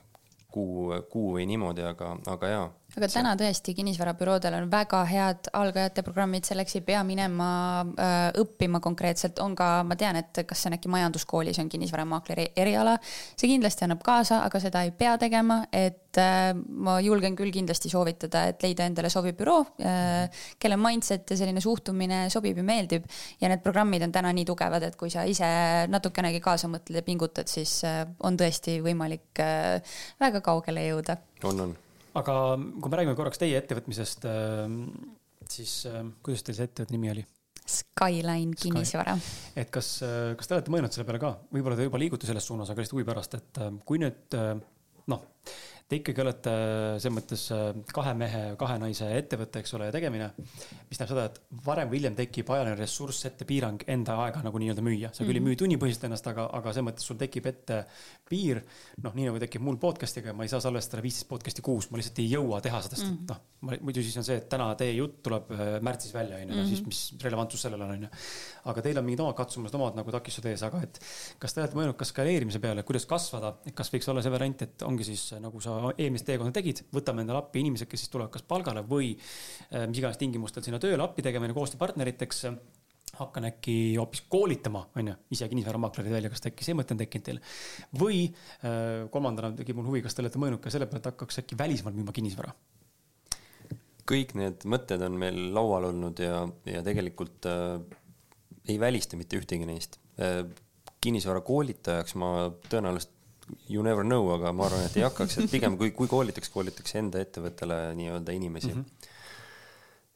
kuu, kuu või niimoodi, aga, aga jaa aga täna tõesti kinnisvarabüroodel on väga head algajate programmid, selleks ei pea minema äh, õppima konkreetselt, on ka, ma tean, et kas see on äkki majanduskoolis on kinnisvaramaakleri eriala. see kindlasti annab kaasa, aga seda ei pea tegema, et äh, ma julgen küll kindlasti soovitada, et leida endale sobiv büroo äh,, kelle mindset ja selline suhtumine sobib ja meeldib. ja need programmid on täna nii tugevad, et kui sa ise natukenegi kaasa mõtled ja pingutad, siis äh, on tõesti võimalik äh, väga kaugele jõuda. on, on aga kui me räägime korraks teie ettevõtmisest, ähm, siis ähm, kuidas teil see ettevõtte nimi oli? Skyline kinnisvara. et kas, äh, kas te olete mõelnud selle peale ka, võib-olla te juba liigute selles suunas, aga lihtsalt huvi pärast, et äh, kui nüüd äh, noh, te ikkagi olete selles mõttes äh, kahe mehe, kahe naise ettevõte, eks ole, ja tegemine. mis tähendab seda, et varem või hiljem tekib ajaline ressurss ette piirang enda aega nagu nii-öelda müüa. sa küll ei mhm. müü tunnipõhiselt ennast, aga, aga selles mõttes sul tekib ette piir. noh, nii nagu tekib mul podcast'iga, ma ei saa salvestada viisteist podcast'i kuus, ma lihtsalt ei jõua teha seda, sest mm. noh, muidu siis on see, et täna teie jutt tuleb äh, märtsis välja, on ju, no siis mhm. mis relevantsus sellel on, on ju. Aga teil on mingid omad katsumused, omad nagu takistused ees, aga et kas te olete mõelnud ka skaleerimise peale, kuidas kasvada, kas võiks olla see variant, et ongi siis nagu sa eelmist teekonda tegid, võtame endale appi inimesed, kes siis tulevad kas palgale või äh, mis iganes tingimustel sinna tööle appi tegema, koostööpartneriteks hakkan äkki hoopis koolitama, on ju, ise kinnisvaramaaklerid välja, kas äkki see mõte on tekkinud teil. või äh, kolmandana tekib mul huvi, kas te olete mõelnud ka selle peale, et hakkaks äkki välismaal müüma kinnisvara? kõik need mõtted on meil laual olnud ja, ja tegelikult äh, ei välista mitte ühtegi neist äh,. kinnisvara koolitajaks ma tõenäoliselt you never know, aga ma arvan, et ei hakkaks, et pigem kui, kui koolitaks, koolitaks enda ettevõttele nii-öelda inimesi mm.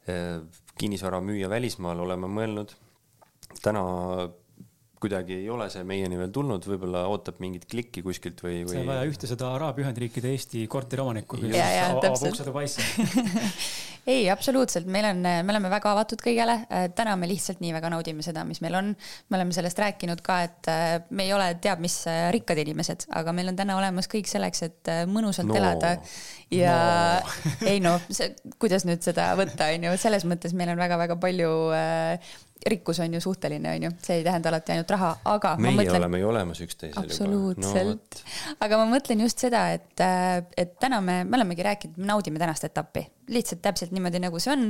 -hmm. kinnisvara müüa välismaal oleme mõelnud. täna kuidagi ei ole see meieni veel tulnud, võib-olla ootab mingit klikki kuskilt või, või. see on vaja ühte seda Araabia Ühendriikide Eesti korteriomanikku, ei, absoluutselt, meil on, me oleme väga avatud kõigele. täna me lihtsalt nii väga naudime seda, mis meil on. me oleme sellest rääkinud ka, et äh, me ei ole teab mis äh, rikkad inimesed, aga meil on täna olemas kõik selleks, et äh, mõnusalt no. elada. ja no. ei noh, kuidas nüüd seda võtta, on ju, selles mõttes meil on väga-väga palju rikkus on ju suhteline, on ju, see ei tähenda alati ainult raha, aga. meie mõtlen... oleme ju olemas üksteisel absoluutselt no,. aga ma mõtlen just seda, et, äh, et täna me, me olemegi rääkinud, me naudime tänast etappi, lihtsalt täpselt niimoodi, nagu see on.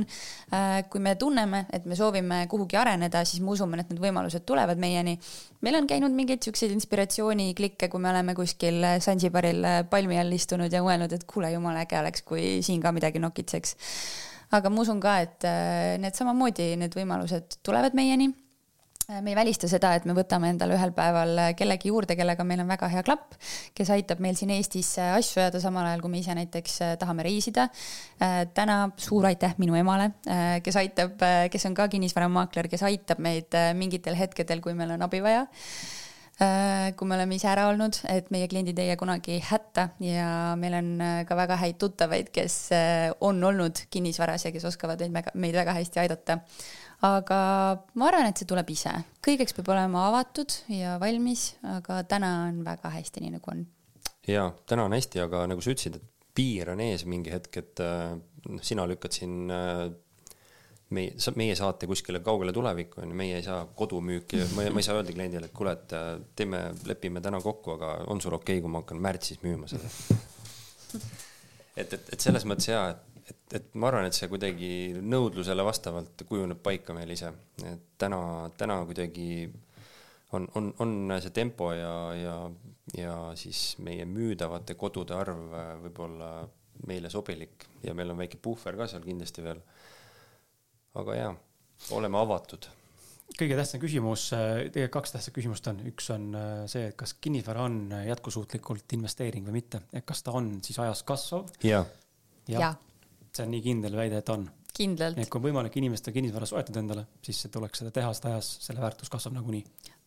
Äh, kui me tunneme, et me soovime kuhugi areneda, siis me usume, et need võimalused tulevad meieni. meil on käinud mingeid siukseid inspiratsiooniklikke, kui me oleme kuskil Sansibaril palmi all istunud ja mõelnud, et kuule, jumala äge oleks, kui siin ka midagi nokitseks aga ma usun ka, et äh, need samamoodi, need võimalused tulevad meieni äh, me ei välista seda, et me võtame endale ühel päeval äh, kellegi juurde, kellega meil on väga hea klapp, kes aitab meil siin Eestis asju ajada, samal ajal kui me ise näiteks tahame reisida. täna suur aitäh minu emale, kes aitab, kes on ka kinnisvaramaakler, kes aitab meid mingitel hetkedel, kui meil on abi vaja kui me oleme ise ära olnud, et meie kliendid ei jää kunagi hätta ja meil on äh, ka väga häid tuttavaid, kes äh, on olnud kinnisvaras ja kes oskavad meid väga, meid väga hästi aidata. aga ma arvan, et see tuleb ise, kõigeks peab olema avatud ja valmis, aga täna on väga hästi, nii nagu on. ja täna on hästi, aga nagu sa ütlesid, et piir on ees mingi hetk, et noh, sina lükkad siin meie, meie saate kuskile kaugele tulevikku, on ju, meie ei saa kodumüüki, ma ei, ma ei saa öelda kliendile, et kuule, et äh, teeme, lepime täna kokku, aga on sul okei okay,, kui ma hakkan märtsis müüma seda? et, et, et selles mõttes jaa, et, et, et ma arvan, et see kuidagi nõudlusele vastavalt kujuneb paika meil ise, et täna, täna kuidagi on, on, on see tempo ja, ja, ja siis meie müüdavate kodude arv äh, võib-olla meile sobilik ja meil on väike puhver ka seal kindlasti veel aga jaa, oleme avatud kõige tähtsam küsimus, äh, tegelikult kaks tähtsat küsimust on, üks on äh, see, et kas kinnisvara on jätkusuutlikult investeering või mitte, et kas ta on siis ajas kasvav? jah ja. ja.. see on nii kindel väide, et on. kindlalt. et kui on võimalik inimestel kinnisvara soetada endale, siis tuleks seda teha, sest ajas selle väärtus kasvab nagunii.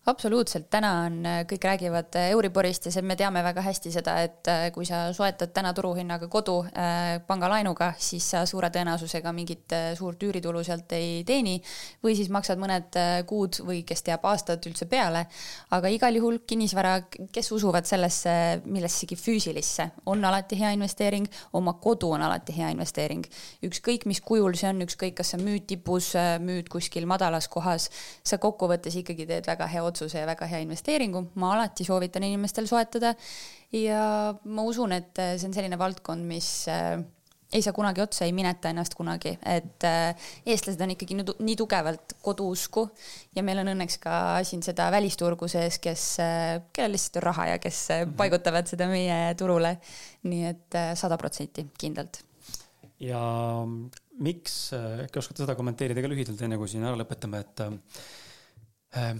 Absoluutselt, täna on, äh, kõik räägivad äh, Euriborist ja see, me teame väga hästi seda, et äh, kui sa soetad täna turuhinnaga kodu äh, pangalaenuga, siis sa suure tõenäosusega mingit suurt üüritulu sealt ei teeni või siis maksad mõned kuud või kes teab, aastad üldse peale. aga igal juhul kinnisvara, kes usuvad sellesse millessegi füüsilisse, on alati hea investeering, oma kodu on alati hea investeering. ükskõik, mis kujul see on, ükskõik, kas sa müüd tipus, müüd kuskil madalas kohas, sa kokkuvõttes ikkagi teed väga hea otsuse ja väga hea investeeringu, ma alati soovitan inimestel soetada ja ma usun, et see on selline valdkond, mis äh, ei saa kunagi otsa, ei mineta ennast kunagi, et äh, eestlased on ikkagi nii, tugevalt koduusku ja meil on õnneks ka siin seda välisturgu sees, kes, äh, kellel lihtsalt on raha ja kes mhm. paigutavad seda meie turule. nii et sada protsenti kindlalt. ja miks, äkki oskate seda kommenteerida ka lühidalt, enne kui siin ära lõpetame, et äh,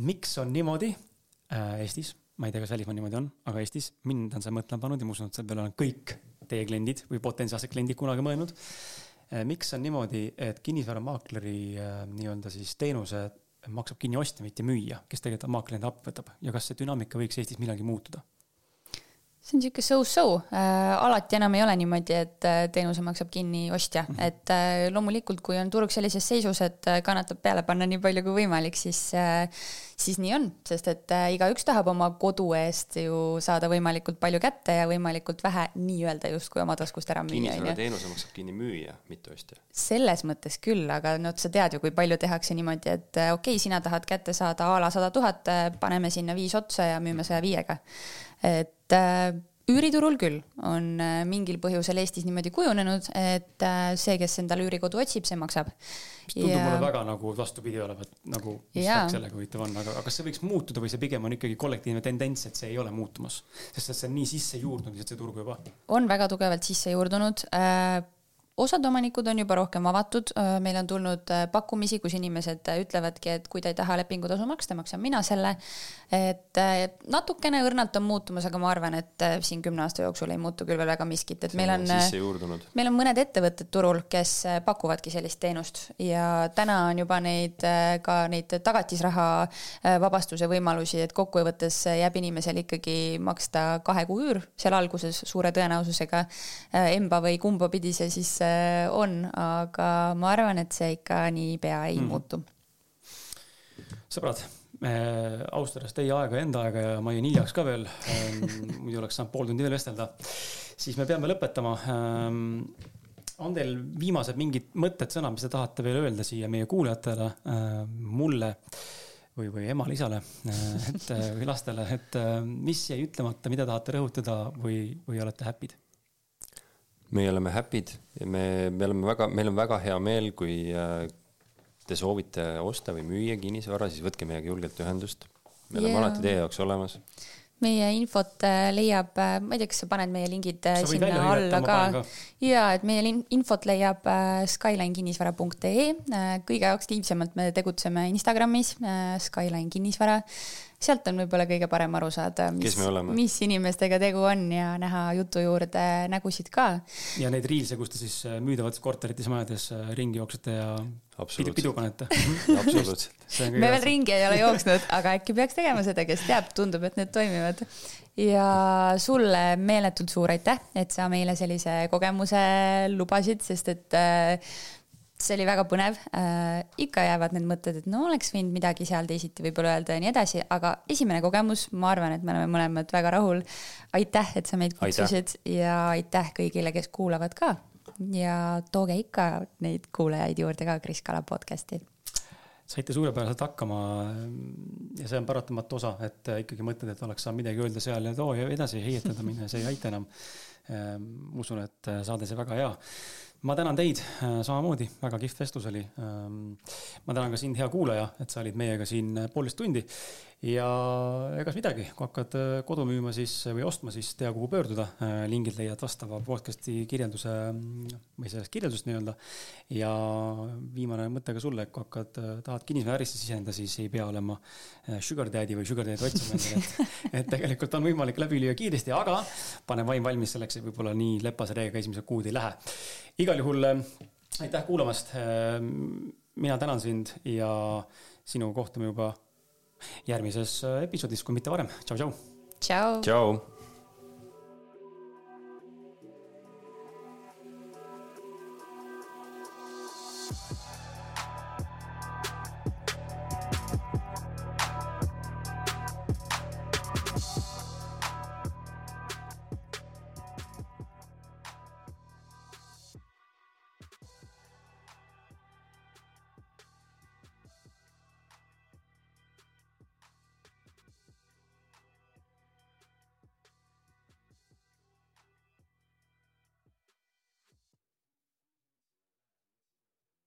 miks on niimoodi äh, Eestis, ma ei tea, kas välismaal niimoodi on, aga Eestis mind on see mõtlema pannud ja ma usun, et selle peale on kõik teie kliendid või potentsiaalsed kliendid kunagi mõelnud äh,. miks on niimoodi, et kinnisvaramaakleri äh, nii-öelda siis teenuse maksab kinni ostja, mitte müüja, kes tegelikult maakleri appi võtab ja kas see dünaamika võiks Eestis millalgi muutuda? See on niisugune so-so äh,, alati enam ei ole niimoodi, et äh, teenuse maksab kinni ostja -hmm. et äh, loomulikult, kui on turg sellises seisus, et äh, kannatab peale panna nii palju kui võimalik, siis äh,, siis nii on, sest et äh, igaüks tahab oma kodu eest ju saada võimalikult palju kätte ja võimalikult vähe nii-öelda justkui oma taskust ära müüa. kinnisvarateenuse maksab kinni müüja, mitte ostja. selles mõttes küll, aga noh, sa tead ju, kui palju tehakse niimoodi, et äh, okei okay,, sina tahad kätte saada a la sada tuhat, äh, paneme sinna viis otsa ja müüme saja viiega et äh, üüriturul küll on äh, mingil põhjusel Eestis niimoodi kujunenud, et äh, see, kes endale üürikodu otsib, see maksab. tundub ja... mulle väga nagu vastupidi olevat, nagu mis värk sellega huvitav on, aga, aga kas see võiks muutuda või see pigem on ikkagi kollektiivne tendents, et see ei ole muutumas, sest et see on nii sisse juurdunud lihtsalt see turg juba? on väga tugevalt sisse juurdunud äh, osad omanikud on juba rohkem avatud, meil on tulnud pakkumisi, kus inimesed ütlevadki, et kui te ei taha lepingutasu maksta, maksan mina selle. et natukene õrnalt on muutumas, aga ma arvan, et siin kümne aasta jooksul ei muutu küll veel väga miskit, et meil on, meil on mõned ettevõtted turul, kes pakuvadki sellist teenust ja täna on juba neid ka neid tagatisraha vabastuse võimalusi, et kokkuvõttes jääb inimesel ikkagi maksta kahe kuu üür seal alguses suure tõenäosusega. emba või kumba pidi see siis on, aga ma arvan, et see ikka niipea ei mm. muutu. sõbrad, austades teie aega ja enda aega ja ma jäin hiljaks ka veel, ähm, muidu oleks saanud pool tundi veel vestelda, siis me peame lõpetama. Ähm, on teil viimased mingid mõtted, sõnad, mis te tahate veel öelda siia meie kuulajatele, ähm, mulle või, või emale-isale, äh, et või lastele, et mis jäi ütlemata, mida tahate rõhutada või, või olete happy'd? Meie oleme happy'd ja me, me oleme väga, meil on väga hea meel, kui äh, te soovite osta või müüa kinnisvara, siis võtke meiega julgelt ühendust. me yeah. oleme alati teie jaoks olemas. meie infot äh, leiab, äh, ma ei tea, kas sa paned meie lingid sa sinna alla ka. ja, et meie infot leiab skylinekinnisvara.ee, kõige aktiivsemalt me tegutseme Instagramis, Skyline kinnisvara sealt on võib-olla kõige parem aru saada, mis, mis inimestega tegu on ja näha jutu juurde nägusid ka. ja neid riilse, kus te siis äh, müüdavates korterites, majades äh, ringi jooksete ja pidu, pidu panete absoluutselt. me veel ringi ei ole jooksnud, aga äkki peaks tegema seda, kes teab, tundub, et need toimivad. ja sulle meeletult suur aitäh, et sa meile sellise kogemuse lubasid, sest et äh, see oli väga põnev äh,. ikka jäävad need mõtted, et no oleks võinud midagi seal teisiti võib-olla öelda ja nii edasi, aga esimene kogemus, ma arvan, et me oleme mõlemad väga rahul. aitäh, et sa meid kutsusid aitäh. ja aitäh kõigile, kes kuulavad ka. ja tooge ikka neid kuulajaid juurde ka Kris Kala podcast'i saite suurepäraselt hakkama. ja see on paratamatu osa, et ikkagi mõtled, et oleks saanud midagi öelda seal ja too ja edasi heietada minna, see ei aita enam. Ehm, usun, et saade see väga hea ma tänan teid äh, samamoodi, väga kihvt vestlus oli. Ähm, ma tänan ka sind, hea kuulaja, et sa olid meiega siin äh, poolteist tundi ja egas midagi, kui hakkad äh, kodu müüma siis või ostma, siis tea, kuhu pöörduda. lingid leiad vastava podcast'i kirjelduse või sellest kirjeldust nii-öelda. ja viimane mõte ka sulle, et kui hakkad, tahad kinnisvaraärisse siseneda, siis ei pea olema sugar daddy või sugar daddy otsima et, et tegelikult on võimalik läbi lüüa kiiresti, aga pane vaim valmis selleks, et võib-olla nii lepase reega esimesed kuud ei lähe igal juhul äh, aitäh kuulamast. Äh, mina tänan sind ja sinuga kohtume juba järgmises episoodis, kui mitte varem. tšau-tšau. tšau. tšau.